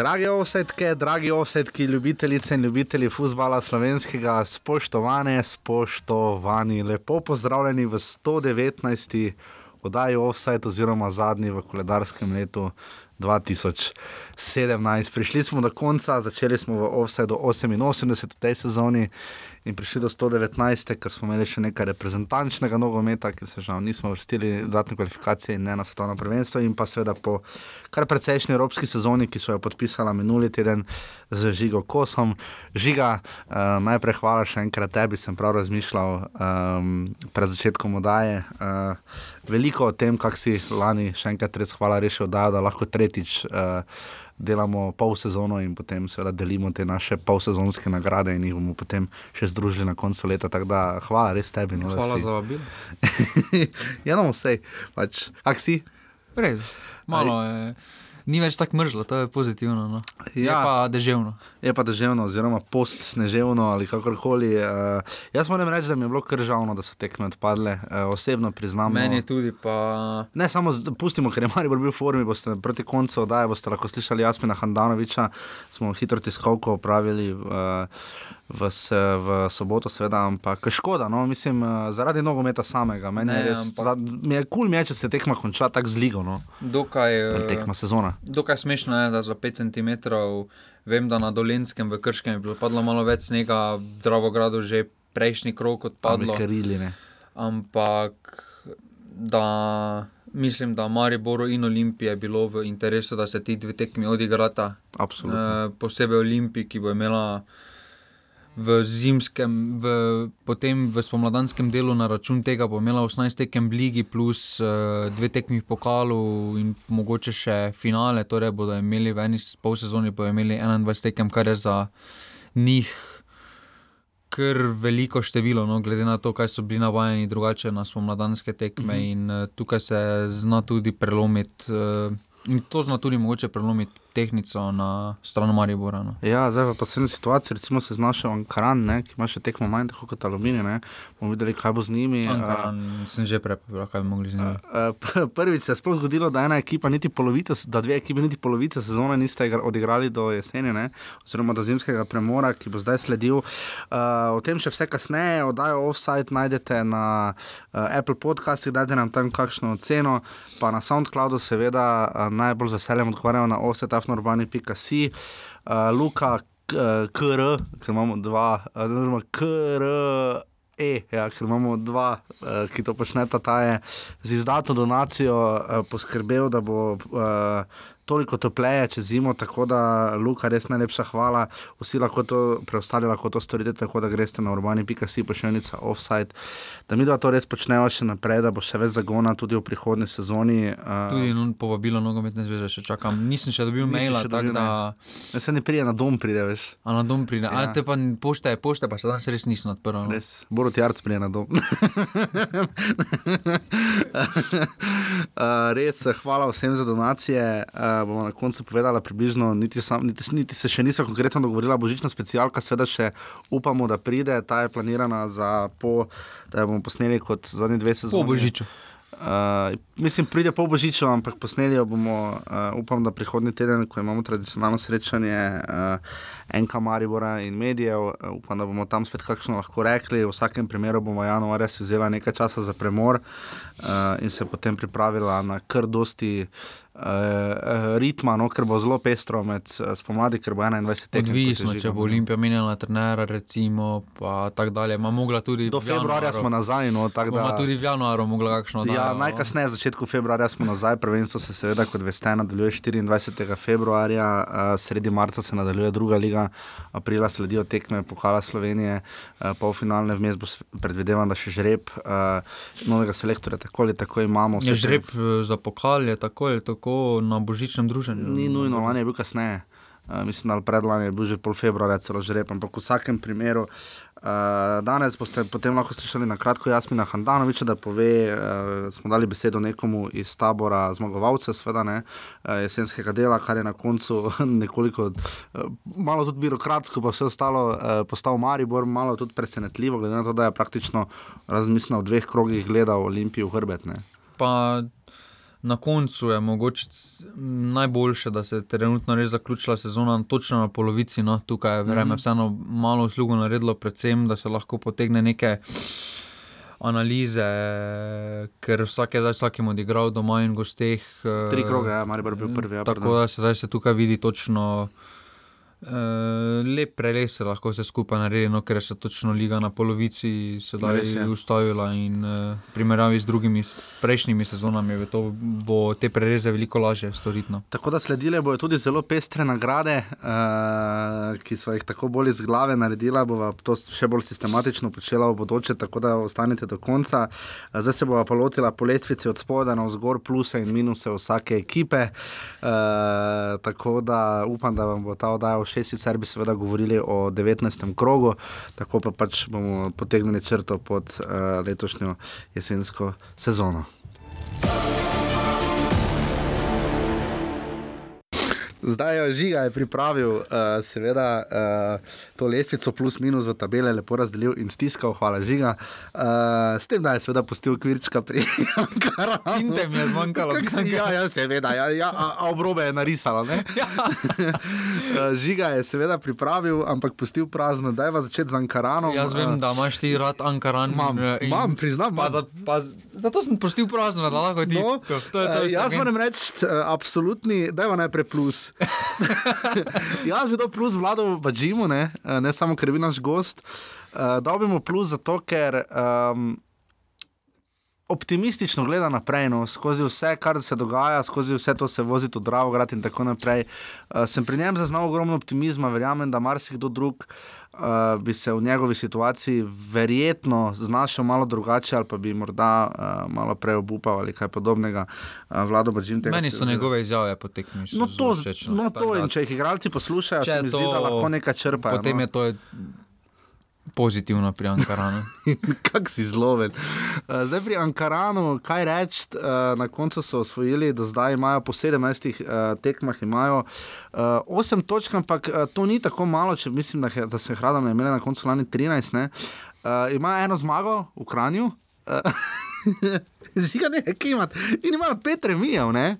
Dragi ovsetke, dragi ovsetki, ljubitelice in ljubitelji futbola slovenskega, spoštovane, spoštovani, lepo pozdravljeni v 119. oddaji Offside, oziroma zadnji v koledarskem letu 2017. Prišli smo do konca, začeli smo v Offsideu 88 v tej sezoni in prišli do 119, ker smo imeli še nekaj reprezentančnega nogometa, ker se žal nismo vrstili dodatne kvalifikacije in ne na svetovno prvenstvo, in pa seveda po kar precejšnji evropski sezoni, ki so jo podpisala minuli teden z Žigo Kosom. Žiga, uh, najprej hvala še enkrat tebi, sem prav razmišljal um, pred začetkom oddaje. Uh, veliko o tem, kak si lani, še enkrat res hvala, rešil, da, da lahko tretjič. Uh, delamo pol sezono in potem seveda delimo te naše polsezonske nagrade in jih bomo potem še združili na koncu leta. Tako da hvala res tebi. No, Hvala za vabil. ja, no, vse. Pač, ak si? Red, malo je. Ni več tako mrzlo, to je pozitivno. No. Je Ja. pa deževno. Je pa deževno, oziroma post-sneževno ali kakorkoli. Uh, jaz moram reči, da mi je bilo kar žalno, da so tekme odpadle. Uh, osebno priznam. no. Meni tudi pa. Ne, samo z- pustimo, ker je Maribor bil v formi, boste proti koncu oddaje, boste lahko slišali Jasmina Handanoviča, smo hitro tiskovko opravili v, v, s- v soboto, seveda, ampak škoda, no, mislim, eh, zaradi nogometa samega. Meni je Ne, res, ampak- mi je kul cool mi je, če se tekma konča tako zligo, no, Dokaj, eh, tekma sezona. dokaj smešno je, da za 5 cm vem, da na Dolenskem v Krškem je bilo padlo malo več snega, v Dravogradu že prejšnji krok odpadlo. Karili, ne. Ampak da mislim, da Mariboru in Olimpiji je bilo v interesu, da se ti dve tekmi odigrata. Absolutno. Eh, posebej Olimpiji, ki bo imela v zimskem, v, potem v spomladanskem delu na račun tega, bo imela 18 tekem v Ligi, plus uh, dve tekmi v pokalu in mogoče še finale. Torej bodo imeli v eni s- polsezoni bodo imeli 21 tekem, kar je za njih. Ker veliko število, no, glede na to, kaj so bili navajeni drugače na spomladanske tekme, uh -huh. in uh, tukaj se zna tudi prelomiti, uh, in to zna tudi mogoče prelomiti tehnico na stran Maribora. No. Ja, zdaj pa posebna situacija, recimo se znašel Ankaran, ne, ki ima še tekmo manj, tako kot Aluminij. Ne. Bomo videli, kaj bo z njimi. Ankaran, sem že prepričan, kaj bi mogli z njimi. Eh, p- Prvič se je sploh zgodilo, da ena ekipa, niti polovica, da dve ekipi, niti polovice sezone niste igra- odigrali do jeseni, ne? oziroma do zimskega premora, ki bo zdaj sledil. Uh, o tem še vse kasneje, oddajo offside najdete na uh, Apple podcastih, dajte nam tam kakšno oceno, pa na SoundCloudu, seveda, uh, najbolj z veseljem odgovarjamo na offsetafnurbani.si. Uh, Luka, k- eh, KR, ker imamo dva, eh, oziroma KR. E, ja, ker imamo dva, uh, ki to počneta, ta je z izdatno donacijo uh, poskrbel, da bo uh, toliko topleje čez zimo. Tako da, Luka, res najlepša hvala. Vsi lahko to, preostali lahko to storite, tako da greste na urbani.si, pošiljnica offside. Da mi dva to res počnemo še naprej, da bo še več zagona tudi v prihodnji sezoni. Uh, Tudi no, povabilo nogometne zveze še čakam. Nisem še dobil maila, tako da. ne, se ne prije na dom, pride veš. A na dom pride. Ja. Ja. A te pa pošte, pošte pa še danes res nisem odprl. No. Res, Borut Jarc prije na dom. uh, res, hvala vsem za donacije. Uh, bomo na koncu povedali približno, niti, sam, niti, niti se še niso konkretno dogovorila, božična specialka, seveda še upamo, da pride. Ta je planirana za po, da jo bomo posneli kot zadnji dve sezoni. Po božiču. Uh, mislim, pride po božiču, ampak posneli jo bomo, uh, upam, da prihodnji teden, ko imamo tradicionalno srečanje uh, NK Maribora in medijev, uh, upam, da bomo tam spet kakšno lahko rekli. V vsakem primeru bomo januarja si vzela nekaj časa za premor uh, in se potem pripravila na kar dosti. Uh, ritma, no, ker bo zelo pestro med uh, spomladi, ker bo 21 tekem. Odvisno, če bo. Olimpija menjala trenera, recimo, pa tako dalje. Ma mogla tudi Do februarja januarju- smo nazaj, no, tako da. Bomo tudi v januarju mogla kakšno Ja, oddajo, no. najkasneje v začetku februarja smo nazaj, prvenstvo se seveda, kot veste, nadaljuje 24. februarja, uh, sredi marca se nadaljuje druga liga, aprila sledijo tekme Pokala Slovenije, uh, polfinalne vmes bo predvidevam, da še žreb uh, novega selektorja, tako ali tako imamo. Te- žreb eh, za pokal, je tako ali tako na božičnem druženju. Ni nujno, lani je bil kasneje. Uh, mislim, da predlani je bil že pol februarja celo žreb, ampak v vsakem primeru. Uh, danes boste potem lahko slišali na kratko Jasmina Handanoviča, da pove, uh, smo dali besedo nekomu iz tabora zmagovalcev, sveda ne, uh, jesenskega dela, kar je na koncu nekoliko, uh, malo tudi birokratsko, pa vse ostalo uh, postal Maribor, malo tudi presenetljivo, glede na to, da je praktično razmislil v dveh krogih gledal Olimpijo v hrbet. Ne. Pa Na koncu je mogoče najboljše, da se je trenutno res zaključila sezona točno na polovici. No, tukaj je vreme Mhm. vseeno malo uslugo naredilo, predvsem da se lahko potegne neke analize, ker vsak je zdaj vsakim odigral doma in gosteh. eh, Tri kroge, ja, Maribor je bil prvi. Ja, Tako da se zdaj se tukaj vidi točno. Uh, lep preles se lahko vse skupaj naredi, no, ker se točno liga na polovici sedaj Res je. ustavila. In uh, v primerjavi z drugimi s prejšnjimi sezonami to, bo te prereze veliko lažje storiti. No. Tako da sledile bodo tudi zelo pestre nagrade, uh, ki so jih tako bolj iz glave naredila. Bova to še bolj sistematično počela v bodoče, tako da ostanete do konca. Uh, zdaj se bova pa lotila po lestvici od spodaj na vzgor, pluse in minuse vsake ekipe. Uh, tako da upam, da vam bo ta oddaja všeč, sicer bi seveda govorili o 19. krogu, tako pa pač bomo potegnili črto pod uh, letošnjo jesensko sezono. Zdaj je žiga je pripravil, uh, seveda, uh, to lestvico plus minus v tabele lepo razdelil in stiskal, hvala žiga. Uh, s tem, da je seveda pustil kvirčka pri Ankaranu. Tinte mi je zmanjkalo, mislim, si- Ja, ja, seveda, ja, ja, a, a obrobe je narisala. ne? Uh, žiga je seveda pripravil, ampak pustil prazno, da je va začeti z Ankaranom. Jaz vem, da imaš ti rad Ankaran. Imam, in- imam, priznam, Pa, za, pa, zato sem prostil prazno, da lahko ti. No, to, to, je- to, je jaz moram reči, uh, absolutni, da je najprej plus. jaz bi to plus vladal v Džimu, ne, Eh, ne samo ker bil naš gost. Uh, dal bi mu plus zato, ker. Um, Optimistično gleda naprej, no, skozi vse, kar se dogaja, skozi vse to se vozi v Dravograd in tako naprej. Uh, sem pri njem zaznal ogromno optimizma, verjamem, da marsikdo drug uh, bi se v njegovi situaciji verjetno znašel malo drugače, ali pa bi morda uh, malo prej obupal ali kaj podobnega. Uh, Vlado Bažim tega. Meni se- so njegove izjave po tekmi. so No, to, zelo všeč, no. no, to in če jih igralci poslušajo, se je mi zdi, da lahko nekaj črpajo. Potem no. je to pozitivno pri Ankaranu. Kak si zloven. Uh, zdaj pri Ankaranu, kaj reči, uh, na koncu so osvojili, do zdaj imajo po 17 uh, tekmah imajo, uh, 8 točk, ampak to ni tako malo, če mislim, da, da so jih radom imeli na koncu lani 13. ne. Imajo eno zmago v Kranju. Žiga ne, ki imajo. In imajo pet remijev, ne.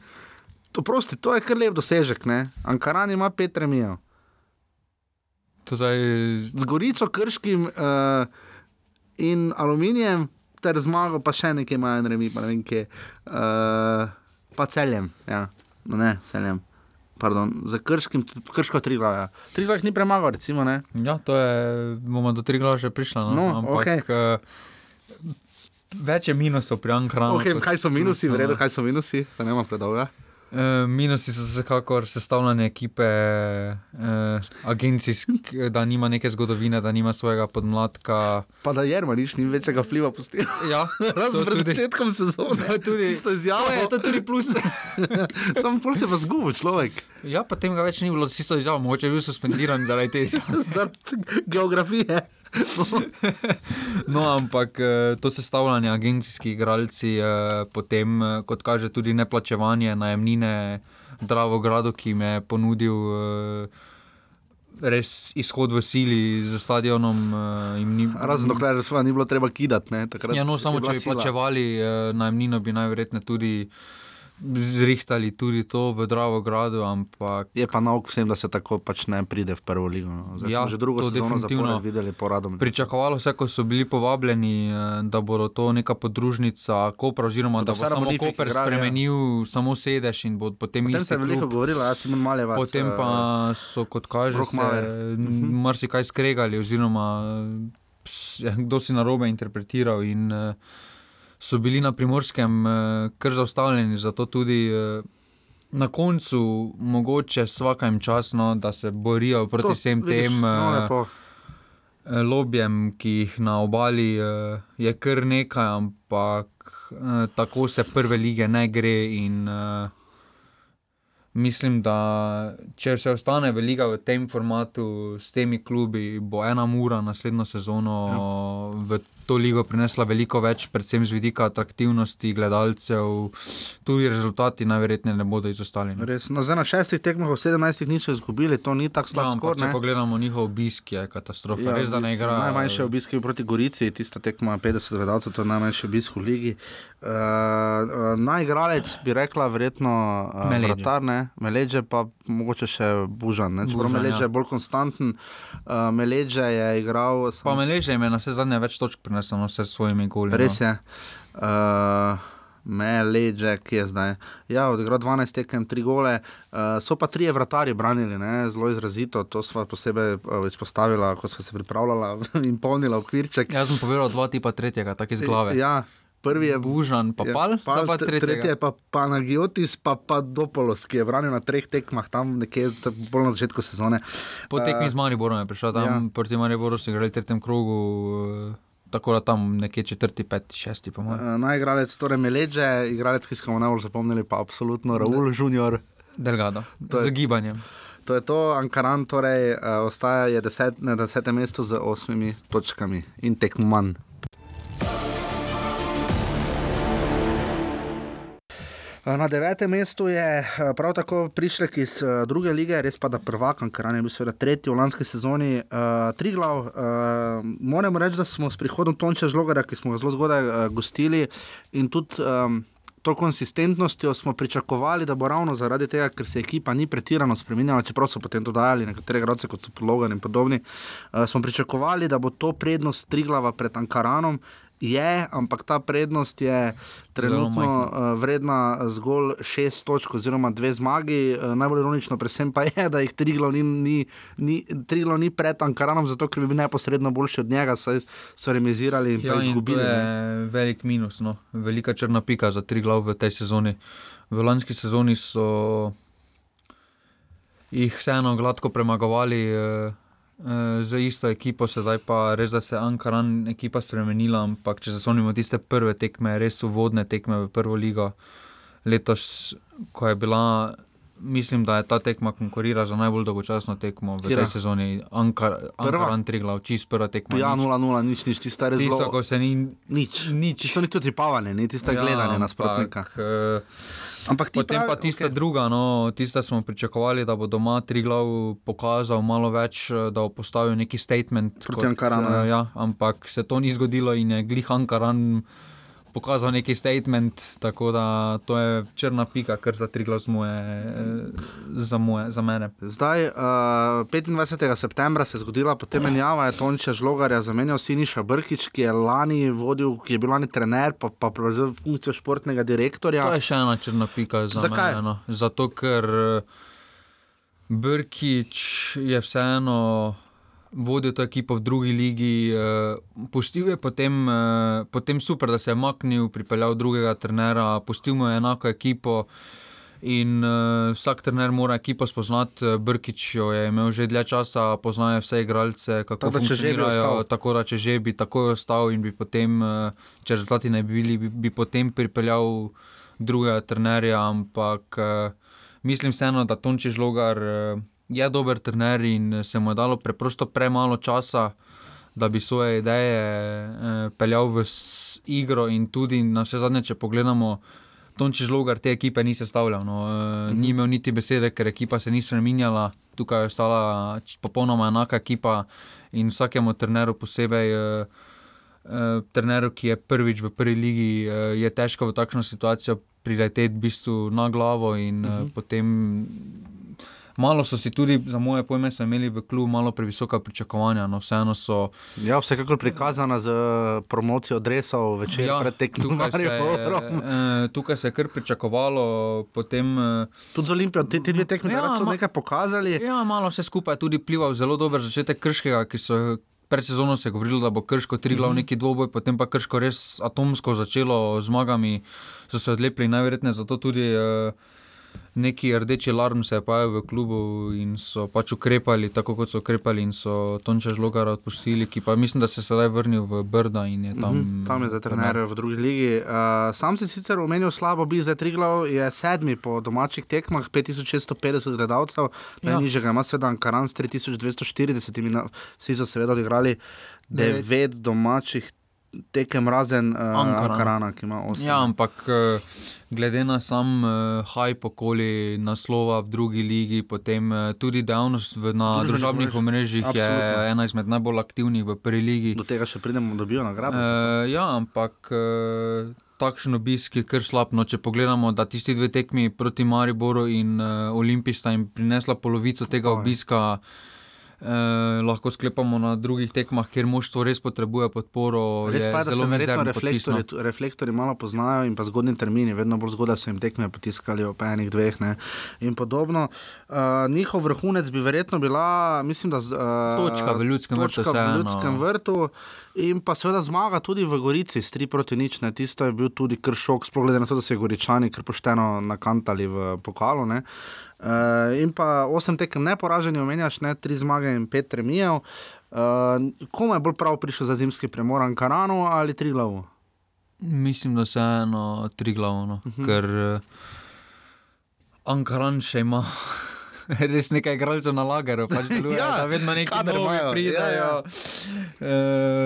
To, prosti, to je kar lep dosežek, ne. Ankaran ima pet remijev. To zdaj, z Gorico, Krškim uh, in Aluminijem, ter zmago, pa še nekaj imajo, ne vem, pa ne vem kje. Uh, pa celjem, ja, no, ne celjem. Pardon, za krškim, krško tri glave. Tri glave ni premagal, recimo. Ne? ja, to je, bomo do tri glave še prišli. No, No, ampak okej. uh, več je minusov pri Ankaranu. Okay, kaj so minusi, v redu, no. kaj so minusi, da ne imam predolga. Uh, minusi so vsekakor sestavljanje ekipe, uh, agencijske, da nima neke zgodovine, da nima svojega podmladka. Pa da Jerma nič ni večjega vpliva pustil. Ja, Razen pred tudi. začetkom sezone. To je tudi-. To je, to tudi plus. Sam pol se pa zgubil človek. ja, potem ga več ni bilo, s isto izjavo, mogoče je bil suspendiran zaradi te izjave. Zaradi geografije. No, ampak eh, to sestavljanje agencijskih igralci, eh, potem, eh, kot kaže, tudi neplačevanje najemnine Dravogradu, ki jim je ponudil res izhod v sili z stadionom. jim Ni, Razen dokler ni bilo treba kidati. ne, takrat Ja, no, samo če bi plačevali eh, najemnino, bi najverjetneje tudi zrihtali tudi to v Dravogradu, ampak Je pa nauk vsem, da se tako pač ne pride v prvo ligo. no. Zdaj Ja, že drugo sezono definitivno. videli poradom. Pričakovalo se, ko so bili povabljeni, eh, da bo to neka podružnica Kopra, oziroma da bo samo Koper igrali, ja. spremenil samo sedež in bo potem Potem isti ste veliko govorili, jaz sem malevac. Potem eh, pa so, kot kaže, se, n- marsikaj skregali, oziroma ja, kdo si narobe interpretiral. In eh, so bili na primorskem eh, kar zaustavljeni, zato tudi eh, na koncu mogoče vsaka jim časno, da se borijo proti to vsem vidiš, tem. no, eh, lobijem, ki jih na obali je kar nekaj, ampak tako se prve lige ne gre. In, Mislim, da če se ostane velika v tem formatu, s temi klubi, bo ena ura naslednjo sezono ja. v to ligo prinesla veliko več, predvsem z vidika atraktivnosti gledalcev, tudi rezultati najverjetneje ne bodo izostali. No. Res, no, na šestih tekmah, v sedemnajstih niso izgubili, to ni tako slabo. Ja, če pogledamo njihov obisk, je katastrofa. Ja, Res, obisk, najmanjši obisk je proti Gorici, tista tekma 50 gledalcev, to je najmanjši obisk v ligi. Uh, uh, Najigralec bi rekla, verjetno uh, Vratar, Meleže pa mogoče še Bužan. Čeprav Meleže ja. je bolj konstanten, uh, Meleže je igral. Pa Meleže ima na vse zadnje več točk prinesel prinesel vse s svojimi goli. Res no. je. Uh, Me, leže, ki je zdaj. Ja, odigral 12 tekem, 3 gole, uh, so pa tri vratarje branili, ne? zelo izrazito. To smo posebej uh, izpostavili, ko smo se pripravljali in polnili okvirček. Jaz sem povedal dva tipa tretjega, tako iz glave. Ja, prvi je Bužan, pa Pal, ja, pal pa tretji je pa Panagiotis, pa, pa Dopolos, ki je branil na treh tekmah, tam nekje bolj na začetku sezone. Po tekmi uh, z Mariborom je prišel, tam ja. proti Mariboru so igrali v tretjem krogu. Uh, tako da tam nekje četrti, peti, šesti. Uh, Najigralec, torej Meleže, igralec, ki smo ga najbolj zapomnili, pa absolutno Raul Junior. Delgado, z gibanjem. To je to, Ankaran torej, uh, ostaja deset, na desetem mestu z osmimi točkami in tekmo manj. Na devetem mestu je eh, prav tako prišlek iz uh, druge lige, res pa da prvak, kar je bil seveda tretji v lanski sezoni, uh, tri glav. Uh, Moramo reči, da smo s prihodom Tonča Žlogara, ki smo ga zelo zgodaj uh, gostili in tudi. Um, To konsistentnostjo smo pričakovali, da bo ravno zaradi tega, ker se ekipa ni pretirano spremenjala, čeprav so potem dodajali nekatere gradce, kot so Pologan in podobni. Uh, smo pričakovali, da bo to prednost Triglava pred Ankaranom, je, ampak ta prednost je trenutno uh, vredna zgolj šest točk, oziroma dve zmagi. Uh, najbolj ironično, predvsem pa je, da jih Triglo ni, ni, ni, ni pred Ankaranom, zato ker bi bil neposredno boljši od njega, saj so remizirali in ja, izgubili. To je velik minus, no. velika črna pika za Triglo v tej sezoni. V lanski sezoni so jih vseeno gladko premagovali. Uh, uh, z isto ekipo, sedaj pa res, da se je Ankaran ekipa spremenila. Ampak če se spomnimo tiste prve tekme, res uvodne tekme v prvo ligo letos, ko je bila. Mislim, da je ta tekma konkurira za najbolj dolgočasno tekmo v Kira? tej sezoni. Ankar, Ankaran tri glav, čist prva tekma. Ja, 0-0, nič, nič, ti stari zelo. Tisto, ko se ni nič. Nič. Ti so ni tudi pavane, ni tiste ja, gledanje nasprotnika. Ampak, uh, Ampak potem pravi, pa tista okay. druga, no, tista smo pričakovali, da bo doma tri glav pokazal malo več, da bo postavil neki statement. Proti Ankaranu. Uh, ja, ampak se to ni zgodilo in je glih Ankaran pokazal neki statement, tako da to je črna pika, kar za tri glas moje, za, moje, za mene. Zdaj, uh, eh, 25. septembra se je zgodila potem menjava, je Tonča Žlogarja zamenjal Siniša Brkič, ki je lani vodil, ki je bil lani trener, pa, pa prevzel funkcijo športnega direktorja. To je še ena črna pika za Zakaj? mene. No. Zato, ker Brkič je vseeno vodil to ekipo v drugi ligi. Uh, pustil je potem, uh, potem super, da se je maknil, pripeljal drugega trenera, pustil mu je enako ekipo. In uh, vsak trener mora ekipo spoznati, Brkič jo je imel že dlje časa, poznajo vse igralce, kako tako, funkcionirajo. Tako da, če že bi takoj ostal in bi potem, uh, če rezultati ne bi bili, bi, bi potem pripeljal drugega trenerja. Ampak uh, mislim vseeno, da Tonči žlogar. Uh, je dober trener in se mu je dalo preprosto premalo časa, da bi svoje ideje eh, peljal v igro. In tudi na vse zadnje, če pogledamo, Tonči žlogar te ekipe ni sestavljal. No, eh, ni imel niti besede, ker ekipa se ni spremenjala, tukaj je ostala popolnoma enaka ekipa in vsakemu treneru posebej. Eh, Uh, treneru, ki je prvič v prvi ligi, uh, je težko v takšno situacijo prideti v bistvu na glavo in uh -huh. uh, potem Malo so si tudi, za moje pojme, imeli v klubu malo previsoka pričakovanja. No, vseeno so. Ja, vsekakor prikazana z promocijo drevesov večer ja, pred tekmo. Tukaj, eh, tukaj se je kar pričakovalo. Potem, eh, tudi z Olimpijo, ti, ti dve tekmi ja, so nekaj pokazali. Ja, malo vse skupaj je tudi vplival zelo dober začetek krškega, ki so. Pred sezono se je govorilo, da bo krško tri glavni mhm. dvoboj, potem pa krško res atomsko začelo z zmagami, so se odlepili najverjetneje zato tudi. Uh, neki rdeči alarm se je pojavil v klubu in so pač ukrepali, tako kot so ukrepali, in so Tonča Žlogara odpustili, ki pa mislim, da se je sedaj vrnil v Brda in je tam. Mhm, tam je zdaj trener v drugi ligi. Uh, sam si sicer omenil slabo, bi zdaj Triglav je sedmi po domačih tekmah, 5650 gledalcev, Ja. najnižjega ima seveda Ankaran s 3240, in na- vsi so seveda odigrali devet domačih tekem, razen uh, Ankaran. Ankarana, ki ima osem. Ja, ampak eh, glede na sam uh, hype okoli naslova v drugi ligi, potem uh, tudi dejavnost v, na Družbenih družbenih omrežjih je ena izmed najbolj aktivnih v prvi ligi. Do tega še pridemo, dobijo nagrado. Uh, ja, ampak uh, takšen obisk je kar slab. No, če pogledamo, da tisti dve tekmi proti Mariboru in uh, Olimpiji sta jim prinesla polovico tega obiska. Eh, lahko sklepamo na drugih tekmah, kjer moštvo res potrebuje podporo. Res pa je, da se zelo verjetno mizerno reflektorji, reflektorji malo poznajo in pa zgodni termini, vedno bolj zgodaj so jim tekme potiskali ob enih, dveh ne, in podobno. Uh, njihov vrhunec bi verjetno bila, mislim, da z, uh, Točka v Ljudskem vrtu točka v vseeno. Ljudskem vrtu. In pa seveda zmaga tudi v Gorici, s 3 proti nič. Ne. Tisto je bil tudi kar šok, sploh glede na to, da so se Goričani kar pošteno nakantali v pokalu. Ne. Uh, in pa osem tekem neporaženi, omenjaš, ne, tri zmage in pet remijev. Uh, komu je bolj prav prišel za zimski premor, Ankaranu ali Triglavu? Mislim, da se eno tri glavno, uh Mhm. -huh. ker uh, Ankaran še ima. Res nekaj igralcev na lageru, pač deluje, Ja, ja, da vedno neki kader novi imajo, pridejo. ja, ja. E,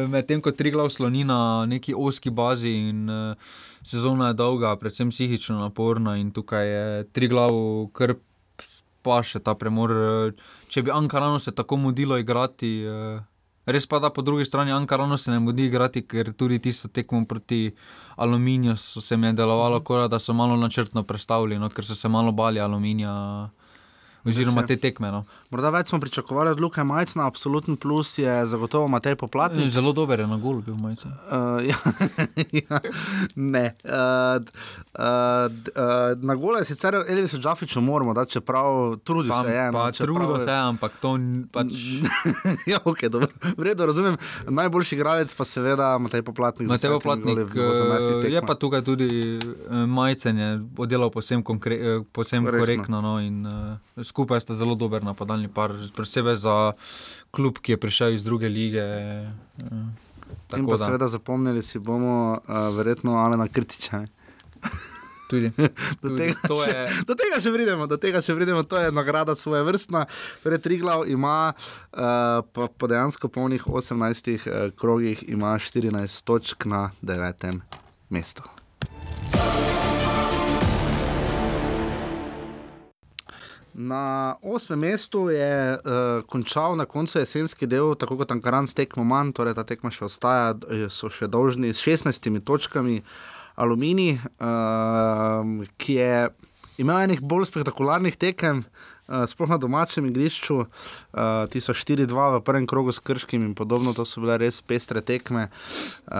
Medtem ko tri glav sloni na neki oski bazi in e, sezona je dolga, predvsem psihično naporna in tukaj je tri glav kar pa še ta premor. e, Če bi Ankarano se tako mudilo igrati. e, Res pa da po drugi strani Ankarano se ne mudi igrati, ker tudi tisto tekmo proti Aluminiju se mi je delovalo, kot da so malo načrtno predstavili, no, ker so se malo bali Aluminija. Oziroma te tekme. No. Morda več smo pričakovali od Luka Majcna, absoluten plus je zagotovo Matej Poplatnik. Zelo dober je na gol bil majce. Uh, ja, ja, ne. Uh, uh, uh, na gole je sicer Elvis Džafič umormo, da čeprav trudi Pa, se. Je, no, pa čeprav trudo je- se, ampak to pač. ja, okay, dobro. V redu, razumem. Najboljši igralec pa seveda Matej Poplatnik. z Mateo desetimi goli Platnik v 18 eh, je pa tukaj tudi eh, majcen, je oddelal posebno Korektno. korektno. No, in, uh, skupaj sta zelo dober napadalni par, posebej za klub, ki je prišel iz druge lige. In tako pa da seveda zapomnili si bomo uh, verjetno Alena Krtiča. ne. tudi. Do tudi tega, še, je, do tega še pridemo, do tega še pridemo, to je nagrada svoje vrstna. Torej, Triglav ima uh, po, po dejansko polnih 18 uh, krogih, ima 14 točk na 9. mestu. Na osmem mestu je uh, končal na koncu jesenski del, tako kot Ankaran s tekmo manj, torej ta tekma še ostaja, eh, so še dolžni s 16 točkami. Aluminij, uh, ki je imel enih bolj spektakularnih tekem, uh, sploh na domačem igrišču, uh, ti so 4-2 v prvem krogu s Krškim in podobno, to so bile res pestre tekme uh,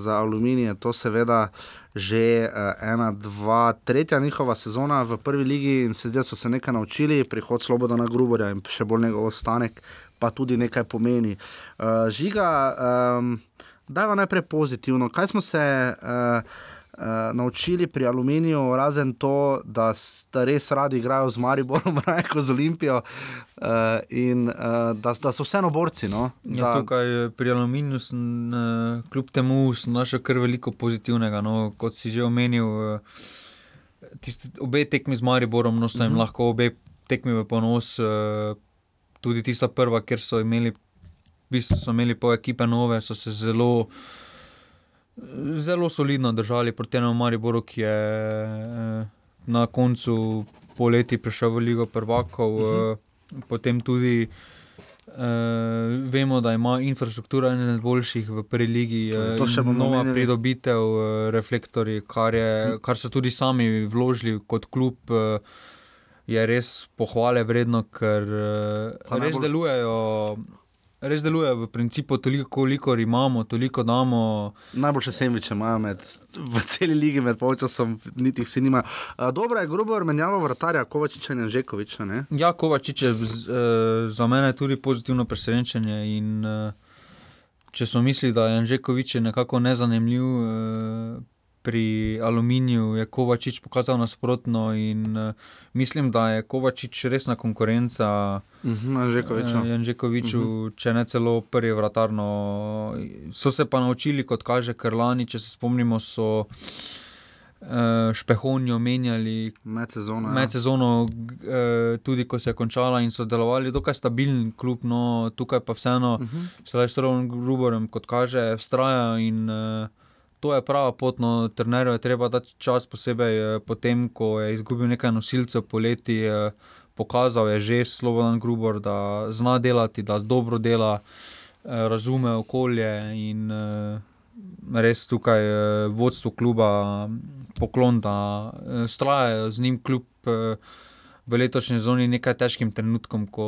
za Aluminij. To seveda že uh, ena, dva, tretja njihova sezona v prvi ligi in se da so se nekaj naučili, prihod Slobodana Gruborja in še bolj njegov ostanek. Pa tudi nekaj pomeni. Uh, žiga, um, da je najprej pozitivno. Kaj smo se uh, uh, naučili pri Aluminiju, razen to, da, da res radi igrajo z Mariborom, raje kot z Olimpijo uh, in uh, da, da so vseeno borci. No? ja, Da, tukaj eh, pri Aluminiju, sem, uh, kljub temu, sem našel kar veliko pozitivnega. No, kot si že omenil, uh, tiste, obe tekmi z Mariborom, no, sta jim uh -huh. lahko obe tekmi v ponos. Uh, tudi tista prva, ker so imeli, v bistvu so imeli pol ekipe nove, so se zelo. Zelo solidno držali proti temu Mariboru, ki je eh, na koncu poleti prišel v Ligo prvakov, uh -huh. potem tudi eh, vemo, da ima infrastruktura ena boljših v prvi ligi, eh, To bomo nova omenili. pridobitev, eh, reflektori, kar, je, kar so tudi sami vložili kot klub. Eh, Je res pohvale vredno, ker eh, Pa res najbolj- delujejo, res delujejo v principu toliko, koliko imamo, toliko damo. Najboljše sendviče imajo med, v celi ligi, med polčasom, niti vsi nimajo. Dobro je grobo menjava vratarja, Kovačiča in Žekoviča. Ne? Ja, Kovačič je z- eh, za mene tudi pozitivno presenečenje. In, eh, če smo mislili, da je Anžekovič nekako nezanimljiv, eh, pri Aluminiju je Kovačič pokazal nasprotno in uh, mislim, da je Kovačič resna konkurenca. Anžekoviču. Uh, Janžekoviču, uh -huh. če ne celo prvi vratarno. So se pa naučili, kot kaže Krlani, če se spomnimo, so uh, špehonijo menjali. Med sezono. Med sezono, uh, tudi ko se je končala in so delovali, dokaj stabilen klub, no tukaj pa vseeno, uh -huh. sedaj s Rovnom Gruborem, kot kaže, vztraja in uh, to je prava pot. No, trenerju je treba dati čas, posebej uh, potem, ko je izgubil nekaj nosilcev poleti. Uh, Pokazal je že Slobodan Grubor, da zna delati, da dobro dela, razume okolje in res tukaj vodstvo kluba poklon, da strajajo z njim kljub v letošnji sezoni nekaj težkim trenutkom, ko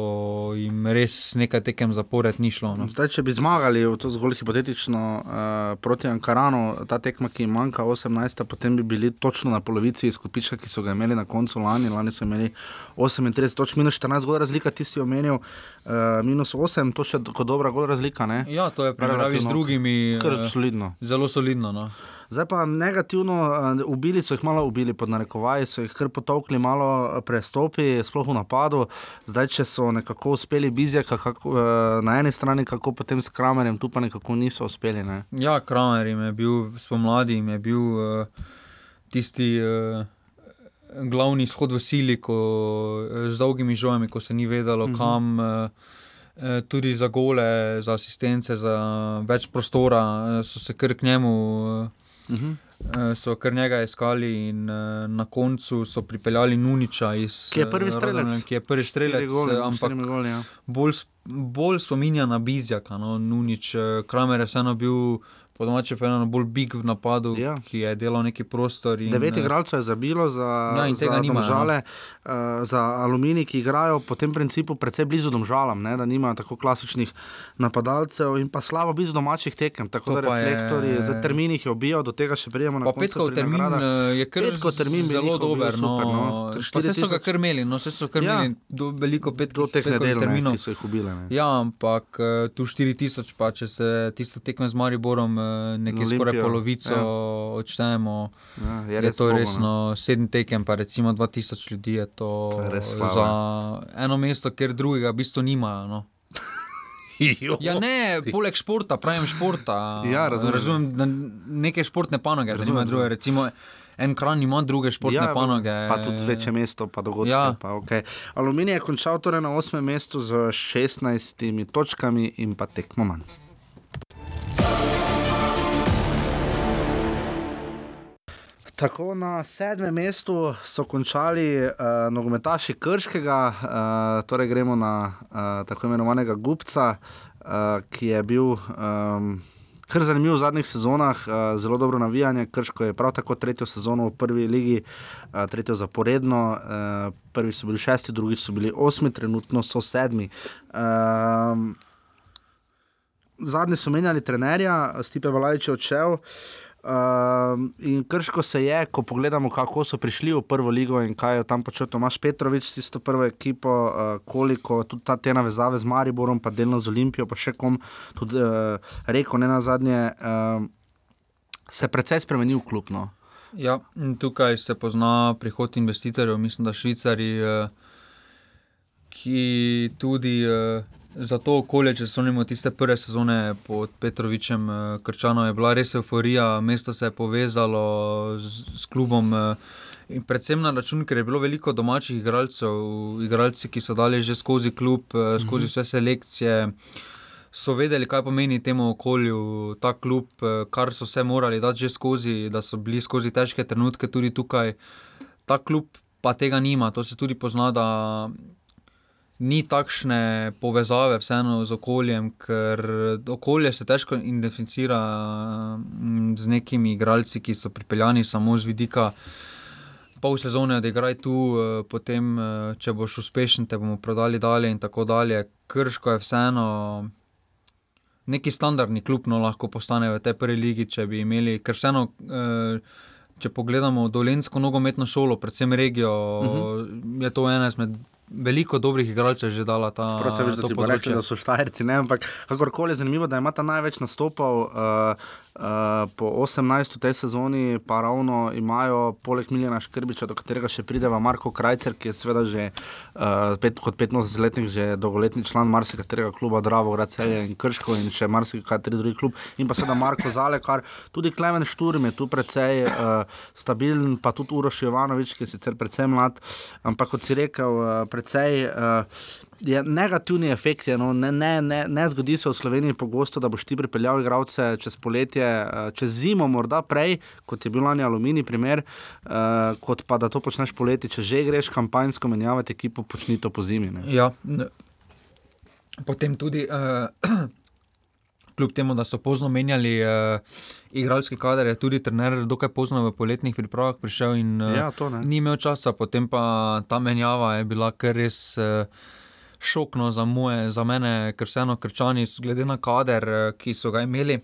jim res nekaj tekem zapored ni šlo. No. Zdaj, če bi zmagali, to zgolj hipotetično uh, proti Ankaranu, ta tekma, ki jim manjka 18, potem bi bili točno na polovici izkupička, ki so ga imeli na koncu lani. Lani so imeli 38, toč minus 14, gor razlika, ti si omenil, uh, minus 8, to še kot dobra razlika. Ne? Ja, to je primerjavi z drugimi. Kar solidno. Zelo solidno. No. Zdaj pa negativno, uh, ubili so jih malo, ubili pod narekovaji, so jih kar potovkli malo prestopi, sploh v napadu. Zdaj, če so nekako uspeli bizjaka kako, uh, na eni strani, kako potem s Kramerjem, tu pa nekako niso uspeli. Ne? Ja, Kramer je bil spomladi, je bil uh, tisti. Uh, Glavni izhod v sili, ko, z dolgimi žojami, ko se ni vedelo, uh -huh. kam, eh, tudi za gole, za asistence, za več prostora, so se kar k njemu eh, Uh -huh. So kar njega iskali, in uh, na koncu so pripeljali Nuniča iz Ki je prvi strelec. Ki je prvi strelec, goli, ampak goli, ja. bolj, bolj spominja na Bizjaka. No, Nunič, Kramer je vseeno bil po domače povedano, bolj big v napadu, Ja. ki je delal neki prostor. In, Devet eh, igralcev je zabilo za, Ja, za tega nimajo, domžale, uh, za aluminij, ki igrajo po tem principu precej blizu domžalam, ne, da nimajo tako klasičnih napadalcev in pa slabo blizu domačih tekem. Tako To da pa je- reflektorji za termin jih je obijal, do tega še prijemo na petkov termin nagradah. eh, je kar Petkov termin zelo dober. No, super, no. Vse so ga imeli, no, vse so kar Ja. do, veliko pet, Do teh petkovih nedelj, ne, terminov. jih ubile. Ne. Ja, ampak tu 4000, pa če se tisto tekme z Mariborom, nekje Olimpijo, skoraj polovico ja. odštejemo, Ja, je, res je to ubogo, ne. resno. Sedem tekem, pa recimo 2000 ljudi je to, To je za eno mesto, ker drugega v bistvu nimajo. No. Ja, ne, poleg športa, pravim športa. Ja, razumem. razumem neke športne panoge, Razumem, druge. Recimo, en kran ima druge športne ja, panoge. Pa tudi večje mesto, pa dogodke. Ja. Pa, okay. Aluminij je končal torej na osmem mestu z 16 točkami in pa tekmo manj. Tako na sedmem mestu so končali uh, nogometaši Krškega, uh, torej gremo na uh, tako imenovanega Gupca, uh, ki je bil um, kar zanimiv v zadnjih sezonah, uh, zelo dobro navijanje. Krško je prav tako tretjo sezono v prvi ligi, uh, tretjo zaporedno, uh, prvi so bili šesti, drugič so bili osmi, trenutno so sedmi. Um, zadnji so menjali trenerja, Stipe Valajič je odšel. Uh, in krško se je, ko pogledamo, kako so prišli v prvo ligo in kaj je tam počel Tomaš Petrovič s tisto prvo ekipo, uh, koliko tudi ta, te navezave z Mariborom, pa delno z Olimpijo, pa še kom, tudi uh, reko, ne na zadnje, uh, se je precej spremenil klub. No. Ja, tukaj se pozna prihod investitorjev, mislim, da švicari, eh, ki tudi eh, za to okolje, če se spomnimo tiste prve sezone pod Petrovičem, eh, Krčano, je bila res euforija, mesto se je povezalo z, z klubom. eh, In predvsem na račun, ker je bilo veliko domačih igralcev, igralci, ki so dali že skozi klub, eh, skozi vse selekcije, so vedeli, kaj pomeni temu okolju ta klub, eh, kar so vse morali dati že skozi, da so bili skozi težke trenutke tudi tukaj. Ta klub pa tega nima, to se tudi pozna, da ni takšne povezave vseeno z okoljem, ker okolje se težko identificira mm, z nekimi igralci, ki so pripeljani samo z vidika. Pol sezone odigraj tu, eh, potem, eh, če boš uspešen, te bomo prodali dalje in tako dalje. Krško je vseeno neki standardni klub, no lahko postane v tej prvi ligi, če bi imeli, ker vseeno. Eh, Če pogledamo dolensko nogometno šolo, predvsem regijo, uh -huh. je to ena izmed veliko dobrih igralcev že dala ta Prav se veš, da to bo rekli, področje. da so štajerci, ne, ampak kakorkoli je zanimivo, da ima ta največ nastopov. Uh, Uh, po 18. tej sezoni pa ravno imajo poleg Miljana Škrbiča, do katerega še prideva Marko Krajcer, ki je seveda že uh, pet, kot 85-letnik, že dolgoletni član marsikaterega kluba, Dravo, Gracelje in Krško in še marsikateri drugi klub. In pa seveda Marko Zalekar, tudi Klemen Šturm je tu precej uh, stabilen, pa tudi Uroš Jovanovič, ki je sicer precej mlad, ampak kot si rekel, uh, precej. Uh, je negativni efekt. Je, no, ne, ne, ne, ne zgodi se v Sloveniji pogosto, da boš ti pripeljal igralce čez poletje, eh, čez zimo, morda prej, kot je bil lani Alumini, primer, uh, kot pa da to počneš poleti. Če že greš kampanjsko menjavati ekipo, počni to po zimi. Ne. Ja, potem tudi. Uh, Kljub temu, da so pozno menjali uh, igralski kader, je tudi trener dokaj pozno v poletnih pripravah prišel in uh, ja, ni imel časa, potem pa ta menjava je bila kar res. Uh, šokno za, moje, za mene, ker vseeno krčani, glede na kader, eh, ki so ga imeli.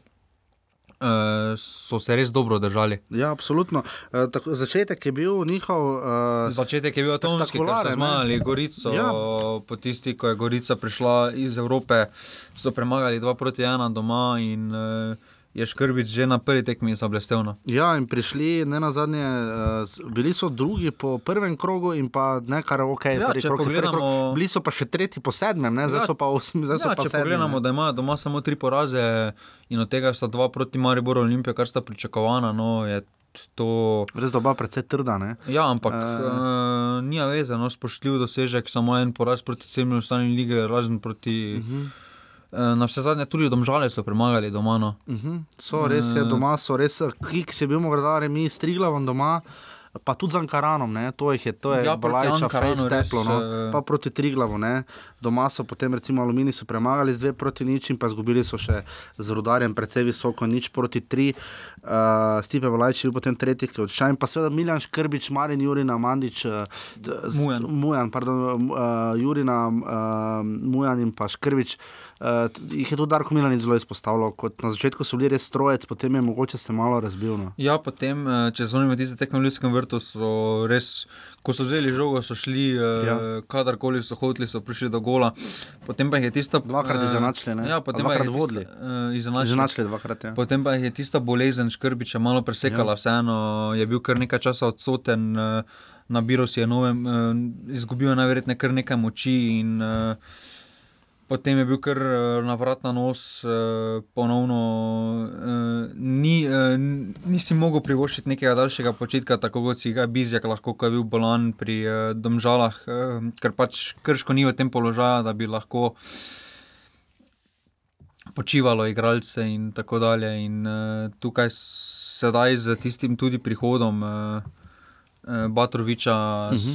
Uh, so se res dobro držali. Ja, absolutno. Uh, tako, začetek je bil njihov. Uh, začetek je bil atomski, ki so zmagali Gorico. Ja. Po tisti, ko je Gorica prišla iz Evrope, so premagali 2 proti 1 doma. In, uh, je Škrbič že na prvi tekmi zablestev. No. Ja, in prišli ne na zadnje, uh, bili so drugi po prvem krogu in pa nekaj ok. Ja, če krog, pogledamo, krog, bili so pa še tretji po sedmem, ne? zdaj ja, so pa osmi. Zdaj ja, so pa če sedmi, pogledamo, ne? da imajo doma samo tri poraze in od tega sta dva proti Mariboru Olimpije, kar sta pričakovana. No, To... Res doba precej trda. Ne? Ja, ampak uh, uh, ni vezano, spoštljiv dosežek, samo en poraz proti vsem ostalim lige, razen proti. Uh -huh. Eh, na vse zadnje tudi domžale so premagali doma. No. Uh mhm. -huh. So res je doma, so res, ki se bi mogli reči, mi striglavom doma pa tudi z Ankaranom, ne? to je, to je ja, balajča, face teplo, no? pa proti Triglavu, ne? doma so potem recimo Alumini so premagali z dve proti nič in pa izgubili so še z rudarjem precej visoko, nič proti tri, uh, Stipe Balajči je bil potem tretji, ki je odšel in pa seveda Miljan Škrbič, Marin Jurina, Mandič, uh, Mujan, Mujan, pardon, uh, Jurina, uh, Mujan in pa Škrbič. Uh, jih je tudi Darko Milanic zelo izpostavljal. Na začetku so bili res strojec, potem je mogoče se malo razbil. No. Ja, potem, če zvonimo tiste tekme v Ljudskem vrtu, so res, ko so vzeli žogo, so šli, ja. uh, kadarkoli so hodili, so prišli do gola. Potem pa jih je tista. Dvakrat izenačili, ne? Ja, potem pa jih je vodili. Uh, izenačili dvakrat. Ja. Potem pa jih je tista bolezen škrbiča malo presekala, ja. vseeno je bil kar nekaj časa odsoten. Uh, Nabiral si je nove, uh, izgubil je najverjetneje kar nekaj moči, in uh, potem je bil kar uh, na vrat na nos, uh, ponovno uh, ni, uh, nisi mogel privoščiti nekega daljšega počitka, tako kot si ga Bizjak lahko, ko je bil bolan pri uh, Domžalah, uh, ker pač krško ni v tem položaju, da bi lahko. Počivalo igralce in tako dalje. In, uh, tukaj sedaj z tistim tudi prihodom uh, uh, Batroviča. Mhm.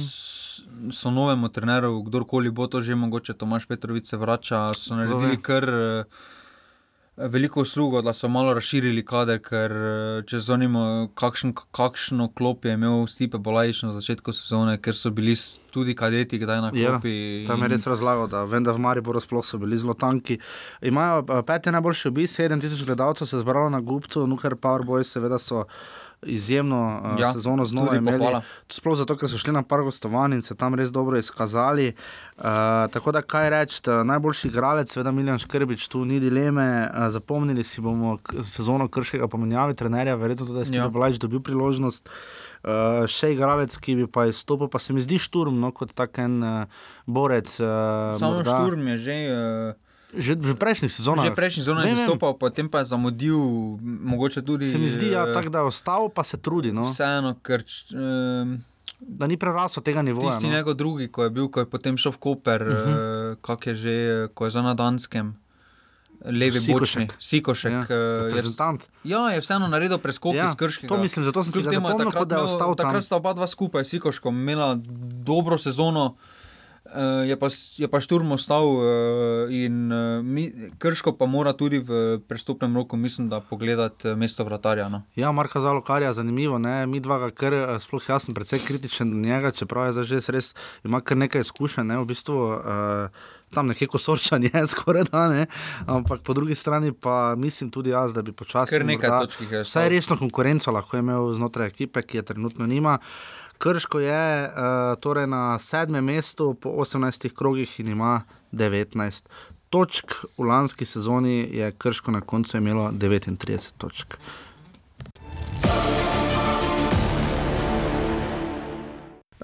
So novemu treneru, kdorkoli bo to že mogoče, Tomaš Petrovic se vrača, so naredili kar uh, veliko uslugo, da so malo razširili kader, ker uh, če zvonimo, kakšen, kakšno klop je imel Stipe Bolajiš na začetku sezone, ker so bili tudi kadeti, kdaj na ja, klopi. Ja, tam je res razlagal, da vem, da v Mariboru sploh so bili zelo tanki. Imajo uh, peti najboljši obi, 7000 gledalcev se je zbralo na Gupcu, Nuker Powerboy, seveda so izjemno uh, ja, sezono znova imeli. Sploh zato, ker so šli na par gostovanj in se tam res dobro izkazali. Uh, tako da, kaj reči, najboljši igralec, seveda Miljan Škrbič, tu ni dileme. Uh, zapomnili si bomo sezono krškega pomenjave trenerja, verjetno tudi, da ste ja. Blajč dobil priložnost. Uh, še igralec, ki bi pa izstopil, pa se mi zdi šturm, no, kot tak en uh, borec. Uh, Samo morda. šturm je že. Uh... Že v prejšnjih sezonah. Že prejšnji sezon je nastopal, potem pa je zamudil, mogoče tudi. Se mi zdi, ja, tak, da je ostal, pa se trudi. No. Vseeno, ker. Um, da ni prerasel tega nivoja. Tisti no. njegov drugi, ko je bil, ko je potem šel v Koper, uh -huh. uh, kak je že, ko je za na Danskem. Levi bočnik, Sikošek. Ja, uh, je, ja, je vseeno naredil preskok ja, iz Krškega. To mislim, zato sem se tudi takrat, da je ostal tam. Takrat sta oba dva skupaj, Sikoško, imela dobro sezono. Uh, je, pa, je pa šturm ostal uh, in uh, mi, krško pa mora tudi v prestopnem roku, mislim, da pogledati mesto vratarja. No. Ja, Marka Zalo, kar je zanimivo, ne? mi dva, kar sploh jaz sem precej kritičen do njega, čeprav je zdaj res, ima kar nekaj izkušenj, ne? v bistvu. Uh, Tam nekje kosorčanje je skoraj da, ne? ampak po drugi strani pa mislim tudi jaz, da bi počasi. Ker nekaj točk je. Vsaj resno konkurenco lahko imel znotraj ekipe, ki je trenutno nima. Uh, Krško je uh, torej na sedmem mestu po 18 krogih in ima 19 točk, v lanski sezoni je Krško na koncu imelo 39 točk.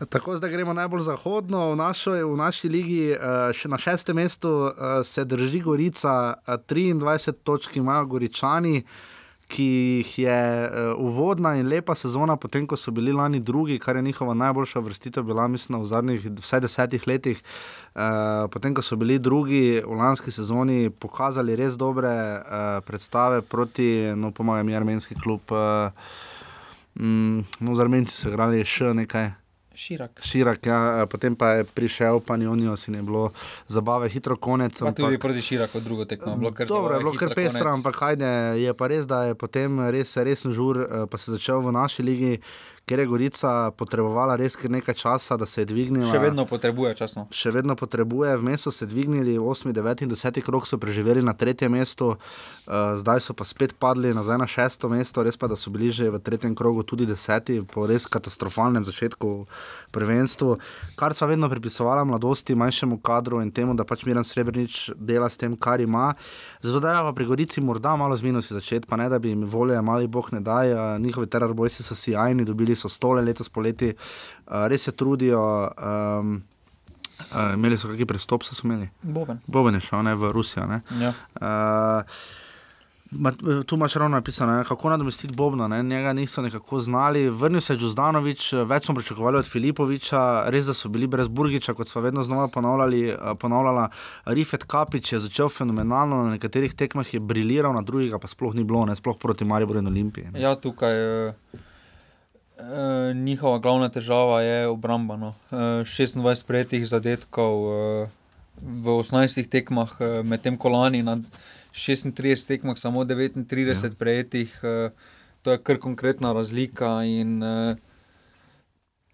Tako zdaj gremo najbolj zahodno, v, našo, v naši ligi, uh, še na šestem mestu uh, se drži Gorica, uh, 23 točk imajo Goričani, ki jih je uh, uvodna in lepa sezona, potem ko so bili lani drugi, kar je njihova najboljša vrstitev, bila mislim v zadnjih vsaj desetih letih. Uh, potem ko so bili drugi v lanski sezoni, pokazali res dobre uh, predstave proti, no, pomagam, armenski klub. Uh, mm, no, z armenci so igrali še nekaj. Širak. Širak, ja, potem pa je prišel Panionijo, si ne bilo zabave, hitro konec. Pa tudi proti Širaku, drugo tekmo. Bilo kar Dobro, je bilo kar pestro, ampak hajde, je pa res, da je potem res resen žur, eh, pa se začel v naši ligi, ker je Gorica potrebovala res nekaj časa, da se je dvignila. Še vedno potrebuje časno. Še vedno potrebuje, vmes so se dvignili, 8, 9 in 10 krok so preživeli na tretjem mestu, uh, zdaj so pa spet padli nazaj na šesto mesto, res pa da so bili že v tretjem krogu tudi deseti, po res katastrofalnem začetku prvenstva, kar sva vedno pripisovala mladosti, manjšemu kadru in temu, da pač Miren Srebrenic dela s tem, kar ima. Zato da je pa pri Gorici morda malo z minusi začeti, pa ne da bi jim volje, mali bog ne uh, njihovi terrorbojci so sjajni, dobili so stole letos poleti, uh, res se trudijo. Um, Uh, imeli so kakšen prestop, so imeli. Boven. Boben je šel ne, v Rusijo. Ne. Ja. Uh, ma, tu imaš ravno napisano, ne, kako nadomestiti Bobna. Ne. Njega niso nekako znali. Vrnil se je Džuzdanovič, več smo pričakovali od Filipoviča, res da so bili brez Burgiča, kot smo vedno znova ponavljali. Ponavljala. Rifet Kapič je začel fenomenalno, na nekaterih tekmah je briliral, na drugih pa sploh ni bilo, ne, sploh proti Mariboru in Olimpiji. Ne. Ja, tukaj uh, njihova glavna težava je obramba. No. Uh, 26 prejetih zadetkov uh, v 18 tekmah, uh, medtem ko lani na 36 tekmah samo 39 ja. prejetih, uh, to je kar konkretna razlika. In, uh,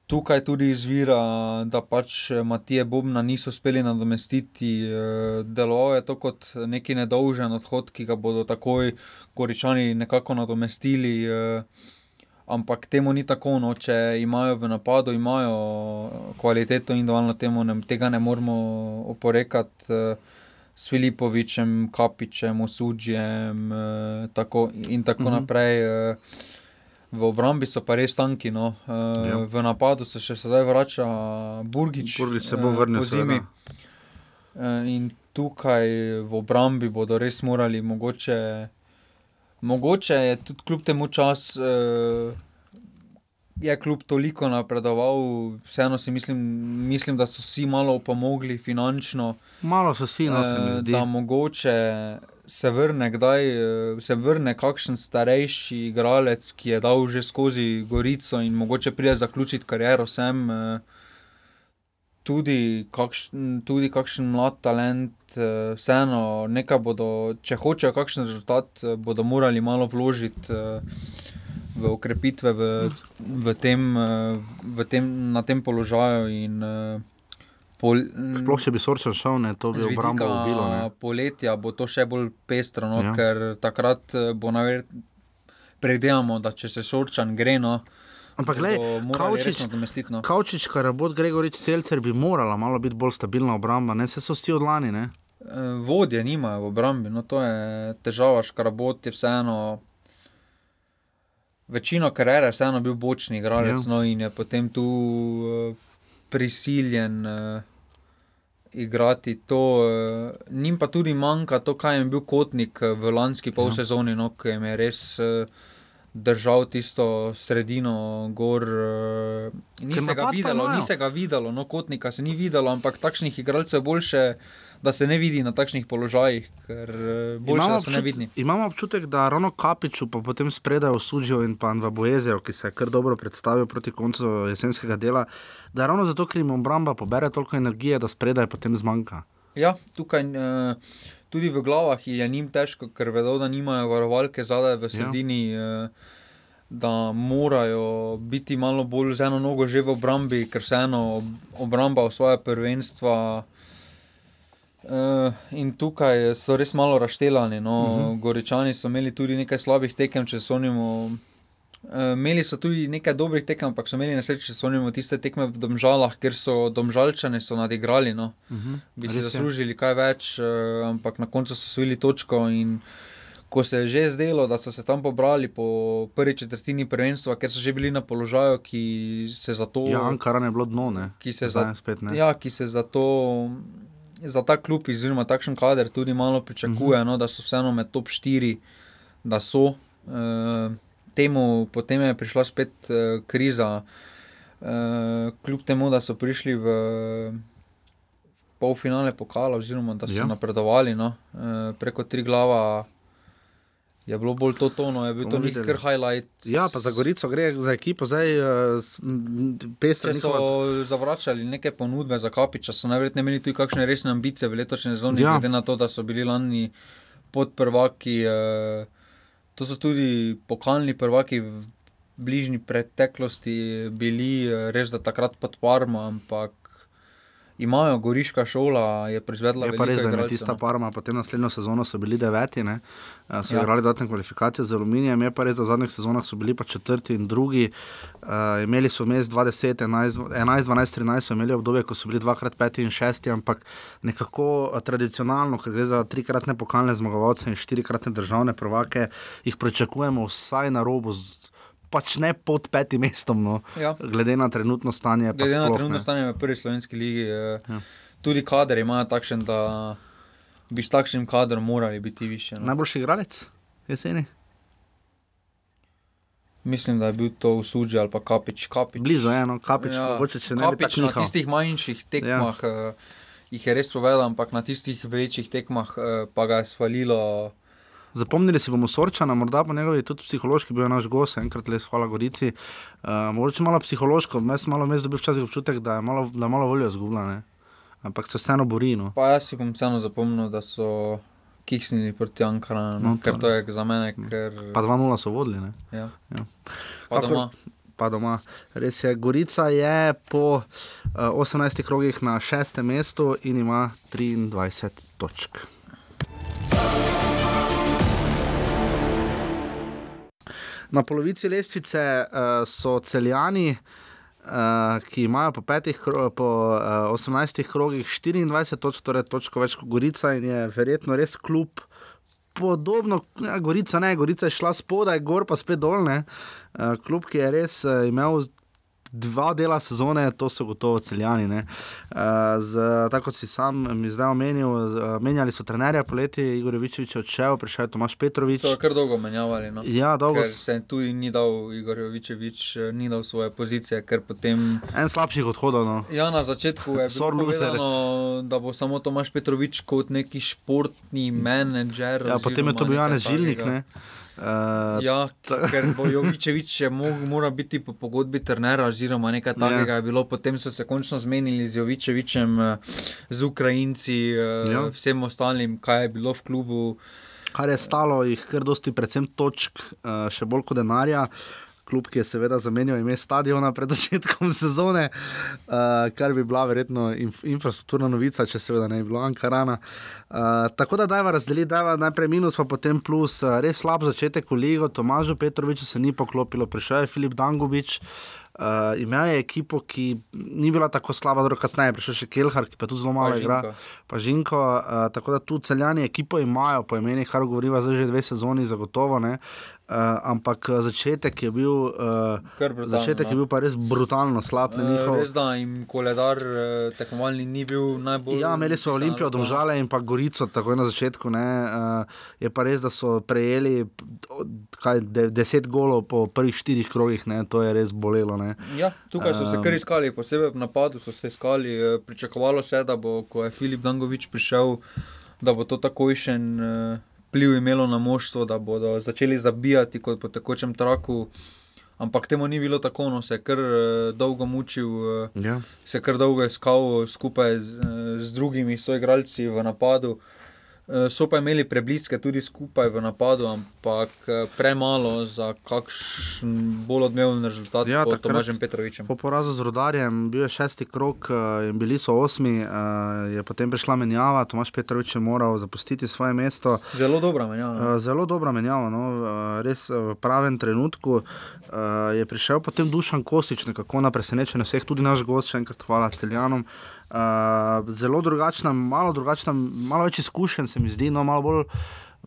Tukaj tudi izvira, da pač Matije Bobna niso uspeli nadomestiti. eh, Deloval je to kot neki nedolžen odhod, ki ga bodo takoj Goričani nekako nadomestili. eh, Ampak temu ni tako, no, če imajo v napadu, imajo kvaliteto in dovolj temu, ne, tega ne moremo oporekati eh, s Filipovičem, Kapičem, Osudžjem eh, tako, in tako Mhm. mhm. naprej. eh. V obrambi so pa res tanki. No. Ja. Ja. V napadu se še sedaj vrača Burgič. Burgič se bo eh, vrnil, po zimi. Eh, In tukaj v obrambi bodo res morali, mogoče, mogoče je tudi kljub temu čas, eh, je kljub toliko napredoval, vseeno si mislim, mislim, da so si malo opomogli finančno. Malo so si, no se mi eh, zdi. Da mogoče se vrne kdaj, eh, se vrne kakšen starejši igralec, ki je dal že skozi Gorico in mogoče pride zaključiti kariero sem. eh, Tudi kakšen, tudi kakšen mlad talent, eh, vseeno, nekaj bodo, če hočejo kakšen rezultat, eh, bodo morali malo vložiti eh, v ukrepitve v, v tem, v tem, na tem položaju. In, pol, Sploh če bi Sorčan šel, ne, to bi obrambo ubilo. Ne. Poletja bo to še bolj pestro, no, Ja. ker takrat bo naverjetno. Predvidevamo, da če se šorčan gre, no, Ampak, glej, Kavčič, nadomestiti. No. Kavčič, Karabot, Gregorič, Celcer bi morala malo biti bolj stabilna obramba, ne se so vsi odlani. Ne? Eh, Vodje nimajo v obrambi, no, to je težava, škarabot je vseeno. Večino kariere je vseeno bil bočni igralec, Ja. ja. no, in je potem tu uh, prisiljen uh, igrati to. Uh, njim pa tudi manjka to, kaj je bil kotnik v lanski polsezoni, no, ki jim je res uh, držal tisto sredino gor. Uh, ni se ga videlo, ni se ga videlo, no, kotnika se ni videlo, ampak takšnih igralcev je boljše. Da se ne vidi na takšnih položajih, ker eh, boljše, da so nevidni. imamo občutek, da ravno Kapiču, pa potem spredaj v Suđiju in pa v Bojezeju, ki se je kar dobro predstavil proti koncu jesenskega dela, da ravno zato, ker jim obramba pobere toliko energije, da spredaj potem zmanjka. Ja, tukaj eh, tudi v glavah je njim težko, ker vedo, da nimajo varovalke zadaj v sredini, ja. eh, da morajo biti malo bolj z eno nogo že v obrambi, ker vseeno obramba osvaja prvenstva. Uh, in tukaj so res malo raštelani. No. Uh -huh. Goričani so imeli tudi nekaj slabih tekem, če se spomnimo Uh, imeli so tudi nekaj dobrih tekem, ampak so imeli nesreče, če spomnimo tiste tekme v Domžalah, ker so Domžalčane so nadigrali. No. Uh -huh. Bi si Mhm. Zaslužili kaj več, uh, ampak na koncu so osvojili točko. Ko se je že zdelo, da so se tam pobrali po prvi četrtini prvenstva, ker so že bili na položaju, ki se za to. Ja, Ankara je bilo dno, ne. ki se Zdaj za, spet ne. ja, ki se za to. Za ta klub, oziroma takšen kader, tudi malo pričakuje, uh -huh. no, da so vseeno med top 4, da so. E, temu potem je prišla spet e, kriza, e, kljub temu, da so prišli v polfinale pokala, oziroma da so Ja. napredovali no, e, preko tri glava. Je bilo bolj to tono, je bil to nek kar highlight. Ja, pa za Gorico gre za ekipo, zdaj uh, pesem. Če so zavračali neke ponudbe za Kapiča, so najverjetneje imeli tudi kakšne resne ambicije v letošnji sezoni, Ja. glede na to, da so bili lani pod prvaki. Eh, to so tudi pokalni prvaki v bližnji preteklosti bili, eh, res da takrat pod Parma, ampak imajo goriška šola, je proizvedla Je pa res, da je tista parma, potem naslednjo sezono so bili deveti, ne? So ja. Igrali dodatne kvalifikacije z aluminijem, je pa res, da v zadnjih sezonah so bili pa četrti in drugi. Uh, imeli so vmes 20, 11, 11, 12, 13, so imeli obdobje, ko so bili dvakrat peti in šesti, ampak nekako tradicionalno, ker gre za trikratne pokalne zmagovalce in štirikratne državne prvake, jih pričakujemo vsaj na robu. Pač ne pod petim mestom, no. Ja. glede na trenutno stanje. Glede na sploh, trenutno ne. stanje v prvi slovenski ligi, Ja. ja. tudi kader imajo takšen, da bi s takšnim kadrom morali biti više. No. Najboljši igralec jeseni? Mislim, da je bil to Usuđi ali pa Kapič. Kapič. Blizu je eno, kapič, ja. mogoče če ne Kapič na nihal. tistih manjših tekmah ja. uh, jih je res povedal, ampak na tistih večjih tekmah uh, pa ga je svalilo. Zapomnili si bomo Sorčana, morda pa njegovi tudi psihološki bil je naš gost, enkrat le hvala Gorici. Uh, mogoče malo psihološko, jaz malo mes dobil včasih občutek, da je malo, da malo voljo izgubila, ne? ampak se vseeno bori. No. Pa jaz si bom vseeno zapomnil, da so kiksnili proti Ankaranu, No, no, ker to je za mene. Ker, Pa 2-0 so vodili. Ne? ja. Ja. Pa Kakor- doma. Pa doma. Res je, Gorica je po uh, 18 krogih na šestem mestu in ima 23 točk. Na polovici lestvice uh, so celjani, uh, ki imajo po, petih, kro- po uh, 18 krogih 24 točk, torej točko več kot Gorica in je verjetno res klub. Podobno, ja, Gorica ne, Gorica je šla spodaj, gor pa spet dolne. Uh, klub, ki je res uh, imel dva dela sezone, to so gotovo celjani. ne. Uh, z, tako kot si sam mi zdaj omenil, uh, menjali so trenerja poleti, Igor Jovičevič je odšel, prišel je Tomaš Petrovič. So kar dolgo menjavali. No. Ja, dolgo. Ker se tudi ni dal Igor Jovičevič, eh, ni dal svoje pozicije, ker potem. En slabših odhodov. No. Ja, na začetku je bilo povedano, da bo samo Tomaš Petrovič kot neki športni menedžer. Ja, potem je to bil Janez Žilnik. takega. Ne? Uh, Ja, ker Jovičevič še mo- mora biti po pogodbi trenera, oziroma nekaj Ja. takega je bilo. Potem so se končno zmenili z Jovičevičem, eh, z Ukrajinci, eh, Ja. vsem ostalim, kaj je bilo v klubu. kar je stalo jih kar dosti, predvsem točk, uh, še bolj kot denarja. Klub, ki je seveda zamenjal ime stadiona pred začetkom sezone, uh, kar bi bila verjetno inf infrastrukturna novica, če seveda ne bi bilo Ankarana. Uh, tako da dajva razdeliti, dajva najprej minus, pa potem plus. Uh, res slab začetek v ligo, Tomažu Petroviču se ni poklopilo, prišel je Filip Dangubič. Uh, imel je ekipo, ki ni bila tako slaba, dobro, kasneje je prišel še Kelhar, ki pa tu zelo malo Pa igra. Pa Žinko, uh, tako da tu celjani ekipo imajo po imenih, kar govoriva zdaj že dve sezoni, zagotovo. Ne? Uh, ampak eh, začetek je bil, uh, brutalno, začetek no. je bil pa res brutalno slab. Eh, njihov- Res da jim koledar eh, tekmovalni ni bil najbolj. Ja, imeli so Olimpijo, pa- Domžale in pa Gorico, tako je na začetku. Ne, uh, je pa res, da so prejeli kaj, de, deset golov po prvih štirih krogih, ne, to je res bolelo. Ne. Ja, tukaj so se kar iskali, posebej v napadu so se iskali. Pričakovalo se je, da bo, ko je Filip Dangovič prišel, da bo to takojšen eh, vpliv imelo na moštvo, da bodo začeli zabijati kot po tekočem traku. Ampak temu ni bilo tako, no se je kar eh, dolgo mučil, eh, Ja. se je kar dolgo iskal skupaj z, eh, z drugimi soigralci v napadu. Eh, So pa imeli prebliske tudi skupaj v napadu, ampak eh, premalo za kakšen bolj odmeven rezultat Ja, pod takrat- Tomažem Petrovičem. Po porazu z rodarjem, bil je šesti krok uh, in bili so osmi, je potem prišla menjava, Tomaš Petrovič je moral zapustiti svoje mesto. Zelo dobra menjava. Uh, zelo dobra menjava, no? res v pravem trenutku. Je prišel potem Dušan Kosič, nekako na presenečenje vseh, tudi naš gost, še enkrat hvala celjanom. Uh, zelo drugačna, malo drugačna, malo več izkušenj se mi zdi, no malo bolj.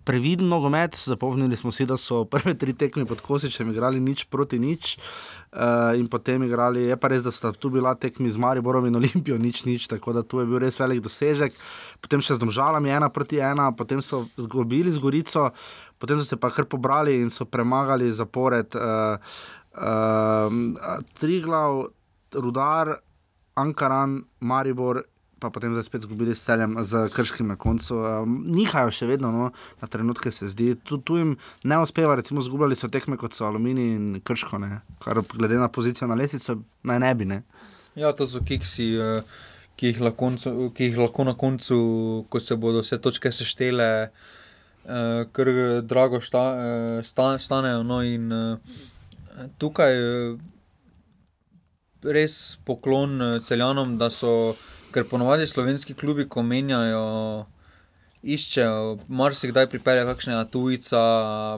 Previden nogomet, zapomnili smo si, da so prve tri tekme pod Kosičem igrali nič proti nič, uh, in potem igrali, je pa res, da sta tu bila tekmi z Mariborom in Olimpijo, nič, nič, tako da tu je bil res velik dosežek. Potem še z Domžalami, ena proti ena, potem so zgubili z Gorico, potem so se pa kar pobrali in so premagali zapored uh, uh, Triglav, Rudar, Ankaran, Maribor. Pa potem zdaj spet izgubili s celem, z krškim na koncu. Um, nihajo še vedno, no, na trenutke se zdi. Tu, tu jim ne uspeva, recimo, izgubljali so tekme kot so Aluminij in Krško, ne, kar glede na pozicijo na lesico naj ne bi. Ne. Ja, to so kiksi, eh, ki jih, koncu- ki jih lahko na koncu, ko se bodo vse točke seštele, eh, kar drago šta, eh, sta, stanejo. No, in eh, tukaj eh, res poklon eh, celjanom, da so, ker ponovadi slovenski klubi, ko menjajo. Iščejo, marsikdaj pripelje kakšnega tujca,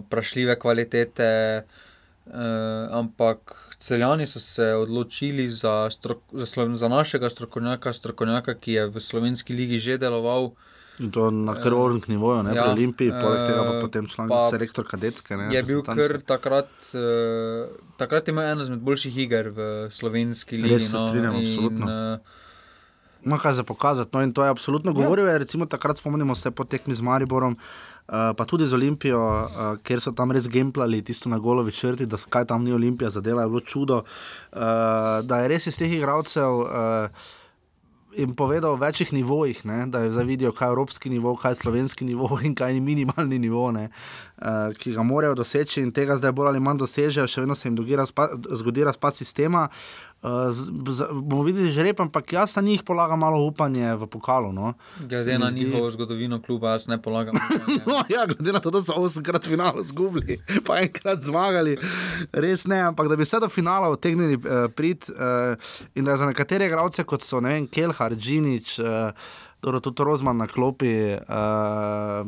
prašljive kvalitete, eh, ampak celjani so se odločili za, strok, za, slo, za našega strokovnjaka, strokovnjaka, ki je v slovenski ligi že deloval. In to na krvavem nivoju, ne ja, pri Olimpiji, poleg tega pa potem član pa selektor kadetske. Ne, Je bil kar takrat, eh, takrat imel eno izmed boljših iger v slovenski ligi. Res se strinjam, absolutno. eh, Ima kaj za pokazati. No, in to je absolutno Ja. govoril. Je, recimo, takrat spomnimo se po tekmi z Mariborom, uh, pa tudi z Olimpijo, uh, ker so tam res gemplali tisto na golovi črti, da kaj tam ni Olimpija zadela, je bilo čudo. Uh, da je res iz teh igralcev. Uh, In povedal o večjih nivojih, ne, da je zdaj videl, kaj je evropski nivo, kaj je slovenski nivo in kaj je minimalni nivo, ne, uh, ki ga morajo doseči, in tega zdaj bolj ali manj dosežejo, še vedno se jim zgodi razpad sistema. Uh, bomo videli že rep, ampak jaz na njih polagam malo upanje v pokalu. No. Glede na zdi- njihovo zgodovino kluba, jaz ne polagam. No, ja, glede na to, da so osemkrat finale izgubili, pa enkrat zmagali, res ne, ampak da bi vse do finala utegnili uh, priti uh, in da za nekatere igralce, kot so vem, Kelhar, Džinič. Uh, tudi Rozman na klopi, uh,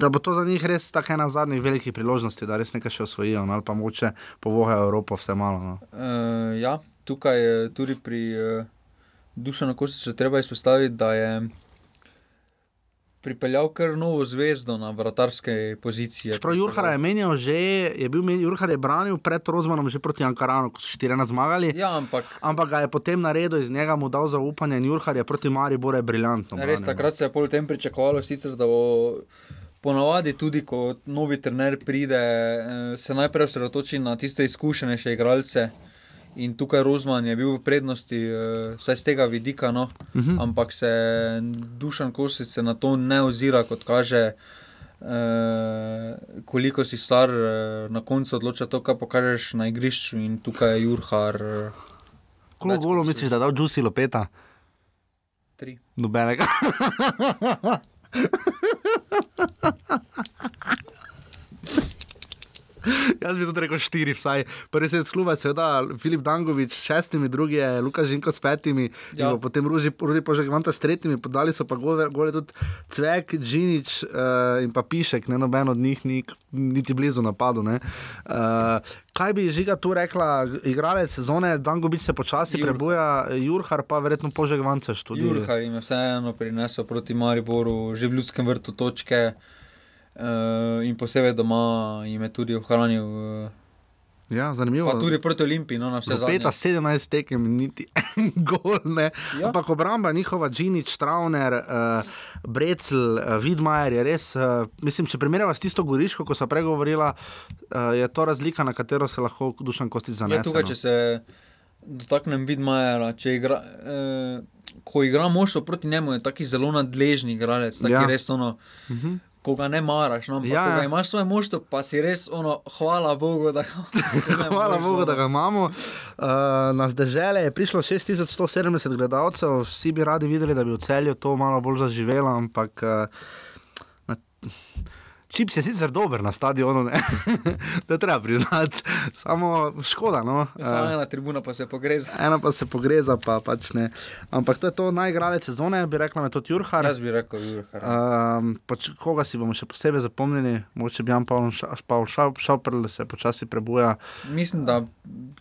da bo to za njih res tako ena zadnjih velikih priložnosti, da res nekaj še osvojijo, no, ali pa moče povohajo Evropo vse malo. No. Uh, ja, tukaj je tudi pri uh, Dušanu Kostiču treba izpostaviti, da je pripeljal kar novo zvezdo na vratarske pozicije. Čeprav Jurhar je menjal že, je bil men, Jurhar je branil pred Rozmanom že proti Ankaranu, ko so 14 zmagali. Ja, ampak Ampak ga je potem naredil, iz njega mu dal zaupanje in Jurhar je proti Mariboru je briljantno. res branil, no. takrat se je pol tem pričakovalo, sicer, da bo. Ponavadi tudi, ko novi trener pride, eh, se najprej osredotoči na tiste izkušenejše igralce. In tukaj Rozman je bil v prednosti, eh, vsaj z tega vidika, no. uh -huh. ampak se Dušan Kosic se na to ne ozira, kot kaže, eh, koliko si star, eh, na koncu odloča to, kar pokažeš na igrišču. In tukaj je Jurhar eh, Koliko golov misliš, da je dal Džusi Lopeta? tri. Nobenega. Jaz bi tudi rekel štiri, vsaj. Prvi se je skluba, seveda Filip Dangovič s šestimi, drugi je Luka Žinko s petimi, Ja. potem Ruži, Ruži Požegvanta s tretjimi, podali so pa gole, gole tudi Cvek, Džinič uh, in pa Pišek, ne noben od njih ni niti blizu napadu. ne. Uh, kaj bi žiga tu rekla, igralec sezone, Dangovič se počasi Jurhar. prebuja, Jurhar pa verjetno Požegvanta študija. Jurhar jim je vseeno prinesel proti Mariboru, že v ljudskem vrtu točke. Uh, in posebej doma jim je tudi ohranil, uh, Ja, zanimivo. pa tudi proti Olimpiji, no, na vse zadnje. Peta 17 tekem, niti en gol. Ne. Ja. Ja. Ampak obramba njihova, Džinič, Trauner, uh, Brecel, uh, Vidmajer je res. Uh, mislim, če primerjava s tisto goriško, ko sem pregovorila, uh, je to razlika, na katero se lahko dušan kosti Ja, zanese. tukaj, no. če se dotaknem Vidmajera, če igra. Uh, Ko igra moštvo proti njemu, je taki zelo nadležni igralec, taki Ja. ja. res ono, uh Mhm. -huh. Ko ga ne maraš. No, ampak Ja, ja, imaš svoje moštvo, pa si res ono, hvala Bogu, da ga imaš. Hvala Bogu, da ga imamo. Uh, na zdržele je prišlo 6170 gledalcev, vsi bi radi videli, da bi v celju to malo bolj zaživelo, ampak uh, Čips je sicer dober na stadionu, ne? je treba priznati, samo škoda. No? Samo ena tribuna pa se pogreza. Ena pa se pogreza, pa pač ne. Ampak to je to najgralec sezone, bi rekla, me tudi Jurhar. Jaz bi rekel, Jurhar. Um, pač, koga si bomo še posebej zapomnili, mogoče bi Jan Pavel Šoprl se počasi prebuja. Mislim, da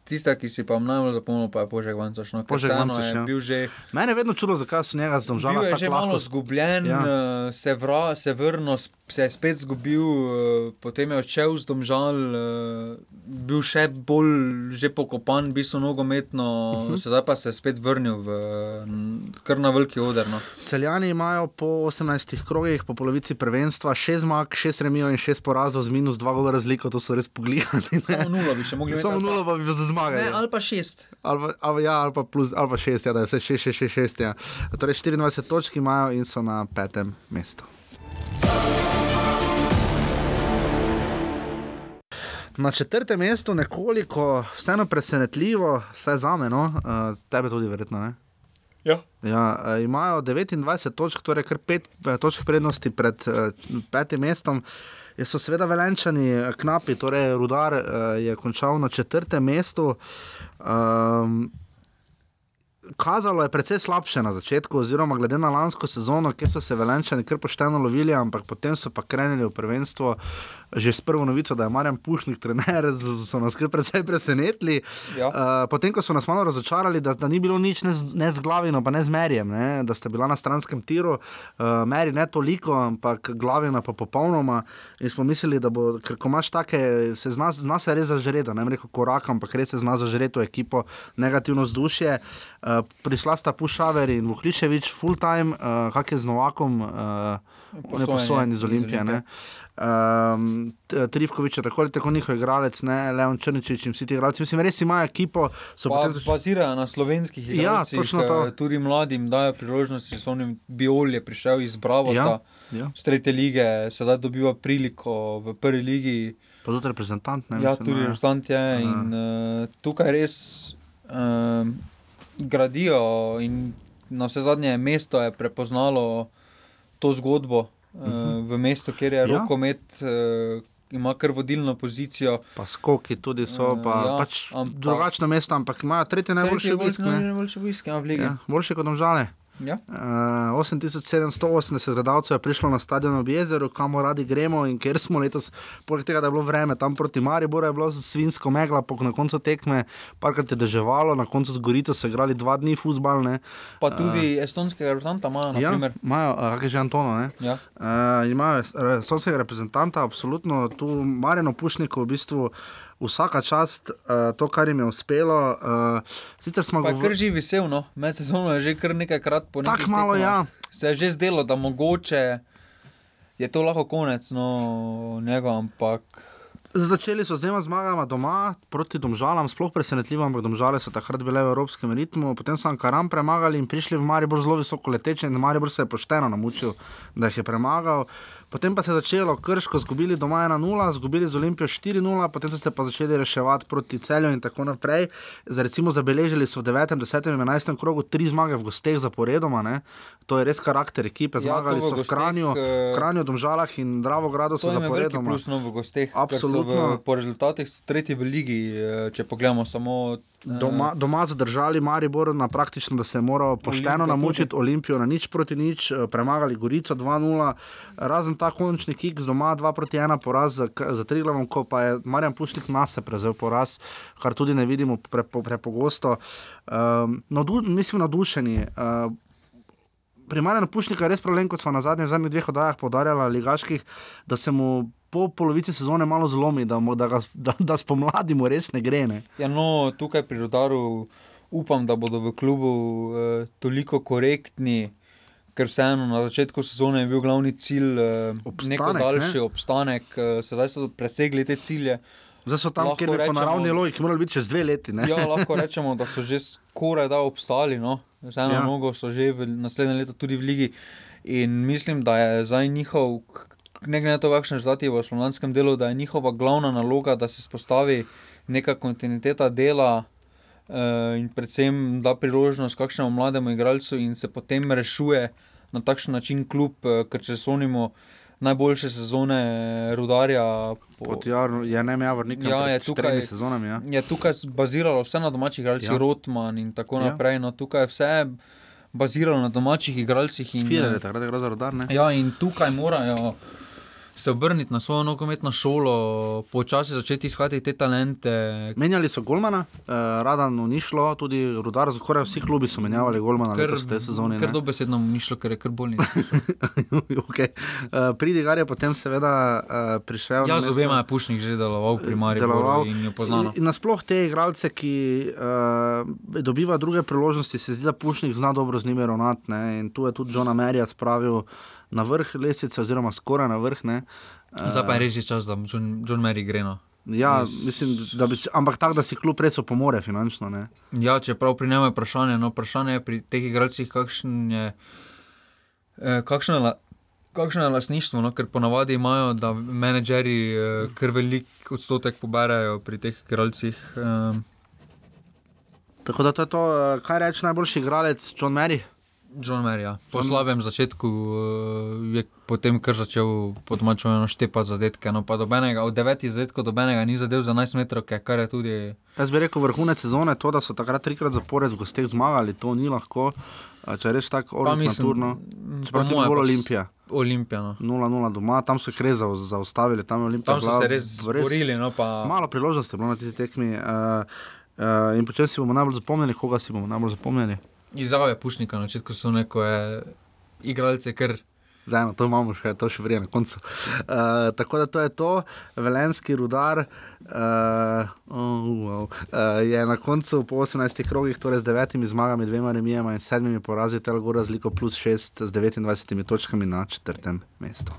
tista, ki si pa najbolj zapomnil, pa je Požek Vancoš. No, Požek Vancoš, ja. bil že. Mene je vedno čudo, zakaj so njega zdomžali. Bil je že malo zgubljen, ja. uh, se, vra, se vrnil, se je spet zgubil bil, uh, potem je odšel z domžal, uh, bil še bolj že pokopan, bil so nogometno, uh -huh. sedaj pa se je spet vrnil v kar na veliki oder. No. Celjani imajo po 18 krogih, po polovici prvenstva, 6 zmag, 6 remijo in 6 porazov z minus 2 gola razliko, to so res pogledali. Samo nula bi še mogli imeti. Samo nula pa bi za zmage. Ali pa 6. Ali, ali, ja, ali pa plus, ali pa 6, ja, da je vse 6, 6, 6, 6. Ja. Torej 24 točk imajo in so na petem mestu. Na četrtem mestu nekoliko, vseeno presenetljivo, vse za me, no? uh, tebe tudi verjetno. Ne? Ja. Ja, uh, imajo 29 točk, torej kar 5 točk prednosti pred uh, petim mestom. Je so seveda velenčani knapi, torej Rudar uh, je končal na četrtem mestu. Um, kazalo je precej slabše na začetku, oziroma glede na lansko sezono, kjer so se velenčani kar pošteno lovili, ampak potem so pa krenili v prvenstvo. Že s prvo novico, da je Marjan Pušnik, trener, so nas kar precej presenetili. Ja. Uh, potem, ko so nas malo razočarali, da, da ni bilo nič ne z, ne z glavino, pa ne z merjem, ne? da sta bila na stranskem tiru, uh, meri ne toliko, ampak glavina pa popolnoma. In smo mislili, da bo, ker ko imaš take, se zna, zna se res zažreti, ne reko korak, ampak res se zna zažreti v ekipo, negativno vzdušje. Uh, Prisla sta Pušaver in Vukliševič, full time, uh, kak je z Novakom, uh, ne posojen iz Olimpije. Olimpije. Um, Trivkovič je tako ali tako njihov igralec, ne Leon Črnčič in vsi ti igralci. Mislim, res imajo ekipo. Pa, zač... Bazirajo na slovenskih igralcih. Ja, točno to. Tudi mladim dajo priložnost, če so oni Biol je prišel iz Bravo, ja, ja. z tretje lige, sedaj dobiva priliko v prvi ligi. Pa tudi reprezentant, ne? Ja, mislim, tudi ja. reprezentant je. Ja. In uh, tukaj res um, gradijo in na vse zadnje mesto je prepoznalo to zgodbo. -huh. v mestu, kjer je ja. rokomet. Uh, Ima kar vodilno pozicijo. Pa skoki tudi so, pa, uh, ja, pač ampak, drugačno mesto, ampak ima tretje najboljše obiske. Najboljše obiske, ja, v Ligi. Ja, boljše kot domžale. Ja. Uh, 8780 gledalcev je prišlo na stadion ob jezeru, kamor radi gremo in ker smo letos, poleg tega, da je bilo vreme tam proti Mariboru, je bilo svinsko megla, pok na koncu tekme, parkrat je deževalo, na koncu z Gorico so igrali dva dni futbal. Ne. Pa tudi uh, estonskega reprezentanta imajo. Ja, imajo, uh, kaj že Antono. Ja. Uh, imajo estonskega reprezentanta, absolutno tu Marino Pušnikov v bistvu vsaka čast, uh, to, kar jim je uspelo. Uh, govorili, da je že vesel, no? med sezono je že kar nekajkrat ponovil. Tako malo, ja. Se je že zdelo, da mogoče je to lahko konec no, njega, ampak. Začeli so z dvema zmagama doma proti domžalam, sploh presenetljivo, ampak domžale so takrat bile v evropskem ritmu. Potem so Ankaram premagali in prišli v Maribor zelo visoko leteče in Maribor se je pošteno namučil, da jih je premagal. Potem pa se je začelo krško, zgubili doma 1-0, zgubili z Olimpijo 4-0, potem so se pa začeli reševati proti celju in tako naprej. Zdaj, recimo, zabeležili so v 9, 10 in 11 krogu tri zmage v gosteh zaporedoma. Ne? To je res karakter ekipe. Ja, zmagali ja, so v, gosteh, v Kranju, uh, Kranju, Domžalah in Dravogradu so zaporedoma. Plusno v gosteh. Absolutno. V, po rezultatih so tretji v ligi, eh, če pogledamo samo Doma, doma zadržali Maribor na praktično, da se je moral pošteno namučiti Olimpijo na nič proti nič, eh, premagali Gorico 2-0, razen ta končni kik z doma 2 proti 1 poraz za, za Triglavom, ko pa je Marjan Pušnik nas je prevzel poraz, kar tudi ne vidimo prepogosto. Pre um, nadu, mislim, navdušeni. Uh, Pri Marjanu Pušniku je res problem, kot smo na zadnjih, zadnjih dveh oddajah podarjali, ligaških, da se mu po polovici sezone malo zlomi, da, da, ga, da, da spomladi mu res ne gre. Ne? Ja, no, tukaj pri rodaru upam, da bodo v klubu eh, toliko korektni. Ker vseeno na začetku sezone je bil glavni cilj eh, nek daljši ne? obstanek, eh, sedaj so presegli te cilje. Zdaj so tam, lahko kjer je po naravni logiki, morali biti čez dve leti. Ja, lahko rečemo, da so že skoraj da obstali. No? Vseeno ja. mnogo so že v naslednjem letu tudi v ligi. In mislim, da je zdaj njihov ne glede na to, kakšne rezultate v slovenskem delu, da je njihova glavna naloga, da se spostavi neka kontinuiteta dela uh, in predvsem da priložnost kakšnemu mlademu igralcu in se potem rešuje na takšen način kljub, uh, ker če slonimo. najboljše sezone rudarja. Po, Pod Jarno, je ne imel vrnika. Ja, je tukaj- sezonami. Ja. je tukaj baziralo vse na domačih igralcih, Ja. ja. Rotman in tako Ja. naprej. No, tukaj je vse baziralo na domačih igralcih. In, Firer je eh, takrat igral za rodar, ne? Ja, in tukaj morajo se obrniti na svojo nogometno šolo, počasi začeti iskati te talente. Menjali so Golmana, uh, Radanu ni šlo, tudi Rudar, skoraj vsi klubi so menjavali Golmana letos v tej sezoni. Ker dobesedno mu ni šlo, ker je kar bolni. okay. uh, Pridigar je potem seveda uh, prišel. Ja, na z obema je Pušnik že deloval pri Mariju deloval. in. In, in nasploh te igralce, ki uh, dobivajo druge priložnosti, se zdi, da Pušnik zna dobro z njimi ravnati. ne. In tu je tudi John Amerija spravil na vrh lestvice, oziroma skoraj na vrh. ne. Zdaj pa je res že čas, da John, John Mary gre. No. Ja, mislim, da bi, ampak tako, da si kljub res opomore finančno. Ne. Ja, čeprav pri njemu je vprašanje, no, vprašanje je pri teh igralcih, kakšen je, eh, kakšno je, la, kakšno je lasništvo, no, ker ponavadi imajo, da menedžeri eh, kar velik odstotek poberajo pri teh igralcih. Eh, Tako da to je to, uh, kaj reče najboljši igralec John Mary. John Mary, ja. po John- slabem začetku eh, je potem kar začel podmačovano štepati zadetke. No, pa dobenega, od devetih zadetkov dobenega ni zadev za 11 metrov, kar je tudi. Jaz bi rekel, vrhunec sezone je to, da so takrat trikrat zapored z gosteh zmagali, to ni lahko. Uh, če rečeš tako, Pa orlik mislim, naturno. po Čeprav ti je moje bolj pa s- Olimpija. Olimpija. No. 0-0 doma, tam so jih res zau- zaustavili, tam Olimpija. Tam so bila se res borili. No, pa... Malo priložnosti je bilo na tisti tekmi. Uh, uh, in potem si bomo najbolj zapomnili, koga si bomo najbolj zapomnili. Izjave Pušnika na začetku so neko je igralce, ker Da, no, to imamo še, to še vrije na koncu. Uh, tako da to je to, velenski rudar. Uh, oh, wow. uh, je na koncu po 18 krogih, torej z devetimi zmagami, dvema remijama in sedmimi porazi, tel gor razliko plus 6 z 29 točkami na četrtem mestu.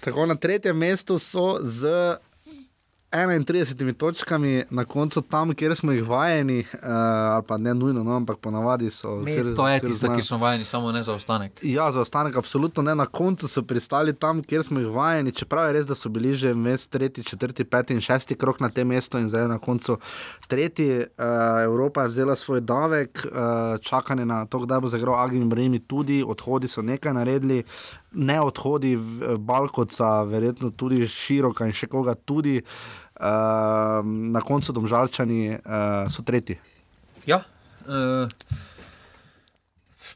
Tako na tretjem mestu so z 31 točkami, na koncu tam, kjer smo jih vajeni, uh, ali pa ne nujno, no, ampak ponavadi so. to je tisto, ki smo vajeni, samo ne za ostanek. Ja, za ostanek absolutno ne. Na koncu so pristali tam, kjer smo jih vajeni. Čeprav je res, da so bili že mes tretji, četrti, peti in šesti krok na tem mestu in zdaj na koncu tretji. Uh, Evropa je vzela svoj davek, uh, čakanje na to, kdaj bo zagral Agim Bremi, tudi odhodi so nekaj naredili. Ne odhodi v- Balkoca, verjetno tudi široka in še koga tudi. Uh, na koncu domžalčani uh, so tretji. Ja. Uh,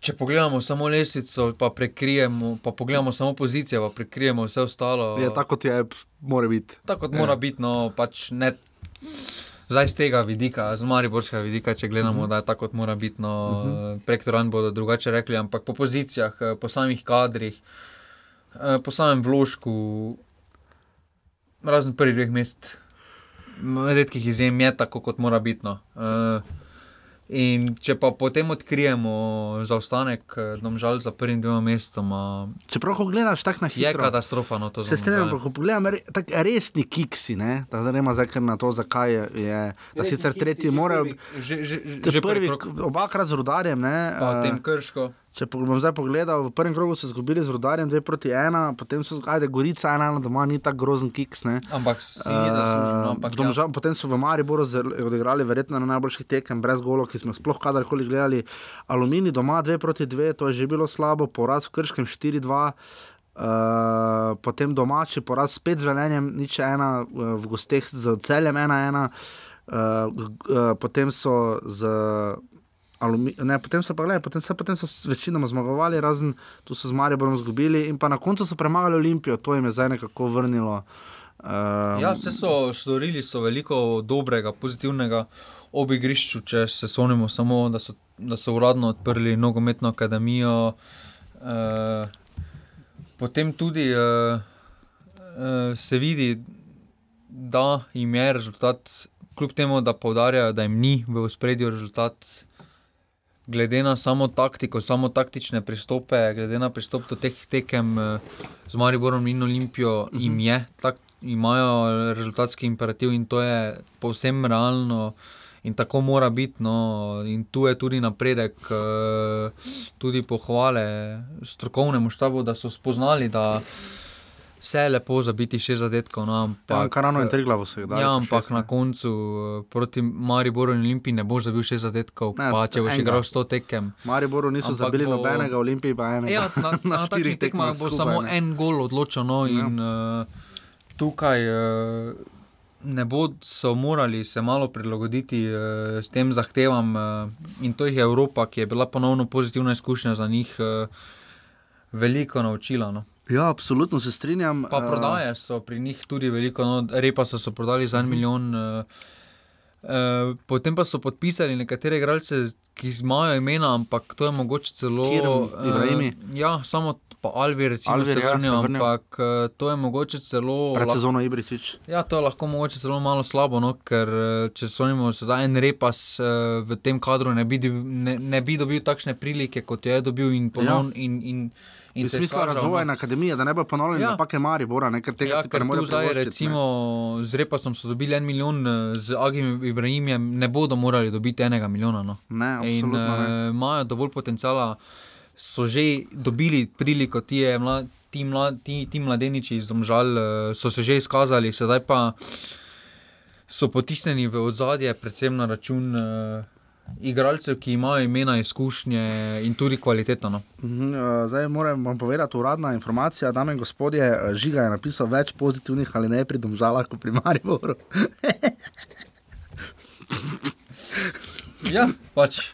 če pogledamo samo lesico, pa prekrijemo, pa pogledamo samo pozicije, pa prekrijemo vse ostalo. Je tako, kot je, mora biti. tako kot mora biti, no pač ne. Zdaj z tega vidika, z mariborskega vidika, če gledamo, uh -huh. da je tako, kot mora biti, no, uh -huh. prek Toran bodo drugače rekli, ampak po pozicijah, eh, po samih kadrih, eh, po samem vložku, razen prvih dveh mest, redkih izjem je tako, kot mora biti. No. Eh, In če pa potem odkrijemo zaostanek, eh, domžal za prvim dvema mestoma, Čeprav, ko gledaš tako na hitro. je katastrofa. No, to Se za strinjam, ko pogledam, re, tak, resni kiksi, ne? da zdaj nema zdaj kar na to, zakaj je. je da sicer tretji morajo. Že, že, že prvi, obakrat z rudarjem. Ne, pa eh, tem krško. Če bom zdaj pogledal, v prvem krogu so izgubili z rudarjem 2 proti 1, potem so ajde, Gorica 1 doma, ni tako grozen kiks. Ne. Ampak si zaslužil. Eh, Ampak, v Domžal- Potem so v Mariboru odigrali verjetno na najboljših tekem, brez golov, ki smo jih sploh kadarkoli gledali. Aluminij doma 2 proti 2, to je že bilo slabo, poraz v Krškem 4-2. Uh, potem domači poraz spet z velenjem, nič ena, uh, v gosteh z celjem 1-1, uh, uh, potem so z. Alumi, ne, potem so pa gledali, potem, se- potem so večinoma zmagovali, razen tu so z Mariborom izgubili, in pa na koncu so premagali Olimpijo, to jim je zdaj nekako vrnilo. Uh, ja, vse so storili, so veliko dobrega, pozitivnega ob igrišču. Če se spomnimo, samo da so, da so uradno odprli nogometno akademijo. Uh, potem tudi uh, uh, se vidi, da jim je rezultat, kljub temu, da poudarjajo, da jim ni v ospredju rezultat. Glede na samo taktiko, samo taktične pristope, glede na pristop do teh tekem eh, z Mariborom in Olimpijo, uh -huh. jim je, tak, imajo rezultatski imperativ in to je povsem realno. In tako mora biti. No. In tu je tudi napredek, eh, tudi pohvale strokovnemu štabu, da so spoznali, da Vse je lepo za biti še zadetkov, no, Ja, ampak, Karano in Triglavo se je dal. ja, ampak na koncu eh, proti Mariboru in Olimpiji ne boš zabil še zadetkov, Ne, pa če boš enega. igral 100 tekem. Mariboru niso Ampak zabili bo- nobenega, Olimpiji pa enega. Ja, na, na, na takšnih tekmah bo skupaj, samo ne. en gol odločil. No, Ja. in, uh, tukaj uh, ne bodo morali se malo prilagoditi uh, s tem zahtevam, uh, in to jih je Evropa, ki je bila ponovno pozitivna izkušnja za njih, uh, veliko naučila. No. Ja, absolutno se strinjam. Pa eh, prodaje so pri njih tudi veliko, no, repa so, so prodali za en milijon. Uh, Uh, potem pa so podpisali nekatere igralce, ki imajo imena, ampak to je mogoče celo. Kirm. Uh, ja, samo pa Alvi, recimo, Alvir, se ja, vrnil, se vrnil. ampak uh, to je mogoče celo. Pred sezono Ibričič. Ja, to je lahko mogoče celo malo slabo, no, ker eh, če sonimo, da en repas uh, v tem kadru ne bi, ne, ne bi dobil takšne prilike, kot jo je dobil in ponovno. Ja. In, in, in izkazal, no. razvoja akademije, da ne bo ponovljen Ja. napake Maribora, ne, ker tega Ja, ker ne more zdaj, privoščiti, ne. recimo, z Repasom so dobili en milijon, eh, z Agim Ibrahimjem ne bodo morali dobiti enega milijona. No. Ne, In ne. eh, imajo dovolj potencijala, so že dobili priliko, ti, je mla, ti, mla, ti, ti mladeniči iz Domžal eh, so se že izkazali, sedaj pa so potisnjeni v ozadje, predvsem na račun. Uh, Igralcev, ki imajo imena, izkušnje in tudi kvaliteto. No. Mhm, eh, Zdaj moram vam povedati uradna informacija, dame in gospodje, eh, Žiga je napisal več pozitivnih ali ne pri Domžalah kot pri Mariboru. Ja, pač.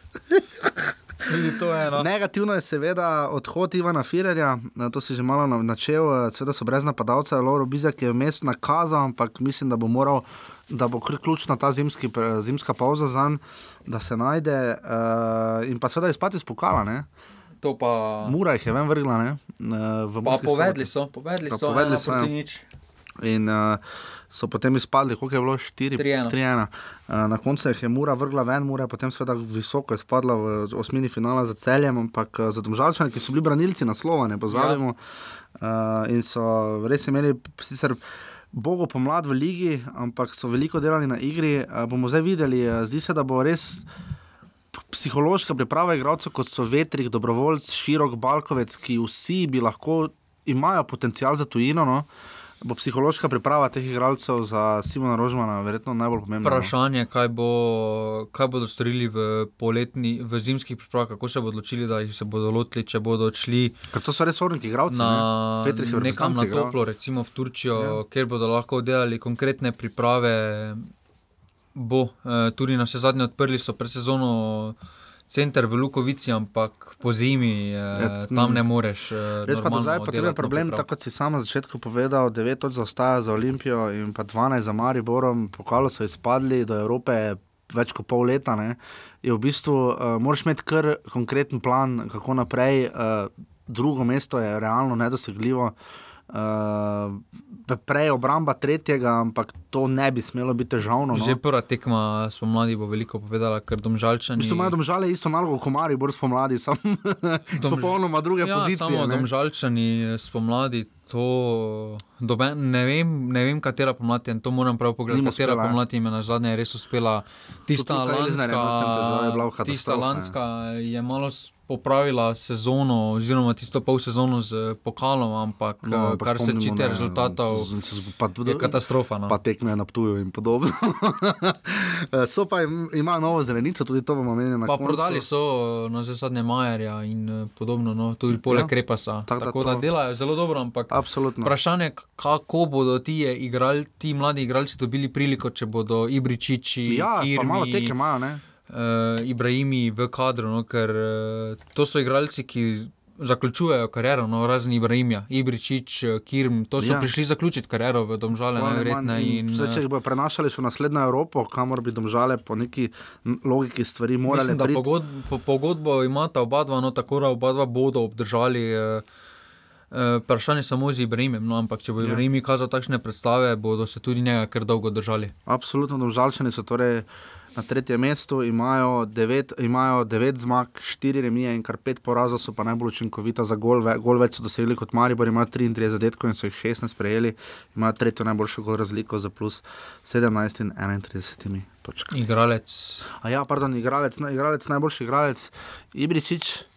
Tudi to je eno. Negativno je seveda odhod Ivana Firerja, to si že malo na- načel, eh, seveda so brez napadalca, Lauro Bizak je vmes nakazal, ampak mislim, da bo moral, da bo ključna ta zimski, zimska pauza za njega, da se najde uh, in pa seveda izpati iz pokala. Ne? To pa. Mura jih je ven vrgla, ne? v Pa Murski povedali Soboti. so, povedali Pa so, povedali ena so, proti ja. nič. In uh, so potem izpadli, koliko je bilo, 4, 3:1. 3-1. Uh, na koncu jih je Mura vrgla ven, Mura je potem seveda visoko izpadla v osmini finala za celjem, ampak uh, za domžalčane, ki so bili branilci naslova, ne pozabimo. Ja. Uh, in so res imeli sicer. Bogo pomlad v ligi, ampak so veliko delali na igri. Uh, bomo zdaj videli, uh, zdi se, da bo res psihološka priprava igralcev, kot so Vetrik, Dobrovoljc, Širok, Balkovec, ki vsi bi lahko imajo potencial za tujino. No? Bo psihološka priprava teh igralcev za Simona Rožmana verjetno najbolj pomembna. no. Vprašanje, kaj, bo, kaj bodo storili v, poletni, v zimskih pripravah, kako se bodo odločili, da jih se bodo lotili, če bodo odšli Ker to so res orniki igralci. na, ne? Vetrih je v nekam na igral. toplo, recimo v Turčijo, Ja. ja. kjer bodo lahko delali konkretne priprave. Bo eh, tudi na vse zadnje odprli so pred sezono. Center v Lukovici, ampak po zimi eh, Ja, tam mm. ne moreš. Eh, Res pa zdaj delati na problem, tako kot si sam na začetku povedal, 9 točk zaostaja za Olimpijo in pa 12 za Mariborom, pokalo so izpadli do Evrope več kot pol leta. Ne. Je v bistvu, uh, moraš imeti kar konkreten plan, kako naprej. Uh, drugo mesto je realno nedosegljivo. Uh, prej obramba tretjega, ampak to ne bi smelo biti težavno. No. Že prva tekma spomladi bo veliko povedala, ker domžalčani. Bistvu imajo domžale isto nalogo kot Maribor spomladi, samo Domž... popolnoma druge ja, pozicije. Samo ne. domžalčani spomladi. To, doben, ne, vem, ne vem, katera pomlad je, to moram prav pogledati. Ni mu Katera uspela, ja. pomlad jim je na zadnje res uspela. Tista Elzner je je lanska, tista lanska je malo popravila sezono, oziroma tisto pol sezono z pokalom, ampak, no, ampak kar se čite ne, rezultatov, z- z- z- pa je katastrofa. No. pa tekme na Ptuju in podobno. Eh, so pa im- imajo novo zelenico, tudi to bomo omenili na Pa koncu. prodali so eh, na zadnje Majerja in eh, podobno, no, tudi poleg Ja. ja. Krepasa. Tako da Tako, da to- delajo zelo dobro, ampak Absolutno. vprašanje, kako bodo ti, igral, ti mladi igralci dobili priliko, če bodo Ibričiči, Ja, pa malo Kirmi, teke imajo, ne? Uh, Ibrahimi v kadru, no, ker uh, to so igralci, ki zaključujejo kariero, no, razen Ibrahimja, Ibričič, eh, Kirm, to so Ja. prišli zaključiti kariero v Domžale, najverjetneje. In, zdaj, če jih bo prenašali še v naslednjo Evropo, kamor bi domžale po neki logiki stvari morali Mislim, da priti. pogod, po, pogodbo imata oba dva, no tako da oba dva bodo obdržali. Eh, eh, Vprašanje je samo z Ibrahimom, no, ampak če bo Ja. Ibrahim kazal takšne predstave, bodo se tudi njega kar dolgo držali. Absolutno, domžalčani so torej na tretjem mestu, imajo devet, imajo devet zmag, štiri remije in kar pet porazov, so pa najbolj učinkovita za gol, ve, gol več so dosegli kot Maribor, imajo 33 zadetkov in so jih 16 prejeli, imajo tretjo najboljšo gol razliko za plus 17 in 31 točkami. Igralec. A ja, pardon, igralec, na- igralec najboljši igralec, Ibričič.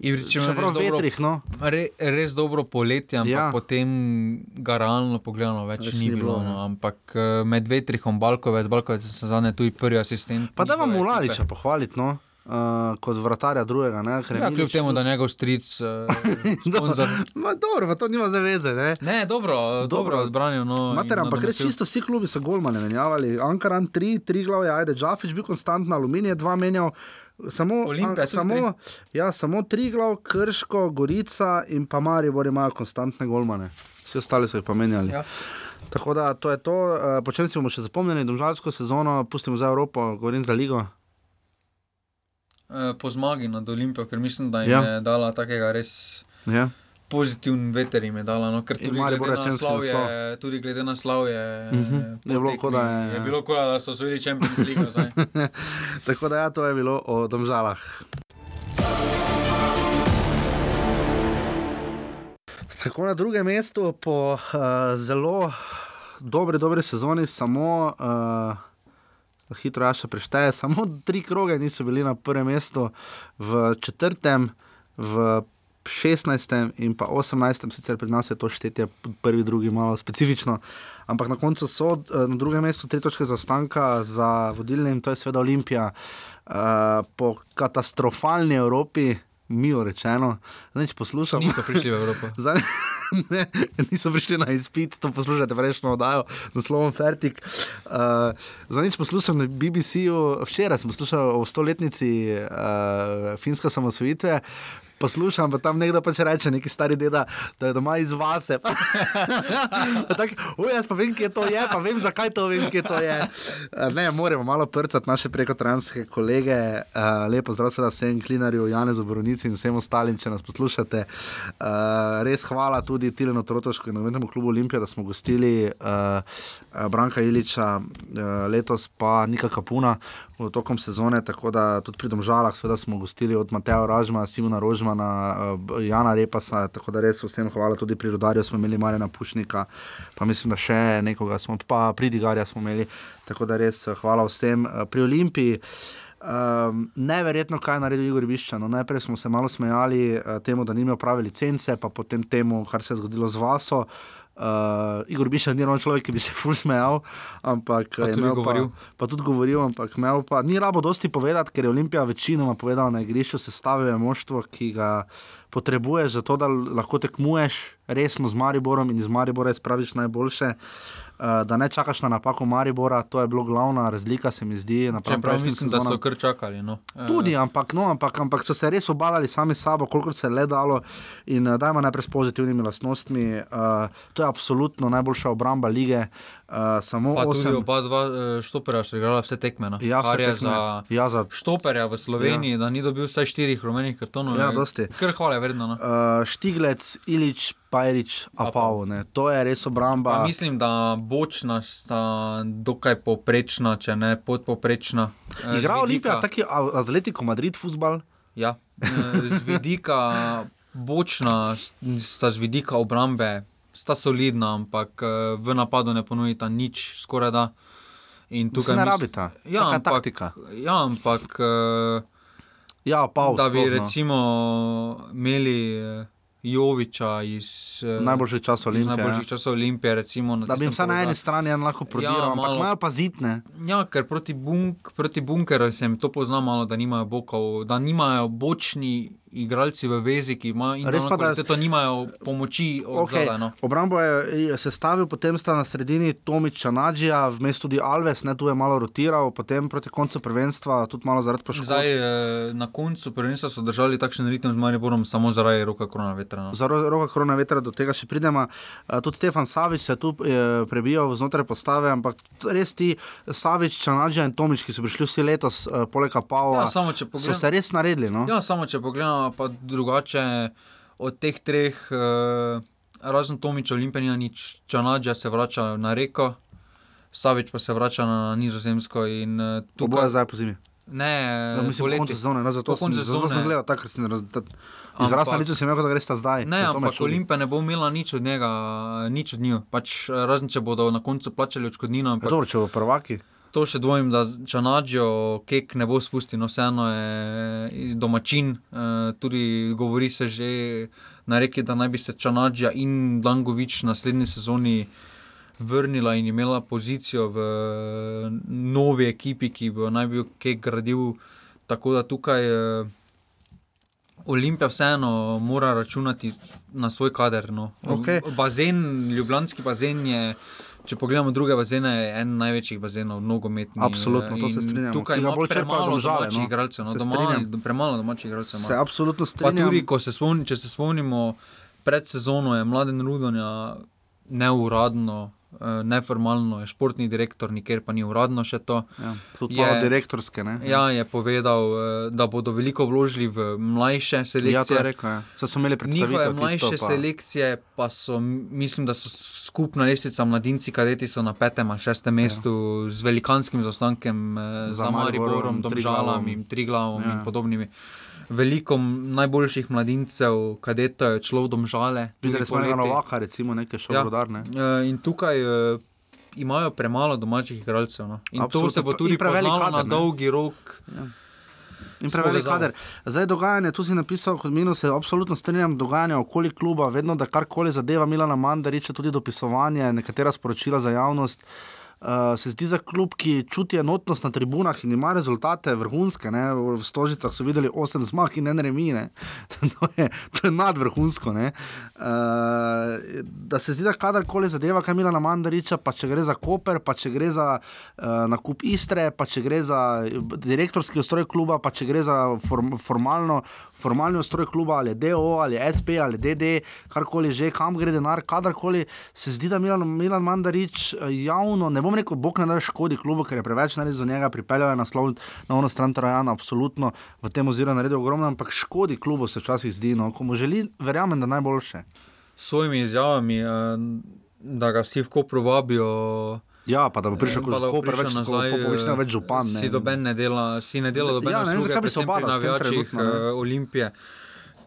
Ivrič ima Še res dobro, vetrih, no. re, res dobro poletje, ampak Ja. potem ga realno pogledano več, Več ni ni bilo. bilo, No. Ampak eh, med vetrihom Balkovec, Balkovec je zadnje tudi prvi asistent. Pa da vam Ulaliča ekipe. pohvaliti, no. Uh, kot vratarja drugega, ne, je Ja, kljub temu, da njegov stric. Uh, sponzor... Ma dobro, pa to nima zaveze, ne. Ne, dobro, dobro, dobro odbranil. No, Mater, in ampak res čisto vsi klubi so golmane menjavali. Ankaran 3, 3 glav je, ajde, Džafič bil konstantno, aluminij je 2 menjal. Samo, Olimpija a, samo, ja, samo tri glav, Krško, Gorica in pa Maribor imajo konstantne golmane. Vsi ostali so jih pa menjali. Ja. Tako da to je to, uh, po čem si bomo še zapomnili, domžalsko sezono, pustimo za Evropo, govorim za ligo. Eh, Po zmagi nad Olimpijo, ker mislim, da jim ja. je dala takega res Ja. Pozitiven veter, jim je dala. No, ker tudi glede, je na jesenski slavje, naslov. tudi glede na slavje, Mhm. eh, Je bilo, kot da je- je bilo, kot da so osvojili Champions League. Tako da ja, to je bilo o domžalah. Tako na drugem mestu, po uh, zelo dobri, dobri sezoni, samo uh, hitro ja še prešteje, samo tri kroge niso bili na prvem mestu, v četrtem, v 16. in pa 18. sicer pri nas je to štetje prvi, drugi, malo specifično. Ampak na koncu so eh, na drugem mestu tri točke zaostanka za vodilnim, to je seveda Olimpija. Uh, po katastrofalni Evropi, milo rečeno, zdaj če poslušam. Niso prišli v Evropo. Zdaj, ne, niso prišli na izpit, to poslušate prejšnjo oddajo z naslovom Fertig. Uh, Zadnjič poslušam na BBC-ju, včeraj sem poslušal o stoletnici uh, finske samosvojitve. Poslušam, pa tam nekdo pač reče, neki stari deda, da je doma iz vase. tak, o, jaz pa vem, kje to je, pa vem, zakaj to vem, kje to je. Ne, moramo malo prcati naše prekotranske kolege. Uh, lepo zdrav seveda vsem klinarju, Janezu Boronici in vsem ostalim, če nas poslušate. Uh, res hvala tudi Tilenu Trotošku in novinarnemu klubu Olimpija, da smo gostili uh, Branka Iliča, uh, letos pa Nika Kapuna tokom sezone, tako da tudi pri Domžalah smo gostili od Mateja Ražma, Simona Rožmana, uh, Jana Repasa, tako da res vsem hvala, tudi pri Rodarju smo imeli Marjana Pušnika, pa mislim, da še nekoga smo, pa pri Digarja smo imeli, tako da res eh, hvala vsem. Uh, pri Olimpiji Um, neverjetno, kaj je naredil Igor Biščan. No, najprej smo se malo smejali uh, temu, da ni imel prave licence, pa potem temu, kar se je zgodilo z Vaso. Uh, Igor Biščan ni ravno človek, ki bi se ful smejal, ampak Pa je tudi govoril. Pa, pa tudi govoril, ampak imel pa ni rabo dosti povedati, ker je Olimpija večinoma povedala na igrišču, sestavil je moštvo, ki ga potrebuješ za to, da lahko tekmuješ resno z Mariborom in iz Maribora izpraviš najboljše. Uh, da ne čakaš na napako Maribora, to je bilo glavna razlika, se mi zdi. Čeprav mislim, da sezonam. so kar čakali. No. Eh, Tudi, ampak, no, ampak, ampak so se res obadali sami s sabo, koliko se je le dalo. In uh, dajmo najprej s pozitivnimi lastnostmi. Uh, to je absolutno najboljša obramba lige. Uh, samo Pa tudi osem. oba dva eh, štoperja so igrala vse tekme. No. Ja, vse je tekme. za Ja, za štoperja v Sloveniji, ja. da ni dobil vsaj štirih rumenih kartonov. Ja, je dosti. Kar hvale vredno. No. uh, Štiglec, Ilič, Pajrič, Apav. ne. To je res obramba. Pa mislim, da bočna sta dokaj poprečna, če ne podpoprečna. Eh, z Igra vidika- Olimpija, taki Atletico Madrid, futbal. Ja, eh, z vidika bočna, sta z vidika obrambe, sta solidna, ampak eh, v napadu ne ponudita nič, skoraj da. In Se ne rabita, Ja, taka ampak, taktika. ja, ampak eh, Ja, Apav. da bi no. recimo imeli eh, Joviča iz Najboljših časov Olimpije. najboljših ja. časov Olimpije, recimo, Da bi jim vsaj na eni strani lahko prodiral, Ja, ampak imajo pa zitne. Ja, ker proti, bunk, proti bunkerju se jim to pozna malo, da nimajo bokov, da nimajo bočni igralci v vezi, ki imajo Res pa, da- to nimajo pomoči Okay. No. Obrambo je sestavil, potem sta na sredini Tomič Čanadžija, vmes tudi Alves, ne tu je malo rotiral, potem proti koncu prvenstva, tudi malo zaradi poškodb. Zdaj, eh, na koncu prvenstva so držali takšen ritem z Mariborom samo zaradi roka korona vetra. No. Za ro- roka korona vetra do tega še pridemo. Uh, tudi Stefan Savič se je tu eh, prebijal znotraj postave, ampak res ti Savič, Čanadžija in Tomič, ki so prišli vsi letos, poleg Pavla, Ja, so se res naredili. No? Ja, samo če pogledamo, pa drugače od teh treh, eh, razen Tomiča, Olimpija, nič, Čanadža se vrača na reko. Savič pa se vrača na Nizozemsko. In, uh, To bo zdaj po zimi. Ne, Ja, mislim, po koncu sezone, no, zato, sem, zato sem gledal, ker sem raz, ta, izraz na licu sem imel, da greš ta zdaj. Ne, ampak. Olimpija ne bo imela nič od njega, nič od njih. Pač, eh, razen če bodo na koncu plačali odškodnino. Ja, ampak dobro, če bo prvaki. To še dvomim, da Čanađo kek ne bo spustil, no vseeno je domačin. Uh, tudi govori se že na reki, da naj bi se Čanađa in Dangovič naslednji sezoni vrnila in imela pozicijo v novi ekipi, ki bo naj bil kek gradil. Tako da tukaj. Olimpija vseeno mora računati na svoj kader. No. Okay. Bazen, ljubljanski bazen je. Če pogledamo druge bazene, je en največjih bazenov, nogometni. Absolutno, to se strinjam. Tukaj ima bolj premalo domačih no. igralcev. No, doma, premalo domačih igralcev. Se absolutno strinjam. Pa tudi, se spomni, če se spomnimo, pred sezono je mladen Rudonja neuradno Eh, neformalno je športni direktor, nikjer pa ni uradno še to. Ja, tudi malo direktorske. Ne? Ja, je povedal, eh, da bodo veliko vložili v mlajše selekcije. Ja, je rekel. Ja. So imeli predstavitev. Mlajše tisto, pa... selekcije pa so, mislim, da so skupna lestvica mladinci, kadeti so na petem ali šestem ja. mestu ja. z velikanskim zaostankem eh, za, za Mariborom, Domžalam in Triglavom ja. in podobnimi veliko najboljših mladincev, kadetov je šlo v domžale. Videli smo nekaj novaka, recimo nekaj šolarne. Ja. E, in tukaj e, imajo premalo domačih igralcev. No. In Absolutno. to se bo tudi preveliko na dolgi rok. Ja. In prevelik kader. Zdaj dogajanje, tu si napisal, kot minus, se absolutno strinjam, dogajanje okoli kluba, vedno da karkoli zadeva Milana Mandariča, tudi dopisovanje, nekatera sporočila za javnost. Uh, uh, se zdi za klub, ki čuti enotnost na tribunah in ima rezultate vrhunske. Ne? V Stožicah so videli osem zmag in en remi. to, je, to je nadvrhunsko. Uh, da se zdi, da kadarkoli zadeva, kaj Milana Mandariča, pa če gre za Koper, pa če gre za uh, nakup Istre, pa če gre za direktorski ustroj kluba, pa če gre za form, formalno, formalni ustroj kluba ali DO ali SP ali DD, karkoli že, kam gre denar, kadarkoli se zdi, da Milan, Milan Mandarič javno ne bo bom rekel, bog ne da škodi klubu, ker je preveč naredil za njega, pripeljal je naslov na ono stran Trajana, absolutno v tem oziru naredil ogromno, ampak škodi klubu se včasih zdi, no, ko mu želi, verjamem, da najboljše. S svojimi izjavami, eh, da ga vsi v Kopru vabijo. Ja, pa da bo prišel kot lahko preveč nazaj, ko bo več župan. Ne. Si doben ne dela, si ne dela doben ja, ne vem, zakaj bi se obadal na večjih uh, Olimpije,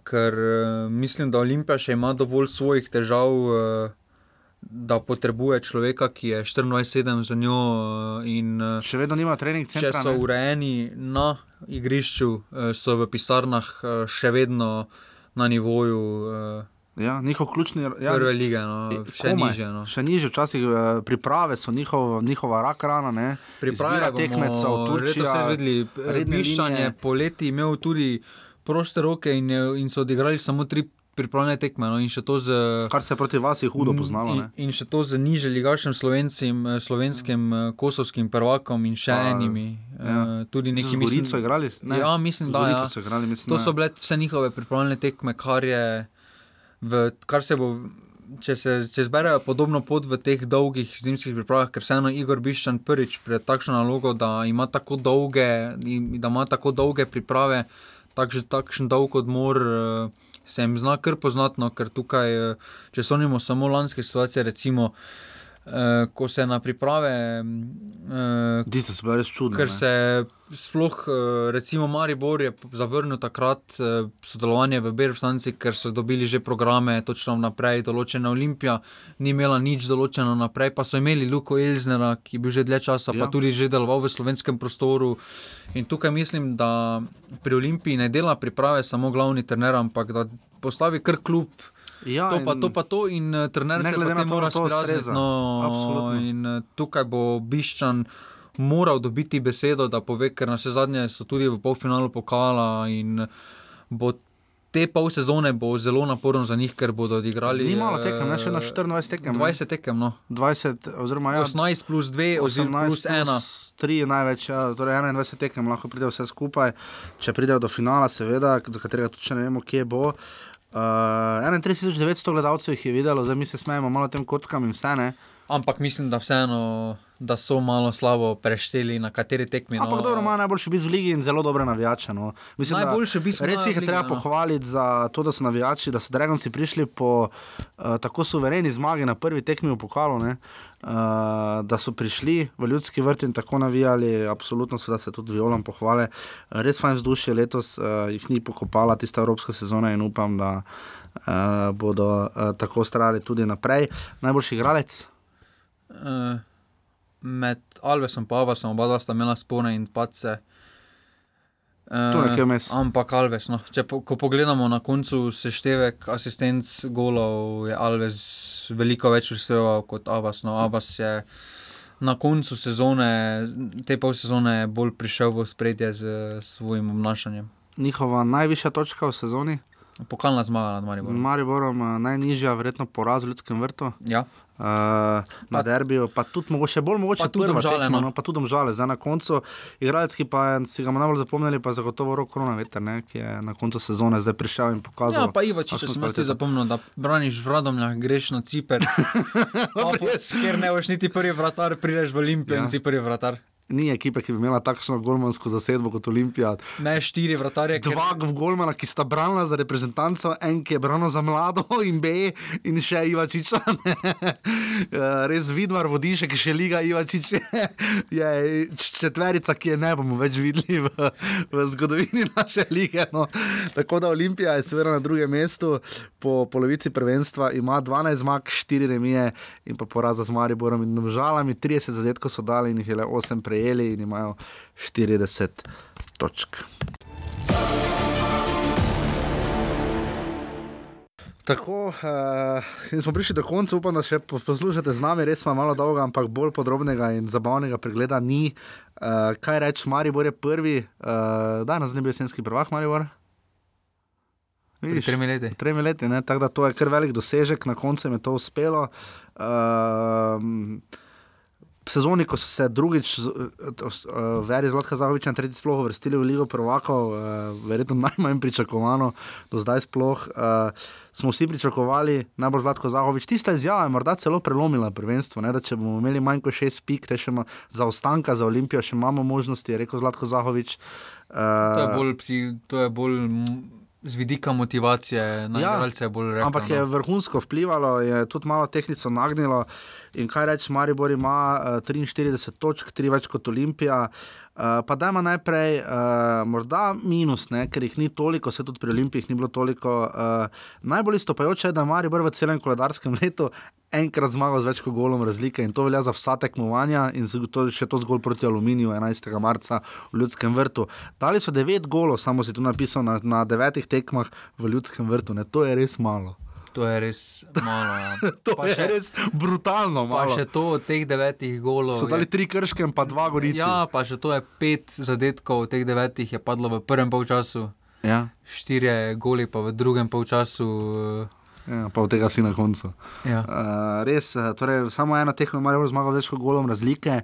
ker uh, mislim, da Olimpija še ima dovolj svojih težav. Da potrebuje človeka, ki je 24-7 za njo. Eh, in, eh, Še vedno nima trening centra. Če so urejeni na igrišču, eh, so v pisarnah še vedno na nivoju. Ja, njihov ključni ja, prve lige, no, še niže. No. Še niže, včasih priprave so njihov, njihova rak rana. Priprave tekmecev, Turčija, se je videli, rednišanje poleti imel tudi proste roke in, in so odigrali samo tri pripravljene tekme. No, z, Kar se proti vas je hudo poznalo. In, in še to z nižjim ligaškim eh, slovenskim ja. kosovskim prvakom in še A, enimi. Eh, ja. Tudi neki mislim, so igrali. Ne? Ja, mislim, da ja. so igrali. Mislim, to so bile vse njihove pripravljene tekme, kar, je, v, kar se bo. Če se če zberejo podobno pot v teh dolgih zimskih pripravah, ker vseeno Igor Biščan prvič pred takšno nalogo, da ima tako dolge, da ima tako dolge priprave, takšen, takšen dolg odmor. Uh, se jim zna kar poznatno, ker tukaj, eh, če sonimo samo lanske situacije, recimo. Uh, ko se na priprave. Uh, Diste so bile res čudne. Ker se sploh, uh, recimo, Maribor je zavrnil takrat uh, sodelovanje v Berlini, ker so dobili že programe, točno naprej, določene Olimpija, ni imela nič določeno naprej, pa so imeli Luko Elznera, ki je bil že dlje časa, ja. pa tudi že deloval v slovenskem prostoru. In tukaj mislim, da pri Olimpiji ne dela priprave samo glavni trener, ampak da postavi kar klub. Ja, to, pa, to pa to, in uh, trener se potem mora sprijazniti. No, in uh, tukaj bo Biščan moral dobiti besedo, da pove, ker na vse zadnje so tudi v polfinalu pokala. In bo te pol sezone bo zelo naporno za njih, ker bodo odigrali. Ni malo tekem, ne še na 24 tekem. 20 tekem, no. 20, oziroma ja, 18 plus 2, oziroma plus 1. 3 je največ, ja, torej 21 tekem, lahko pride vse skupaj. Če pridejo do finala, seveda, za katerega tudi ne vemo, kje bo. Uh, 31.900 gledalcev jih je videlo, zdaj mi se smejemo malo tem kockam in vse. Ne? Ampak mislim, da vseeno. Da so malo slabo prešteli na kateri tekmi. No. Ampak dobro, ima najboljši biti v ligi in zelo dobre navijače. No. Mislim, najboljši biti v ligi. Res jih je treba no. pohvaliti za to, da so navijači, da so Dragoci prišli po uh, tako suvereni zmagi na prvi tekmi v pokalu. Uh, uh, da so prišli v ljudski vrt in tako navijali, absolutno so se tudi violom pohvale. Res fajn vzdušje letos uh, jih ni pokopala tista evropska sezona in upam, da uh, bodo uh, tako ostali tudi naprej. Najboljši igralec? Uh. Med Alvesom in Avasom, oba sta imela spone in pace. Tu nekje vmes. Ampak Alves, no. Če po, ko pogledamo na koncu seštevek asistenc golov, je Alves veliko več prispeval kot Avas. No, Avas je na koncu sezone, te pol sezone, bolj prišel v spredje z svojim obnašanjem. Njihova najvišja točka v sezoni, Pokalna zmaga nad Mariborom. Mariborom, eh, najnižja, verjetno poraz v ljudskem vrtu. Ja. Uh, na derbiju, pa tudi mogoče bolj mogoče Pa tudi prva Domžale, tekma, no. no, pa tudi žale. Zdaj na koncu, igralec, ki pa je, si ga najbolj zapomnili, pa zagotovo rok korona veter, ne, ki je na koncu sezone zdaj prišel in pokazal. Ja, pa Ivačič, če sem jaz zapomnil, da braniš v Radomljah, greš na Ciper. Pafos, ker ne boš niti prvi vratar, prideš v Olimpijo Ja. in si prvi vratar. Ni ekipe, ki bi imela takšno golmansko zasedbo kot Olimpija. Ne štiri vratarje, ker- Dva golmana, ki sta branila za reprezentanco, en, ki je branil za mlado in B, in še Ivačiča. Eh, Res vidmar vodiše, ki še liga Ivačič je, je četverica, ki je ne bomo več videli v, v zgodovini naše lige. No. Tako da Olimpija je seveda na drugem mestu, po polovici prvenstva ima 12 zmag, 4 remije in pa poraza z Mariborom in Domžalami. 30 zadetkov so dali in jih je le 8 prejeli in imajo 40 točk. Tako, uh, in smo prišli do konca, upam, da še po- poslušate z nami, res smo malo dolga, ampak bolj podrobnega in zabavnega pregleda ni. Uh, kaj reči, Maribor je prvi, uh, da nas ne bi jesenski prvak, Maribor. Tremi leti. Tremi leti, ne? tako da to je kar velik dosežek, na koncu je to uspelo. Uh, Sezoni, ko so se drugič, uh, Veri Zlotka Zahovič in tretji sploh uvrstili v Ligo prvakov, uh, verjetno najmanj pričakovano do zdaj sploh, uh, smo vsi pričakovali, najbolj Zlatko Zahovič. Tista izjava je morda celo prelomila prvenstvo, ne, da če bomo imeli manj kot šest pik, te še ima zaostanka za Olimpijo, še imamo možnosti, je rekel Zlatko Zahovič. Uh, To je bolj, psi, to je bolj z vidika motivacije, na Ja, igralce je bolj rekel. Ampak je no. vrhunsko vplivalo, je tudi malo tehnico nagnilo. In kaj reči, Maribor ima uh, 43 točk, 3 več kot Olimpija. Uh, pa dajmo najprej, uh, morda minus, ne, ker jih ni toliko, se tudi pri Olimpijih ni bilo toliko. Uh, najbolj istopajoče je, da Maribor v celem koledarskem letu enkrat zmagal z več kot golom razlike in to velja za vsa tekmovanja in to, še to zgolj proti Aluminiju 11. marca v Ljudskem vrtu. Dali so 9 golov, samo si tu napisal na, na devetih tekmah v Ljudskem vrtu, ne, to je res malo. To je res malo. Ja. To pa je še, res brutalno. Pa malo. še to od teh devetih golov. So dali je- tri krške pa dva gorice. Ja, pa še to je pet zadetkov, od teh devetih je padlo v prvem polčasu, Ja, štirje goli pa v drugem polčasu. ja, pa od tega vsi na koncu. Ja. Uh, res, eh, torej, samo ena tekma ima zmagal več kot golom razlike.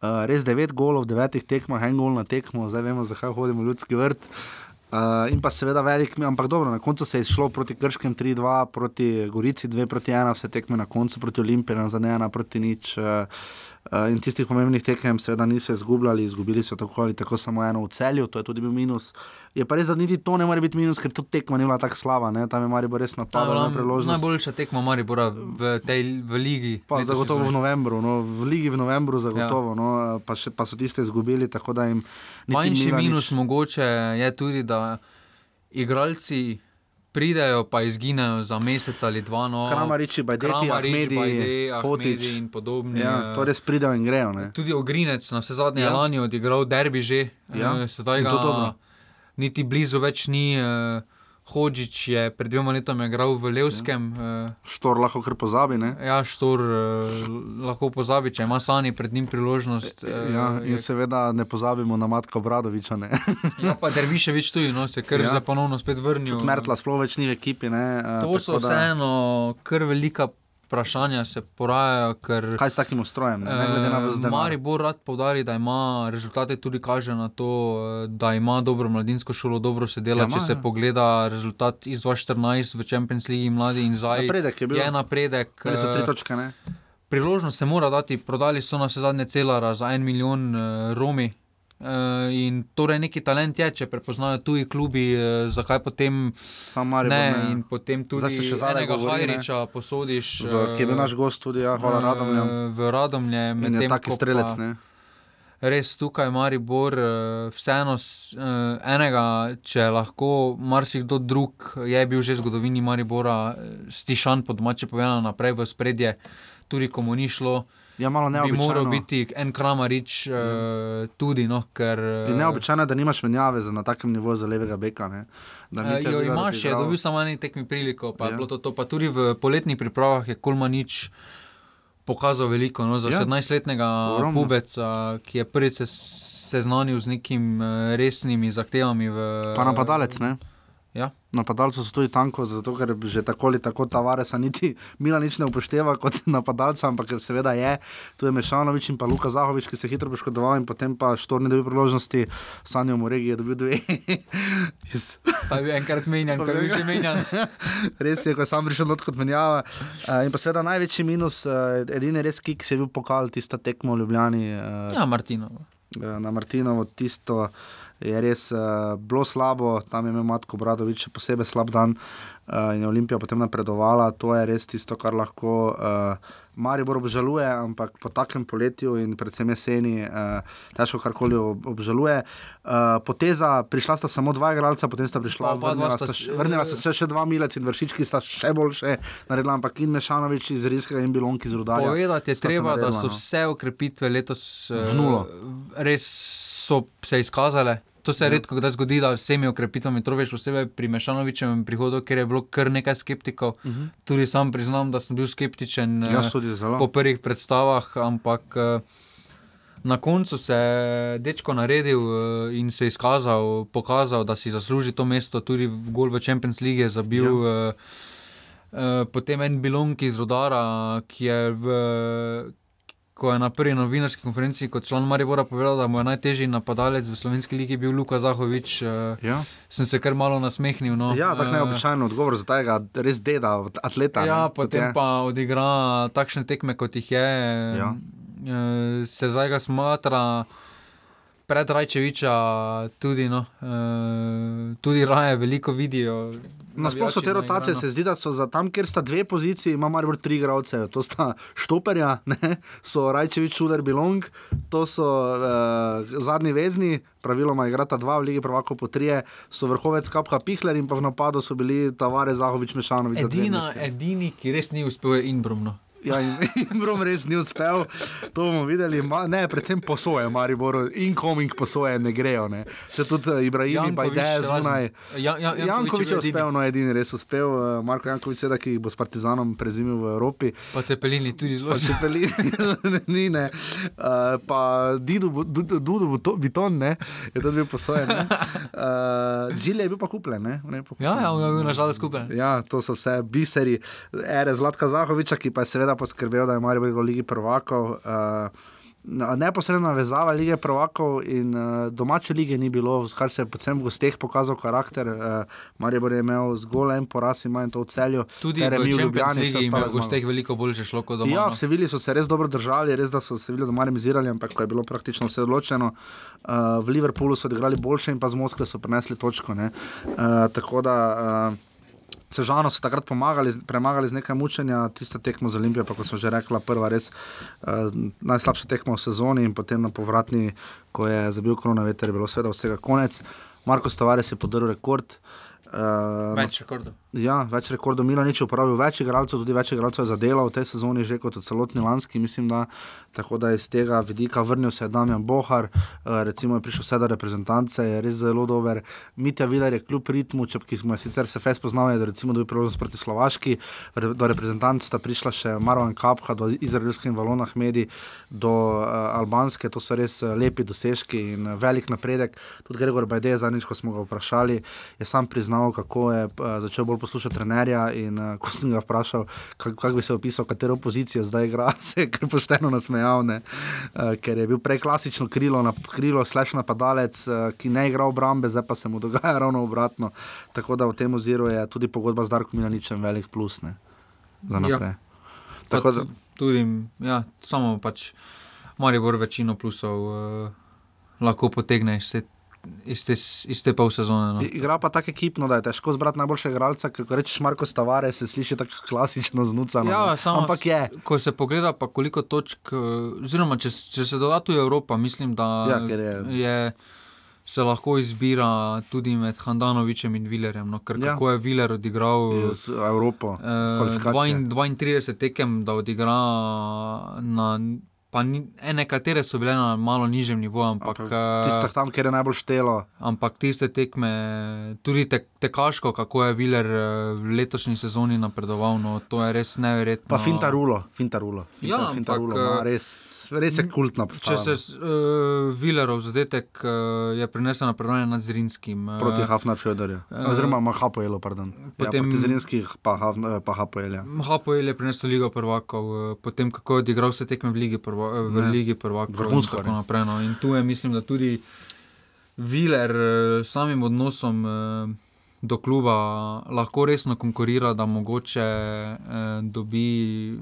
Uh, res devet golov devetih tekmah, en gol na tekmo, zdaj vemo, zakaj hodimo v ljudski vrt. Uh, in pa seveda velik, ampak dobro, na koncu se je izšlo proti Krškem 3-2, proti Gorici 2-1, vse tekme na koncu proti Olimpiji, za ne ena proti nič. Uh, uh, in tistih pomembnih tekem seveda niso izgubljali, izgubili so tako ali tako samo eno v celju, to je tudi bil minus. Je pa res, da niti to ne more biti minus, ker tudi tekma ni bila tako slaba, ne? tam je Maribor res napadal na priložnost. najboljša tekma Maribora v tej v ligi. Pa zagotovo v novembru, no, v Ligi v novembru, zagotovo, ja. no, pa, še, pa so tiste izgubili, tako da jim Manjši minus mogoče je tudi, da igralci pridejo, pa izginejo za mesec ali dva. No, Kramariči, Bajdeti, Kramarič, Ahmedi, Bajde. Ahmedi in podobni. Ja, eh, to res pridejo in grejo. Ne. Tudi Ogrinec, na vse zadnje, Ja. lani odigral derbi že, Ja, ja. sedaj in ga niti blizu več ni. Uh, Hodžič je pred dvema letoma igral v Levskem, ja. Štor lahko kar pozabi. Ne. ja, Štor uh, lahko pozabi, če ima Sani pred njim priložnost. eh, Ja, in je- seveda ne pozabimo na Matka Bradoviča. Ne. Ja, pa Derviševič tudi, no, se kar Ja. zdaj ponovno spet vrnil. Mertla sploh več ni v ekipi. Ne. eh, To so tako da- vseeno kar velika vprašanja, se porajajo. Ker, Kaj s takim ustrojem? Ne, ne eh. Maribor rad povdari, da ima rezultate tudi kaže na to, eh, da ima dobro mladinsko šolo, dobro se dela. Ja, ima, Če se ja. pogleda rezultat iz 2014 v Champions League mladi in zdaj, Napredek je bil. je napredek. Imeli so tri eh, točke. Ne. Priložnost se mora dati, prodali so na vse zadnje celara za en milijon uh, Romi. Uh, in torej neki talent je, če prepoznajo tuji klubi, uh, zakaj potem Sam Maribor. ne, ne. in potem tudi Zdaj se še zadaj enega. Hajriča posodiš. V, ki je bil naš gost tudi, ja, hvala Radomljam. eh, V Radomlje, In je medtem taki strelec. Ne. Res tukaj Maribor, eh, vseeno eh, enega, če lahko marsikdo drug je bil že v zgodovini Maribora, eh, stišan po domače povedano naprej v spredje, tudi ko mu ni šlo. Ja, malo bi neobičajno. moral biti en kramarič uh, tudi, no, ker. Eh, neobičajno, je, da nimaš menjave za, na takem nivoju za levega beka. Ne? Da Mitja Jo imaš, je dobil samo eni tekmi priliko, pa, Ja. ja. to, to, pa tudi v poletnih pripravah je Kulmanič pokazal veliko. No, za Ja. ja. 17-letnega Ogromno. pubeca, ki je prvič se seznanil z nekimi resnimi zahtevami. V, Pa napadalec, ne? Ja. Napadalcev so tudi tanko, zato ker že tako ali tako Tavaresa niti Mila nič ne upošteva kot napadalca, ampak seveda je. Tu je Mešanovič in pa Luka Zahovič, ki se je hitro poškodoval in potem pa štorni dobil priložnosti, Sanjo Moregi je dobil dve. Jaz- Pa je bil enkrat menjan, Pa je bil že menjan. Res je, ko sam prišel not kot menjava. Uh, in pa seveda največji minus, uh, edini res kik, se je bil pokal tista tekmo v Ljubljani. Uh, Ja, Martino. eh, na Martinovo, tisto je res uh, bilo slabo, tam je imel Matko Bradovič še posebej slab dan uh, in je Olimpija potem napredovala. To je res tisto, kar lahko uh, Maribor obžaluje, ampak po takem poletju in predvsem jeseni uh, težko karkoli ob, obžaluje. Uh, poteza, prišla sta samo dva igralca, potem sta prišla, Pa vrnila sta še- vrnila sta se še dva milec in vršički sta še boljše naredila, ampak in Mešanovič iz Rijskega in Bilonki iz Rudarja. Povedati je treba, da naredila, so no. vse ukrepitve letos eh, V nulo. res so se izkazale. To se je Ja. redko kdaj zgodi, da vsemi ukrepitvami, to veš posebej pri Mešanovičevem prihodu, ker je bilo kar nekaj skeptikov. Uh -huh. Tudi sam priznam, da sem bil skeptičen eh, tudi zelo. po prvih predstavah, ampak eh, na koncu se je dečko naredil eh, in se izkazal, pokazal, da si zasluži to mesto, tudi v gol v Champions League je zabil. Ja. Potem en bilonk iz Rodara, ki je, v, ko je na prvi novinarski konferenci kot član Maribora povedal, da mu je najtežji napadalec v slovenski ligi bil Luka Zahovič. Uh, Ja. sem se kar malo nasmehnil. No. Ja, tako Eh, neobičajen odgovor za tega, res deda, atleta. Ja, ne, potem je. pa odigra takšne tekme, kot jih je. Ja. E, se zdaj ga smatra. Pred Rajčeviča tudi, no, e, tudi raje veliko vidijo. Nasploh so te na rotacije, igrano. se zdi, da so za tam, kjer sta dve poziciji, ima Maribor tri igralce. To sta Štoperja, ne? so Rajčevič, Šuder, Bilong, to so uh, zadnji vezni, praviloma igrata dva v Ligi Prvako po trije, so vrhovec Kapha Pihler in pa v napadu so bili Tavare, Zahovič, Mešanovič. Edina, edini, ki res ni uspel, je Inbrumno. Ja, in, in Brom res ni uspel, to bomo videli. Ma, ne, predvsem posoje, Maribor, incoming posoje ne grejo. Ne. Se tudi uh, Ibrahim, pa ideje zunaj. Ja, ja, Jankovič je uspel, no edini res uspel. uh, Marko Jankovič, seveda, ki bo s Partizanom prezimil v Evropi. Pa Cepelini tudi zelo peli, ni ne. Uh, pa Didu, Dudu, Biton, ne, je tudi bil posojen. Uh, Žilje je bil pa kupljen, ne. ne pa Ja, kupljen. ja, on je bil nažalost skupaj. Ja, to so vse biseri, ere Zlatka Zahoviča, ki pa je seveda poskrbel, da je Marijo v Ligi prvakov. Uh, Neposredna navezava lige prvakov in uh, domače lige ni bilo, kar se je predvsem v gosteh pokazal karakter. Uh, Marijo je imel zgolj en poraz in manj to v celju. Tudi v Ljubljani, je ostale v gosteh veliko boljše šlo kot doma. Ja, no. v Sevilji so se res dobro držali, res da so se bili doma remizirali, ampak ko je bilo praktično vse odločeno. Uh, v Liverpoolu so odigrali boljše in pa z Moskve so prenesli točko. ne. Uh, tako da uh, Sežano so takrat pomagali, premagali z nekaj mučenja, tista tekmo z Olimpijo, pa kot smo že rekla, prva res uh, najslabša tekma v sezoni in potem na povratni, ko je zabil korona veter, je bilo seveda vsega konec. Marko Stavares je podrl rekord. Uh, Več rekordov. Ja, več rekordov Milanič je uporabil, več igralcev, tudi več igralcev je zadelo v tej sezoni, že kot celotni lanski, mislim, da tako da iz tega vidika vrnil se je Damjan Bohar, uh, recimo je prišel vse do reprezentance, je res zelo dober. Mitja Viler je kljub ritmu, če, ki smo sicer se fes poznali, je recimo dobil priložnost proti Slovaški, do reprezentance sta prišla še Marwan Kapha, do izraelske in Valona Hmedi, do uh, albanske, to so res uh, lepi dosežki in velik napredek. Tudi Gregor Bajde, zadnjič, ko smo ga vprašali, je sam priznal, kako je uh, začel bolj poslušati trenerja. In uh, ko sem ga vprašal, kako kak bi se opisal, katero pozicijo zdaj igra, se je kar pošteno nasmejal, ne? uh, ker je bil prej klasično krilo, na, krilo slash napadalec, uh, ki ne igra obrambe, zdaj pa se mu dogaja ravno obratno. Tako da v tem oziru je tudi pogodba z Darkom Milaničem velik plus ne? za naprej. Ja. Tako da, Tudi, ja, samo pač Maribor večino plusov uh, lahko potegne iz te, iz te, iz te pol sezone. No. Igra pa tako ekipno, da je težko zbrati najboljšega igralca, ko rečeš Marko Stavare, se sliši tako klasično znucano. Ja, ne. samo, Ampak je. Ko se pogleda, pa koliko točk, eh, oziroma če, če se doda tu Evropa, mislim, da Ja, je- je, se lahko izbira tudi med Handanovičem in Vilerjem. No, ker Ja. kako je Viler odigral. Z Evropo. Eh, kvalifikacije. 32 tekem, da odigra na Pa ni, e, nekatere so bile na malo nižjem nivoju, ampak, eh, Tiste tam, kjer je najbolj štelo. ampak tiste tekme, tudi te, tekaško, kako je Viler eh, v letošnji sezoni napredoval, no, to je res neverjetno. Pa Fintarulo, Fintarulo. Finta, Ja, ampak, Fintarulo eh, ima res, res je kultna Če postava. se uh, Vilerov zadetek uh, je prinesel napredovanje nad Zrinskim. eh, Proti Hafnar Fjodorju. Oziroma ima Hapoelo, pardon. potem- ja, proti Zrinskih pa, eh, pa. Hapoel je prinesel Ligo prvakov, eh, potem kako je odigral vse tekme v Ligi, prvo, eh, v Ne. Ligi prvakov. in Vrhunsko res. naprej. No. In tu je, mislim, da tudi Viler eh, s samim odnosom eh, do kluba lahko resno konkurira, da mogoče eh, dobi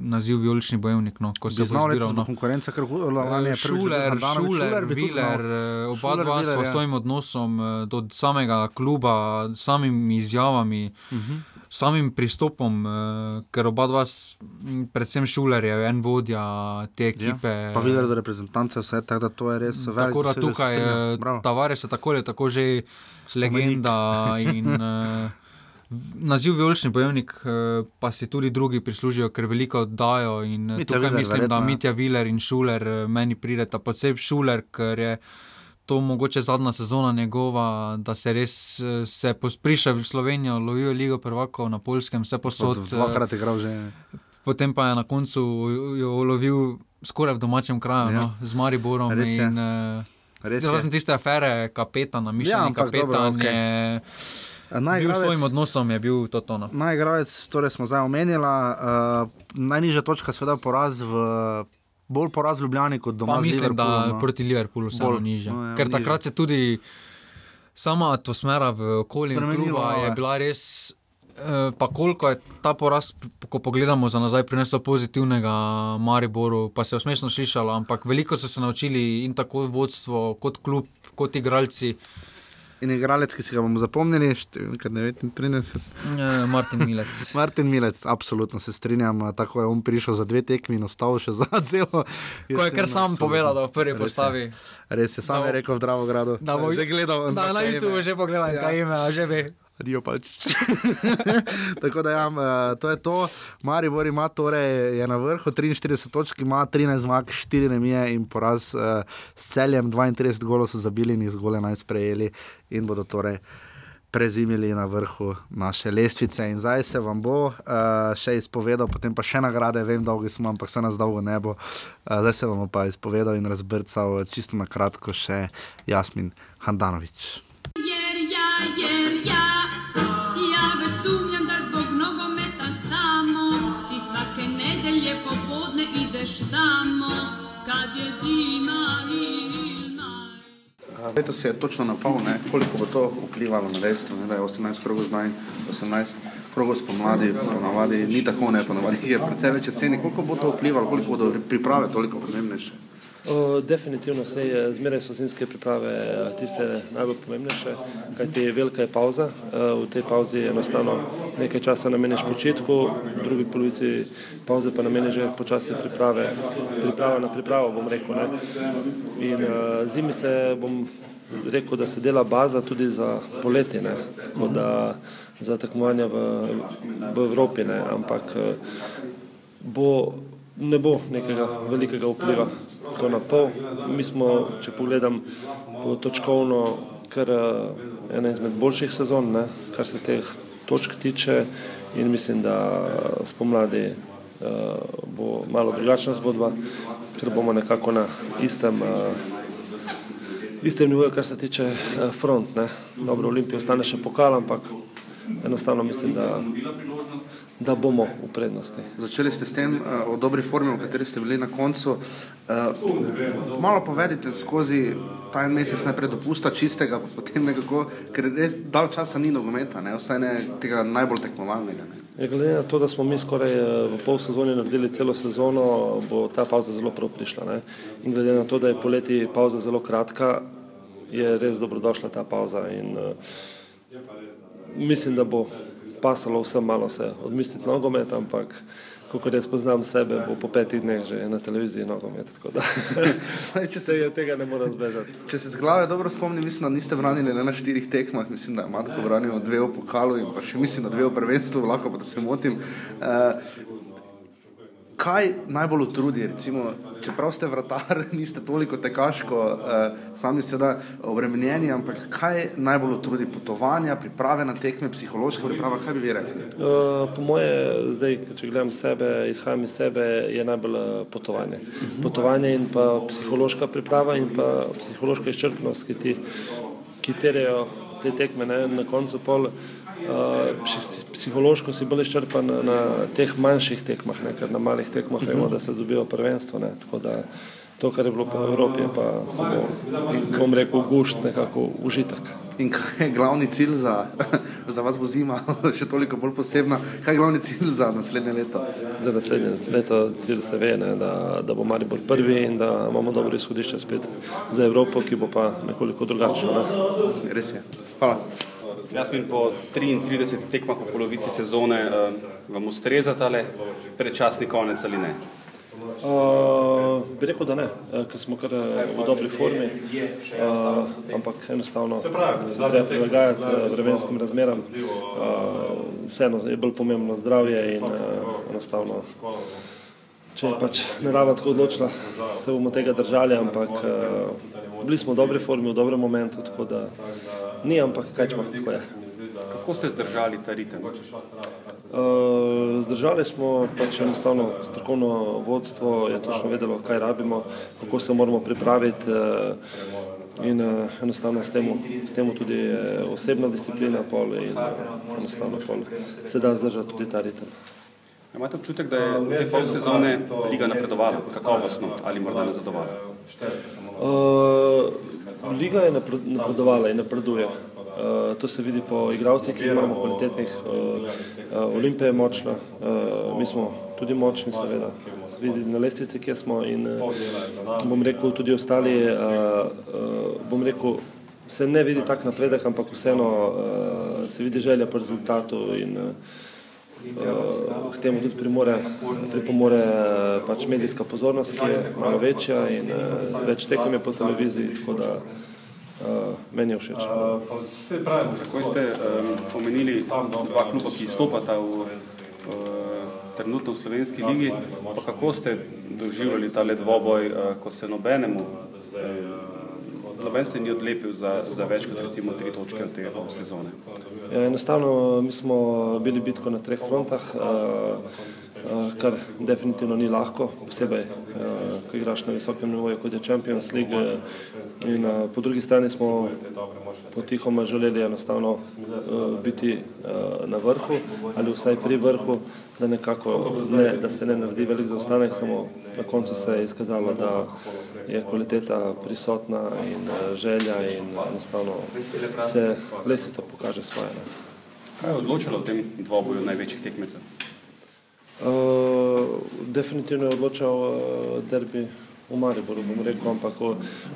naziv Vijolični bojevnik. No, ko se znal izbiral. da bo No. konkurenca, ker lani je dobil Šuler, Handanović. Šuler, znal. Viler, eh, oba Šuler, dva Viler, s ja. svojim odnosom eh, do samega kluba, samimi izjavami, Mhm. Samim pristopom, eh, ker oba dva, predvsem Šuler je en vodja te ekipe. Ja, pa videl do reprezentance, vse tako da to je res velik Tako da tukaj eh, Bravo. Tavares je tako ali tako že Spomenik. legenda in v- naziv Vijolični bojevnik, eh, pa si tudi drugi prislužijo, ker veliko oddajo. In Mitja tukaj Viler, mislim, verjetno, da ja. Mitja Viler in Šuler meni prideta, posebej Šuler, ker je. To mogoče zadnja sezona njegova, da se res eh, se pospriša v Slovenijo, lovijo Ligo prvakov na Polskem, vse posod. Od eh, Dvakrat je igral že. Potem pa je na koncu jo lovil skoraj v domačem kraju, Ja. no, z Mariborom. Res je. in, eh, Res je. Razen tiste afere, kapetana, mišljen Ja, ampak dobro, kapetan okej. je bil s svojim odnosom, je bil to tono. Najigravec, torej smo zdaj omenili, uh, najnižja točka, seveda poraz v. Bolj poraz Ljubljani kot doma. Pa mislim, da no. proti Liverpoolu vseeno Bolj, niže. no ja, Ker nižje. takrat se tudi sama atmosfera v okolju kluba je ja. bila res. eh, Pa koliko je ta poraz, ko pogledamo za nazaj, prinesel pozitivnega Mariboru, pa se je smešno slišalo, ampak veliko so se naučili in tako vodstvo, kot klub, kot igralci. In igralec, ki si ga bomo zapomnili, številka 39. Eh, Martin Milec. Martin Milec, absolutno se strinjam. Tako je on prišel za dve tekmi in ostal še za celo. Ko je kar sam povedal, da v prvi Res je. postavi. Res je, sam Da je rekel v Dravogradu. Da bo že gledal. Da, na YouTubu že pogledaj, Ja. kaj ima, že ve. Dio pač. Tako da, ja, eh, to je to. Maribor ima torej, je na vrhu 43 točk, ima 13 zmag, 4 remije in poraz uh, s celjem, 32 golov so zabili in jih zgolj 11 sprejeli in bodo torej. Prezimili na vrhu naše lestvice, in zdaj se vam bo uh, še izpovedal, potem pa še nagrade, vem, dolgi smo, ampak se nas dolgo ne bo. Uh, zdaj se vam bo pa izpovedal in razbrcal, čisto na kratko, še Jasmin Handanovič. Letos se je točno napol, ne, koliko bo to vplivalo na dejstvo, ne, da je 18 krogov zdaj, 18 krogov spomladi, ponavadi ni tako, ne, ponavadi je precej več jeseni. Koliko bo to vplivalo, koliko bodo priprave toliko pomembnejše? O, Definitivno se je, zmeraj so zimske priprave eh, tiste najbolj pomembnejše, kajti velika je pauza. Eh, V tej pauzi enostavno nekaj časa nameniš počitku, v drugi polovici pauze pa nameniš že počasi priprave, priprava na pripravo, bom rekel. Ne. In zimi se bom rekel, da se dela baza tudi za poletje, ne. tako da za tekmovanja v, v Evropi, ne. ampak bo, ne bo nekega velikega vpliva, tako na pol. Mi smo, če pogledam po točkovno, kar eh, ena izmed boljših sezon, ne, kar se teh točk tiče in mislim, da spomladi uh, bo malo drugačna zgodba, ker bomo nekako na istem, uh, istem nivoju, kar se tiče uh, front. Ne. Dobro, Olimpija ostane še pokal, ampak enostavno mislim, da, da bomo v prednosti. Začeli ste s tem uh, o dobri formi, v kateri ste bili na koncu. Uh, malo povedite skozi ta en mesec najprej dopusta čistega, pa potem nekako, ker res dal časa ni nogometa, ne, vsaj ne tega najbolj tekmovalnega. Ne. Ja, Glede na to, da smo mi skoraj eh, v pol sezoni naredili celo sezono, bo ta pauza zelo prav prišla. Ne? In glede na to, da je poleti pauza zelo kratka, je res dobrodošla ta pauza. In, uh, mislim, da bo pasalo vsem malo se odmisliti nogomet, ampak kot jaz poznam sebe, bo po petih dneh že na televiziji nogomet. Zdaj, če se je tega ne morem zbežati. Če se z glave dobro spomnim, mislim, da niste branili le na štirih tekmah, mislim, da je Matko branil dve v pokalu in pa še mislim, da dve v prvenstvu, lahko pa da se motim. Uh, kaj najbolj utrudi, recimo, čeprav ste vratar, niste toliko tekaško, uh, sami seveda obremenjeni, ampak kaj najbolj utrudi potovanja, priprave na tekme, psihološka priprava, kaj bi vi rekli? Uh, po moje, zdaj, če gledam sebe, izhajam iz sebe, je najbolj potovanje. Potovanje in pa psihološka priprava in pa psihološka izčrpnost, ki ti ki terjajo te tekme ne, na koncu pol. Uh, psihološko si bolj izčrpan na, na teh manjših tekmah, ne, ker na malih tekmah vemo, da se dobijo prvenstvo. Ne, tako da to, kar je bilo po Evropi, pa samo, bom rekel, gušt, nekako užitek. In kaj je glavni cilj za, za vas, bo zima, še toliko bolj posebna? Kaj je glavni cilj za naslednje leto? Za naslednje leto cilj se ve, ne, da, da bo Maribor prvi in da imamo dobro izhodišče spet za Evropo, ki bo pa nekoliko drugačno. Ne. Res je. Hvala. Jasmin, po 33 tekmah v polovici sezone uh, vam ustreza tale predčasni konec ali ne? Uh, bi rekel, da ne, ker smo kar v dobri formi, uh, ampak enostavno se treba prilagajati vremenskim razmeram. Uh, vseeno je bolj pomembno zdravje in uh, enostavno. Če je pač narava tako odločila, se bomo tega držali, ampak uh, bili smo v dobri formi, v dobrem momentu, tako da ni, ampak kaj če tako je. Kako ste zdržali ta ritem? Uh, zdržali smo pač enostavno strokovno vodstvo, je točno vedelo, kaj rabimo, kako se moramo pripraviti uh, in uh, enostavno s tem, s tem tudi uh, osebna disciplina pol in uh, enostavno pol se da zdržati tudi ta ritem. Imate občutek, da je v tej pol sezone liga napredovala, kakovostno ali morda nazadovala? Uh, liga je napredovala in napreduje. Uh, to se vidi po igravcih, ki imamo kvalitetnih. Uh, uh, Olimpija je močna, uh, mi smo tudi močni, seveda. Vidi na lestvici, kje smo in uh, bom rekel, tudi ostali, uh, uh, bom rekel, se ne vidi tak napredek, ampak vseeno uh, se vidi želja po rezultatu in uh, uh, k temu tudi pripomore uh, pač medijska pozornost, ki je malo večja in uh, več tekem je po televiziji. Uh, meni je všeč. Uh, Tako ste um, omenili dva kluba, ki izstopata v, uh, trenutno v slovenski ligi. Pa kako ste doživljali ta dvoboj, uh, ko se nobenemu, uh, noben se ni odlepil za, za več kot recimo tri točke od tega pol sezone? Ja, enostavno, mi smo bili bitko na treh frontah. Uh, kar definitivno ni lahko, posebej, ko igraš na visokem nivoju, kot je Champions League. In po drugi strani smo potihoma želeli enostavno biti na vrhu ali vsaj pri vrhu, da, nekako, ne, da se ne naredi velik zaostanek, samo na koncu se je izkazalo, da je kvaliteta prisotna in želja in enostavno se lesica pokaže svoje. Ne. Kaj je odločilo v tem dvoboju največjih tekmecev? Uh, definitivno je odločal uh, derbi v Mariboru, bom rekel, ampak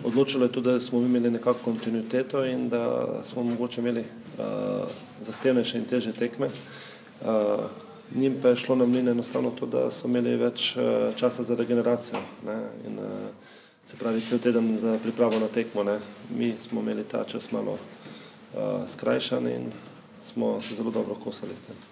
odločilo je tudi, da smo imeli nekako kontinuiteto in da smo mogoče imeli uh, zahtevnejše in teže tekme. Uh, njim pa je šlo na mline enostavno to, da so imeli več uh, časa za regeneracijo. Ne? In, uh, se pravi, cel teden za pripravo na tekmo. Ne? Mi smo imeli ta čas malo uh, skrajšan in smo se zelo dobro kosali s tem.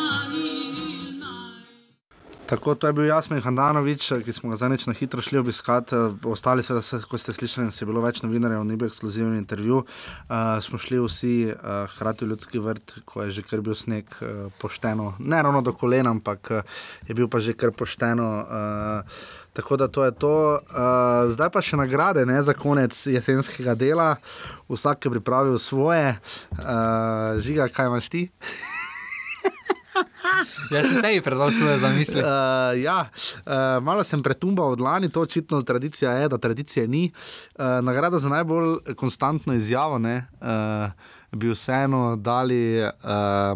Tako, to je bil Jasmin Handanovič, ki smo ga zadnjič na hitro šli obiskati. Ostali, seveda, se, kot ste slišali, se je bilo več novinarjev, ni bil ekskluzivni intervju. Uh, smo šli vsi uh, hrati v ljudski vrt, ko je že kar bil sneg uh, pošteno, ne ravno do kolena, ampak uh, je bil pa že kar pošteno. Uh, Tako da to je to. Uh, zdaj pa še nagrade ne, za konec jesenskega dela, vsak je pripravil svoje, uh, žiga, kaj imaš ti? Jaz sem tebi predal svoje zamisli. Uh, ja, uh, malo sem pretumbal od lani, to očitno tradicija je, da tradicije ni. Uh, nagrada za najbolj konstantno izjavo ne, uh, bi vseeno dali uh,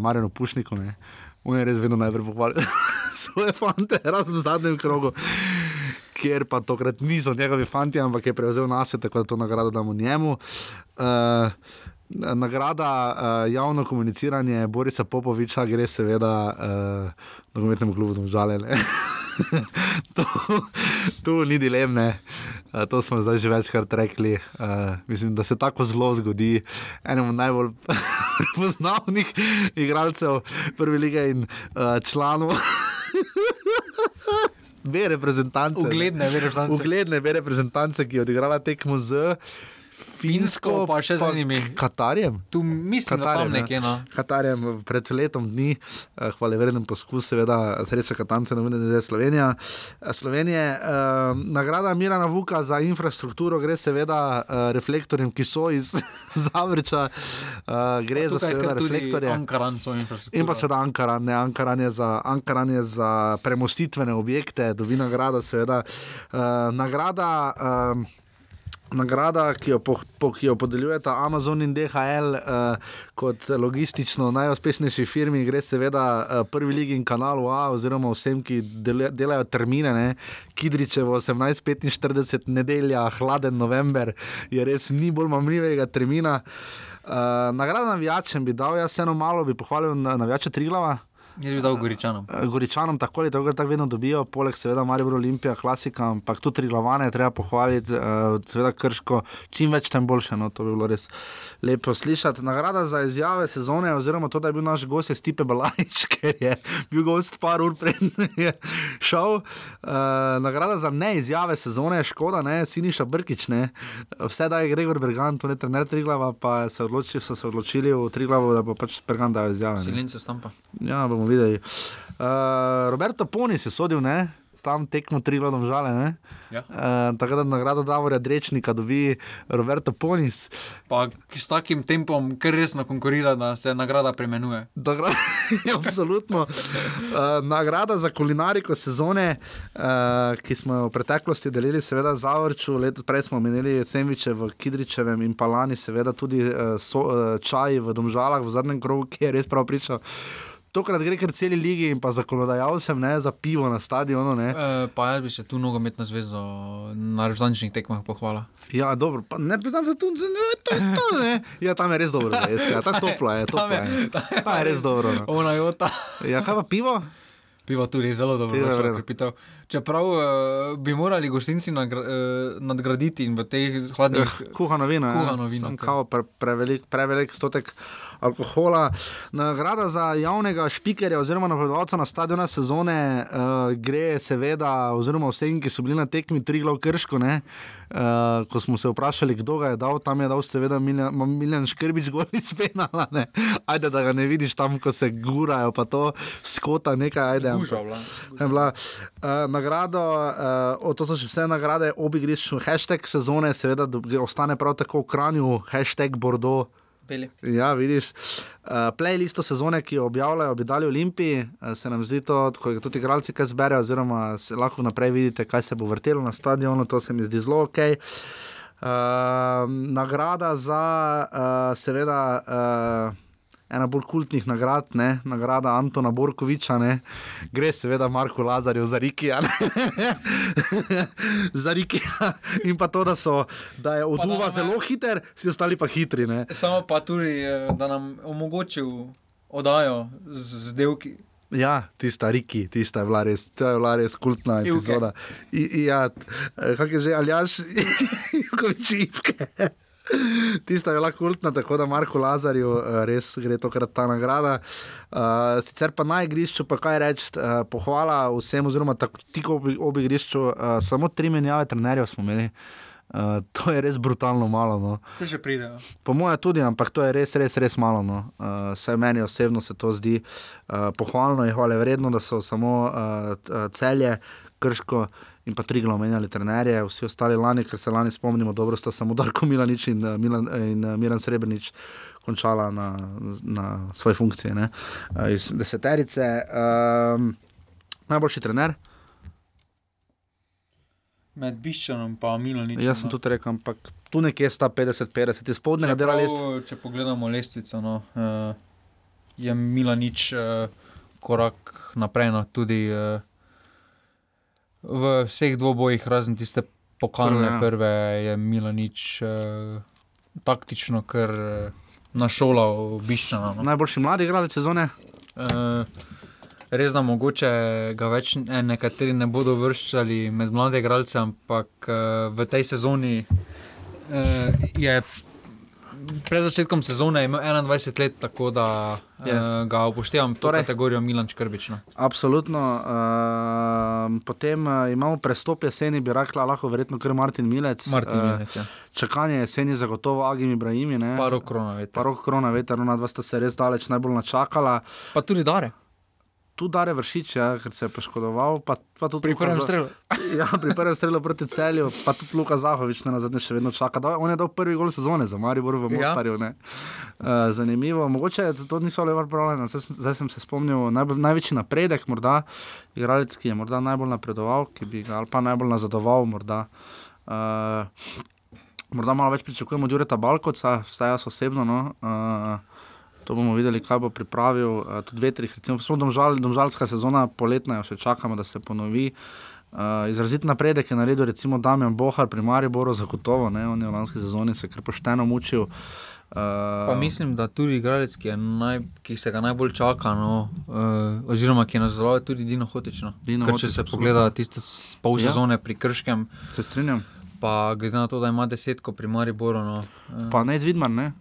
Marjanu Pušniku. Ne. On je res vedno najbolj pohvalil svoje fante, razen v zadnjem krogu. Ker pa tokrat niso njegovi fanti, ampak je prevzel nas, tako da to nagrado damo njemu. Uh, Nagrada uh, javno komuniciranje Borisa Popoviča gre seveda uh, nogometnemu klubu Domžale. to, tu ni dilemne. Uh, to smo zdaj že večkrat rekli. Uh, mislim, da se tako zelo zgodi enemu najbolj prepoznavnih igralcev prve lige in uh, članov. B reprezentance. ne. Ugledne B reprezentance. Ugledne B reprezentance, ki je odigrala tekmo z Finsko, pa še z enimi. Katarjem. Tu mislim, da tam ja. nekje. No. Katarjem pred letom dni, eh, hvale vreden poskus, seveda, sreča Katance, vrhu zdaj Slovenija. Eh, Slovenije. Eh, nagrada Mirana Vuka za infrastrukturo gre seveda eh, reflektorjem, ki so iz Zavrča, eh, gre za je seveda reflektorje. Ankaran so infrastruktura. In pa seveda Ankaran, ne, Ankaran, je za, Ankaran je za premostitvene objekte, dobi nagrado, seveda. Uh, nagrada, uh, nagrada ki, jo po, po, ki jo podeljujeta Amazon in DHL uh, kot logistično najuspešnejši firmi, gre seveda uh, prvi ligi in kanalu A, oziroma vsem, ki dele, delajo termine. Ne. Kidričevo 18:45, nedelja, hladen november, je res ni bolj mamljivega termina. Uh, nagrada navijačem bi dal, jaz eno malo bi pohvalil na- navijače Triglava. Jaz bi dal Goričanom. Eh, Goričanom tako ali tako, tako vedno dobijo, poleg seveda Maribor Olimpija, klasika, ampak tudi tri glavane treba pohvaliti, uh, seveda krško, čim več, tem boljše. No, to bi bilo res lepo slišati. Nagrada za izjave sezone, oziroma to, da je bil naš gost je Stipe Balajič, ker je bil gost par ur pred je šel. Uh, nagrada za neizjave sezone škoda, ne, Siniša Brkič, ne. Vse da je Gregor Bergan, to je trener Triglava, pa se odloči, so se odločili v Triglavu, da bo pač Bergan dal izjave. ne. Silince stampa. Ja, bomo videli. Uh, Roberto Poni je sodil, ne? tam tekmo tri gledom žale. ne. Ja. Uh, tako da nagrado Davorja Drečnika dobi Roberto Ponis. Pa ki s takim tempom kar resno konkurira, da se nagrada premenuje. Nagra- Ja, Absolutno. Uh, nagrada za kulinariko sezone, uh, ki smo jo v preteklosti delili, seveda za Vrču, letos prej smo menili sendviče v Kidričevem in pa lani, seveda tudi uh, so, uh, čaj v Domžalah v zadnjem krogu, ki je res prav pričal. Tokrat gre kar celi ligi in pa zakonodajalcem, ne za pivo na stadionu. Ne. E, pa jaz bi se tu nogometno zvezo na reprezentančnih tekmah pohvala. Ja, dobro, pa ne priznam za to, da je to, to ne. Ja, tam je res dobro, res, ja, tam toplo je, toplo Tam je- je. Tam je res dobro. No. Ona jota. Ja, kaj pa pivo? Piva tudi zelo dobro, Pivo je da krepitev. Čeprav uh, bi morali gostinci nagra, uh, nadgraditi in v teh hladnih. Eh, Kuhano vino. ja. Kuhano vino, kao pre, prevelik, prevelik stotek alkohola. Nagrada za javnega špikerja oziroma napovedovalca na stadionu sezone uh, gre seveda, oziroma vsem, ki so bili na tekmi Triglav Krško. Ne, uh, ko smo se vprašali, kdo ga je dal, tam je dal seveda Miljan, Miljan Škrbič gol iz penala. Ne. Ajde, da ga ne vidiš tam, ko se gurajo, pa to skota nekaj, ajde. Gužva bila. je bila uh, nagrado, uh, to so še vse nagrade, obi greš, hashtag sezone, seveda do- ostane prav tako v Kranju, hashtag Bordeaux. Beli. Ja, vidiš. Uh, playlisto sezone, ki jo objavljajo, bi dali Olimpiji, uh, se nam zdi to, ko jih tudi igralci kaj zberejo, oziroma se lahko naprej vidite, kaj se bo vrtelo na stadionu, to se mi zdi zelo ok. Uh, nagrada za, uh, seveda, uh, ena bolj kultnih nagrad, ne? nagrada Antona Borkoviča, ne? gre seveda Marku Lazarju za Rikija. ne. za Rikija in pa to, da, so, da je oduva da nam je- zelo hiter, vsi ostali pa hitri. Ne? Samo pa tudi, eh, da nam omogočil oddajo z, z delki. Ja, tista Riki, tista je bila res, to je bila res kultna epizoda. I, i, ja, kako je že, Aljaš, Jukovič, Ivke. Tista je bila kultna, tako da Marko Lazarju eh, res gre tokrat ta nagrada. Uh, sicer pa na igrišču, pa kaj reči, uh, pohvala vsem, oziroma tako tik ob, ob igrišču, uh, samo tri menjave trenerjev smo imeli. Uh, to je res brutalno malo. No. Se še pridejo. Po mojem tudi, ampak to je res, res, res malo. No. Uh, Vsaj meni osebno se to zdi uh, pohvalno in hvale vredno, da so samo uh, celje, krško in pa tri glavne menjali trenerje, vsi ostali lani, ker se lani spomnimo, dobro sta samo Darko Milanič in, uh, Milan, in uh, Miran Srebrenic končala na, na svoje funkcije. Ne. Iz deseterice. Um, najboljši trener, Med Biščanom in Milaničem. jaz sem tudi rekel, ampak tu nekje sta 50-50, iz spodnjega dela lestvice. Če pogledamo lestvico, no, je Milanič korak naprej. No, tudi uh, v vseh dvobojih, razen tiste pokalne Prve, ja. prve, je Milanič uh, taktično kar uh, našolal Biščana. No. Najboljši mladi igralec sezone. Uh, Res da mogoče ga več ne, nekateri ne bodo vrščali med mlade igralce, ampak uh, v tej sezoni uh, je pred začetkom sezone imel 21 let, tako da Je. uh, ga upoštevam to Torej- kategorijo Milan Škrbič. No. Absolutno. Uh, potem uh, imamo prestop jeseni, bi rekla, lahko verjetno kar Martin Milec. Martin Eh, Milec, ja. čakanje jeseni zagotovo Agim Ibrahimi. ne. Paro korona, veste. Paro korona, veter, ona dva sta se res daleč najbolj načakala. Pa tudi Dare, Tu Dare vršič, ja, ker se je poškodoval. Pa, pa pri prvem strelu. Ja, pri prvem strelu proti celju, pa tudi Luka Zahovič ne na zadnje še vedno čaka. Da, on je dal prvi gol sezone za Maribor v Ja. Mostarju. Ja. Uh, zanimivo, mogoče to, niso le vrpravljeno. Zdaj, zdaj sem se spomnil, najbolj, največji napredek, morda igralec, ki je morda najbolj napredoval, ki bi ga ali pa najbolj nazadoval. Morda. Uh, morda malo več pričakujemo od Jureta Balkoca, vsaj jaz osebno. No. Uh, To bomo videli, kaj bo pripravil. Uh, tudi vetrih, recimo, smo domžal, domžalska sezona, poletna, še čakamo, da se ponovi. Uh, izrazit napredek je naredil, recimo, Damien Bohar pri Mariboru, zagotovo, ne, on je v lanski sezoni se kar pošteno mučil. Uh, Pa mislim, da tudi igralec, ki, naj, ki se ga najbolj čaka, no, uh, oziroma ki je nazval, je tudi Dino Hotično. Dino Ker če se absolutno. pogleda tiste pol Ja. sezone pri Krškem, Se strinjam. pa glede na to, da ima desetko pri Mariboru, no, uh, Pa ne izvidman, ne.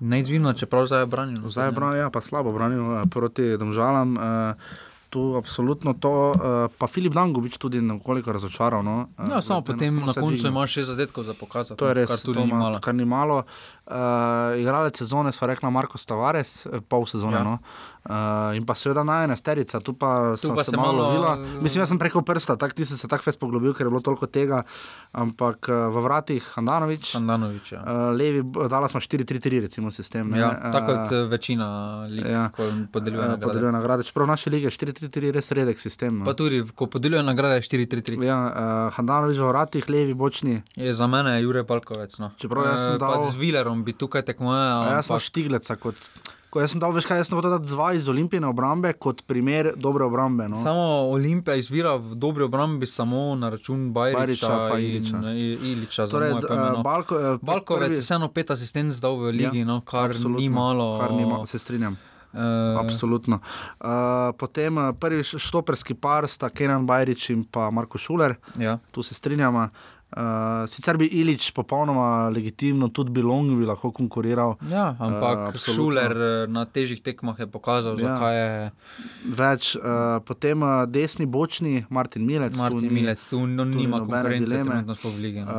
Ne izvidno, čeprav zdaj je branil. Zdaj je branil, ja, pa slabo branil eh, proti Domžalam. Uh, Tu absolutno to, uh, pa Filip Dangovič tudi nekoliko razočaral. No, uh, Ja, samo zdaj potem enostavno na koncu dvignil. ima še zadetkov za pokazati. To je no, res, kar tudi to ni ima- malo. Kar ni malo. Uh, igralec sezone, sva rekla Marko Tavares, eh, pol sezone. Ja. Ja. No? Uh, in pa seveda najna sterica, tu pa sem pa se se malo lovila. eh, Mislim, jaz sem preko prsta, tak, ti si se tako fest poglobil, ker je bilo toliko tega. Ampak uh, v vratih Handanovič, uh, Andanovič. Ja. levi, b- dala smo 4-3-3, recimo sistem. ne. Ja, tako kot eh, večina lig, ja. ja. ko podeljuje nagrade. podeljuje nagrade. Čeprav v naši lige je 4-3-3 res redek sistem. No. Pa tudi, ko podeljuje nagrade 4-3-3. Ja, uh, Handanovič v vratih, levi bočni. Je za mene Jure Palkovec. No. Čeprav jaz sem pa dal- Z Vilerom bi tukaj tekmoval. A jaz sem Štigleca kot. Ko jaz sem dal, veš kaj, jaz sem hotel dati dva iz olimpijske obrambe kot primer dobre obrambe. No. Samo Olimpija izvira v dobri obrambi samo na račun Bajriča, Bajriča pa in Iliča. I- Iliča. Torej, Torej, uh, eh, Balko, eh, Balkovec prvi- je vseeno pet asistent dal v ligi, ja, no, kar ni malo. Kar ni malo, se strinjam. Uh, Absolutno. Uh, potem eh, prvi štoperski par sta Kenan Bajrič in pa Marko Šuler, ja. tu se strinjamo. Uh, sicer bi Ilič popolnoma legitimno, tudi Bilong bi lahko konkuriral. Ja, ampak Eh, uh, absolutno. Šuler eh, na težjih tekmah je pokazal, Ja. zakaj je Več, uh, potem uh, desni bočni Martin Milec. tu Martin ni- Milec tu no, ni nima konkurence dileme. trenutno sploh v ligi. No. Uh,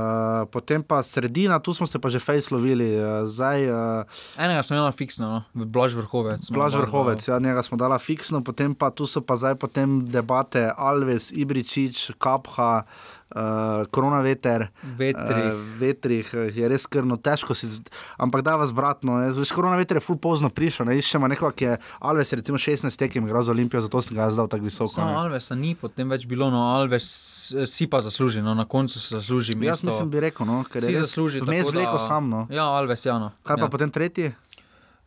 potem pa sredina, tu smo se pa že fejslovili. Uh, zdaj, uh, Enega sem imel fiksno, no. Blaž Vrhovec. smo Blaž Vrhovec, ja, njega smo dala fiksno, potem pa tu so pa zdaj potem debate Alves, Ibričič, Kapha, uh, Koronaveter. Vetrih. Uh, vetrih eh, je res krno, težko si, ampak da vas bratno. Veš, koronaveter je ful pozno prišel, ne iščemo nekoga, ki je Alves, recimo 16 tekem igral za Olimpijo, zato sem ga jaz dal tako visoko. Ne. Alvesa ni potem več bilo, no Alves eh, si pa zasluži, no na koncu se zasluži Jaz mesto. mislim, bi rekel, no, ker si je res zasluži. vmes tako da- vleko sam. No. Ja, Alves, ja. No. Kaj pa ja. potem tretji?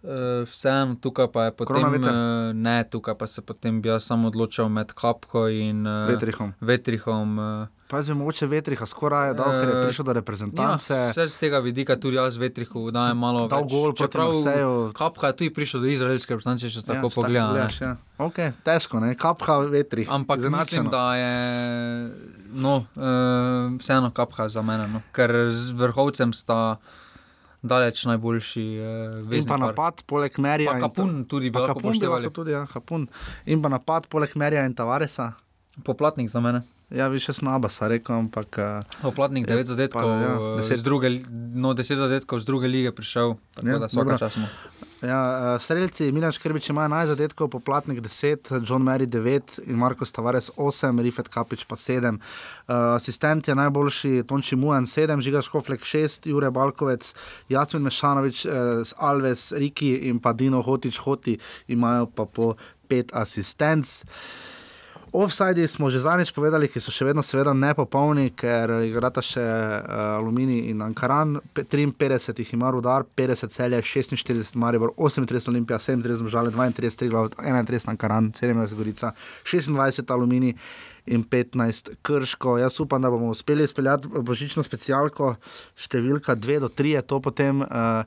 Uh, Vseeno, tukaj pa je potem. Uh, ne, tukaj pa se potem bi jaz samo odločil med Kapko in uh, Vetrihom. Vetrihom. Uh, Pa jaz bi mogoče vetriha skoraj dal, ker je Eh, prišel do reprezentance. Ja, vse z tega vidika tudi jaz Vetrihu dajem malo Dal več. gol proti Čeprav Marseju. Kapka je tudi prišel do izraelske reprezentance, če se tako če pogleda. ja. okay, težko, ne? kapha vetrih. Ampak izenačeno. mislim, da je no, uh, vseeno kapha za mene, no. ker z vrhovcem sta daleč najboljši uh, In pa par. napad, poleg Merija. Pa Kapun tudi bi lahko poštevali. tudi, ja, Kapun. In pa napad, poleg Merija in Tavaresa. Poplatnik za mene. Ja, bi še snabasa rekel, ampak Poplatnik Je 9 zadetkov, pa, ja, ja, deset. 10. No, 10 zadetkov z druge lige prišel, tako Ja, da vsaka dobro. čas smo. Ja, uh, streljci, Milan Škrbič ima 11 zadetkov, poplatnik 10, John Mary 9 in Marko Tavares 8, Rifet Kapič pa 7. Uh, asistent je najboljši Tonči Mujan 7, Žiga Škoflek 6, Jure Balkovec, Jasmin Mešanovič, uh, Alves, Riki in pa Dino Hotič Hoti imajo pa po 5 asistenc. Offside smo že zadnjič povedali, ki so še vedno seveda nepopolni, ker igrata še uh, Alumini in Ankaran. Pe- 53 jih ima Rudar, 50 celje, 46 Maribor, 38 Olimpija, 37 Žale, 32 Triglav, 31 Ankaran, 17 Gorica, 26 Alumini in 15 Krško. Jaz upam, da bomo uspeli izpeljati božično specialko, številka 2 do 3 je to potem. Uh,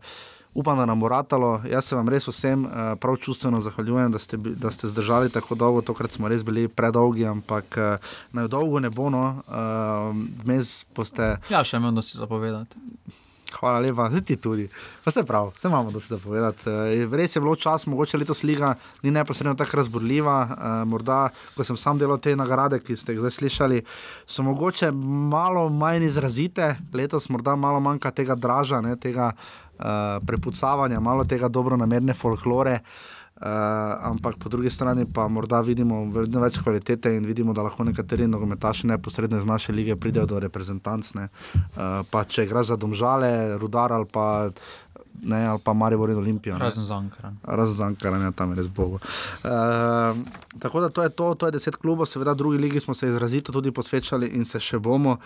upam, da nam bo ratalo. Jaz se vam res vsem uh, prav čustveno zahvaljujem, da ste, da ste zdržali tako dolgo. Tokrat smo res bili predolgi, ampak uh, naj dolgo ne bo. No. Uh, Vmes boste. Ja, še imam dosti zapovedati. Hvala lepa, zdaj ti tudi. Pa se pravi, vse imamo dosti zapovedati. Eh, Res je bilo čas, mogoče letos liga ni neposredno tako razburljiva. eh, Morda, ko sem sam delal te nagrade, ki ste jih zdaj slišali, so mogoče malo manj izrazite, letos morda malo manjka tega draža, ne, tega uh, prepucavanja, malo tega dobronamerne folklore. Uh, ampak po drugi strani pa morda vidimo vedno več kvalitete in vidimo, da lahko nekateri nogometaši neposredno iz naše lige pridejo do reprezentancne. Uh, pa če gre za domžale, rudar ali pa, ne, ali pa Maribor in Olimpijo. Razen za Ankaran. Razen za Ankaranje, tam je res bogo. Uh, tako da to je to, to je deset klubov, seveda drugi ligi smo se izrazito tudi posvečali in se še bomo.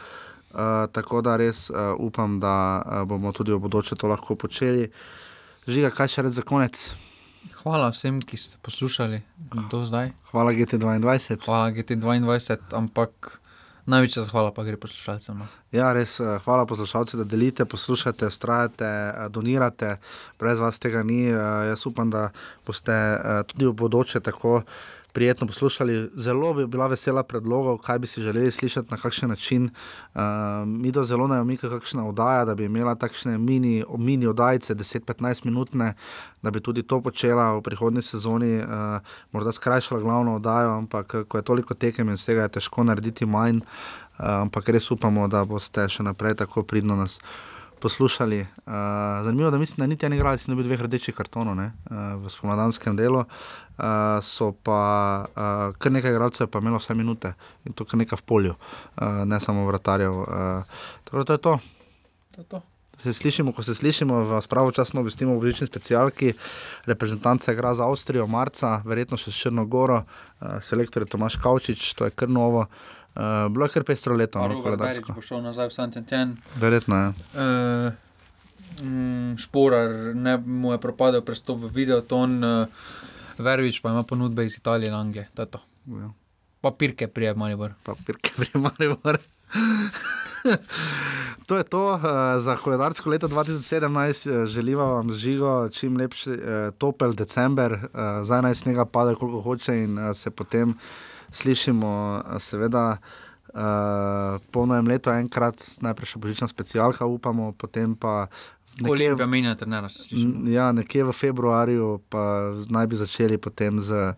Uh, tako da res uh, upam, da uh, bomo tudi v bodoče to lahko počeli. Žiga, kaj še reči za konec? Hvala vsem, ki ste poslušali do zdaj. Hvala GT22. Hvala GT22, ampak največja zahvala pa gre poslušalcem. No. Ja, res, hvala poslušalcem, da delite, poslušate, ustrajate, eh, donirate. Brez vas tega ni. Jaz upam, da boste tudi v bodoče tako prijetno poslušali. Zelo bi bila vesela predlogov, kaj bi si želeli slišati, na kakšen način. Uh, mi do zelo najomika, kakšna oddaja, da bi imela takšne mini, mini oddajice, 10-15 minutne, da bi tudi to počela v prihodnji sezoni, uh, morda skrajšala glavno oddajo, ampak ko je toliko tekem in vsega, je težko narediti manj. Uh, ampak res upamo, da boste še naprej tako pridno nas poslušali. Uh, zanimivo, da mislim, da niti en igralec ni bil dveh rdečih kartonov ne, uh, v spomladanskem delu. Uh, so pa uh, kar nekaj igralcev je pa imelo vse minute in to kar nekaj v polju, uh, ne samo vratarjev. Uh, tako da to je to. To je to. Se slišimo, ko se slišimo, vas pravočasno obvestimo v bližnji specialki. Reprezentanta igra za Avstrijo, marca, verjetno še s Črnogoro, uh, selektor je Tomaš Kavčič, to je kar novo. Uh, bilo je kar pestro leto, no, koledarsko. bo šel nazaj v Santentjen. Verjetno je. Uh, mm, šporar, ne mu je propadel prestop v Videoton, uh, Vervič pa ima ponudbe iz Italije in Anglije. To je to. Ja. Papirke prije Maribor. papirke pri Mariboru. to je to uh, za koledarsko leto 2017. eh, Želiva vam žigo, čim lepši uh, topel december, uh, zdaj naj snega pade, koliko hoče, in uh, se potem slišimo, uh, seveda. Uh, po novem letu, enkrat, najprej še božična specialka, upamo, potem pa nekje, Olimpija menja trenera. N- Ja, nekje v februarju pa naj bi začeli potem z,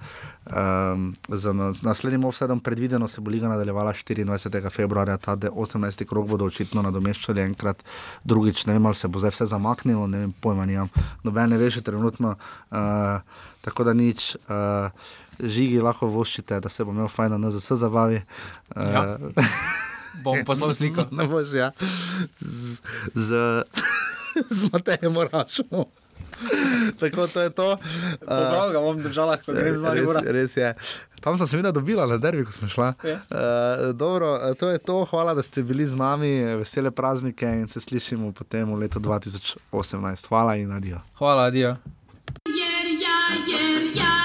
um, z na- z naslednjim offsetom. Predvideno se bo liga nadaljevala 24. februarja, ta de- 18. krok bodo očitno nadomeščali enkrat, drugič ne vem, ali se bo zdaj vse zamaknilo, ne vem, pojma nimam. Noben ne ve še trenutno, uh, tako da nič. Uh, Žigi lahko voščite, da se bo imel fajn na NZS zabavi. Uh, Ja. Bom poslal sliko. Ne boš, ja. Z, z, z Matejem Morašom. Tako to je to. Prav ga bom držala, ko grem na res, res je. Tam sem seveda dobila na derbi, ko smo šla. Yeah. Uh, dobro, eh, to je to. Hvala, da ste bili z nami. Vesele praznike in se slišimo potem v letu 2018. Hvala in adijo. Hvala, adijo. Jer, ja, jer, ja.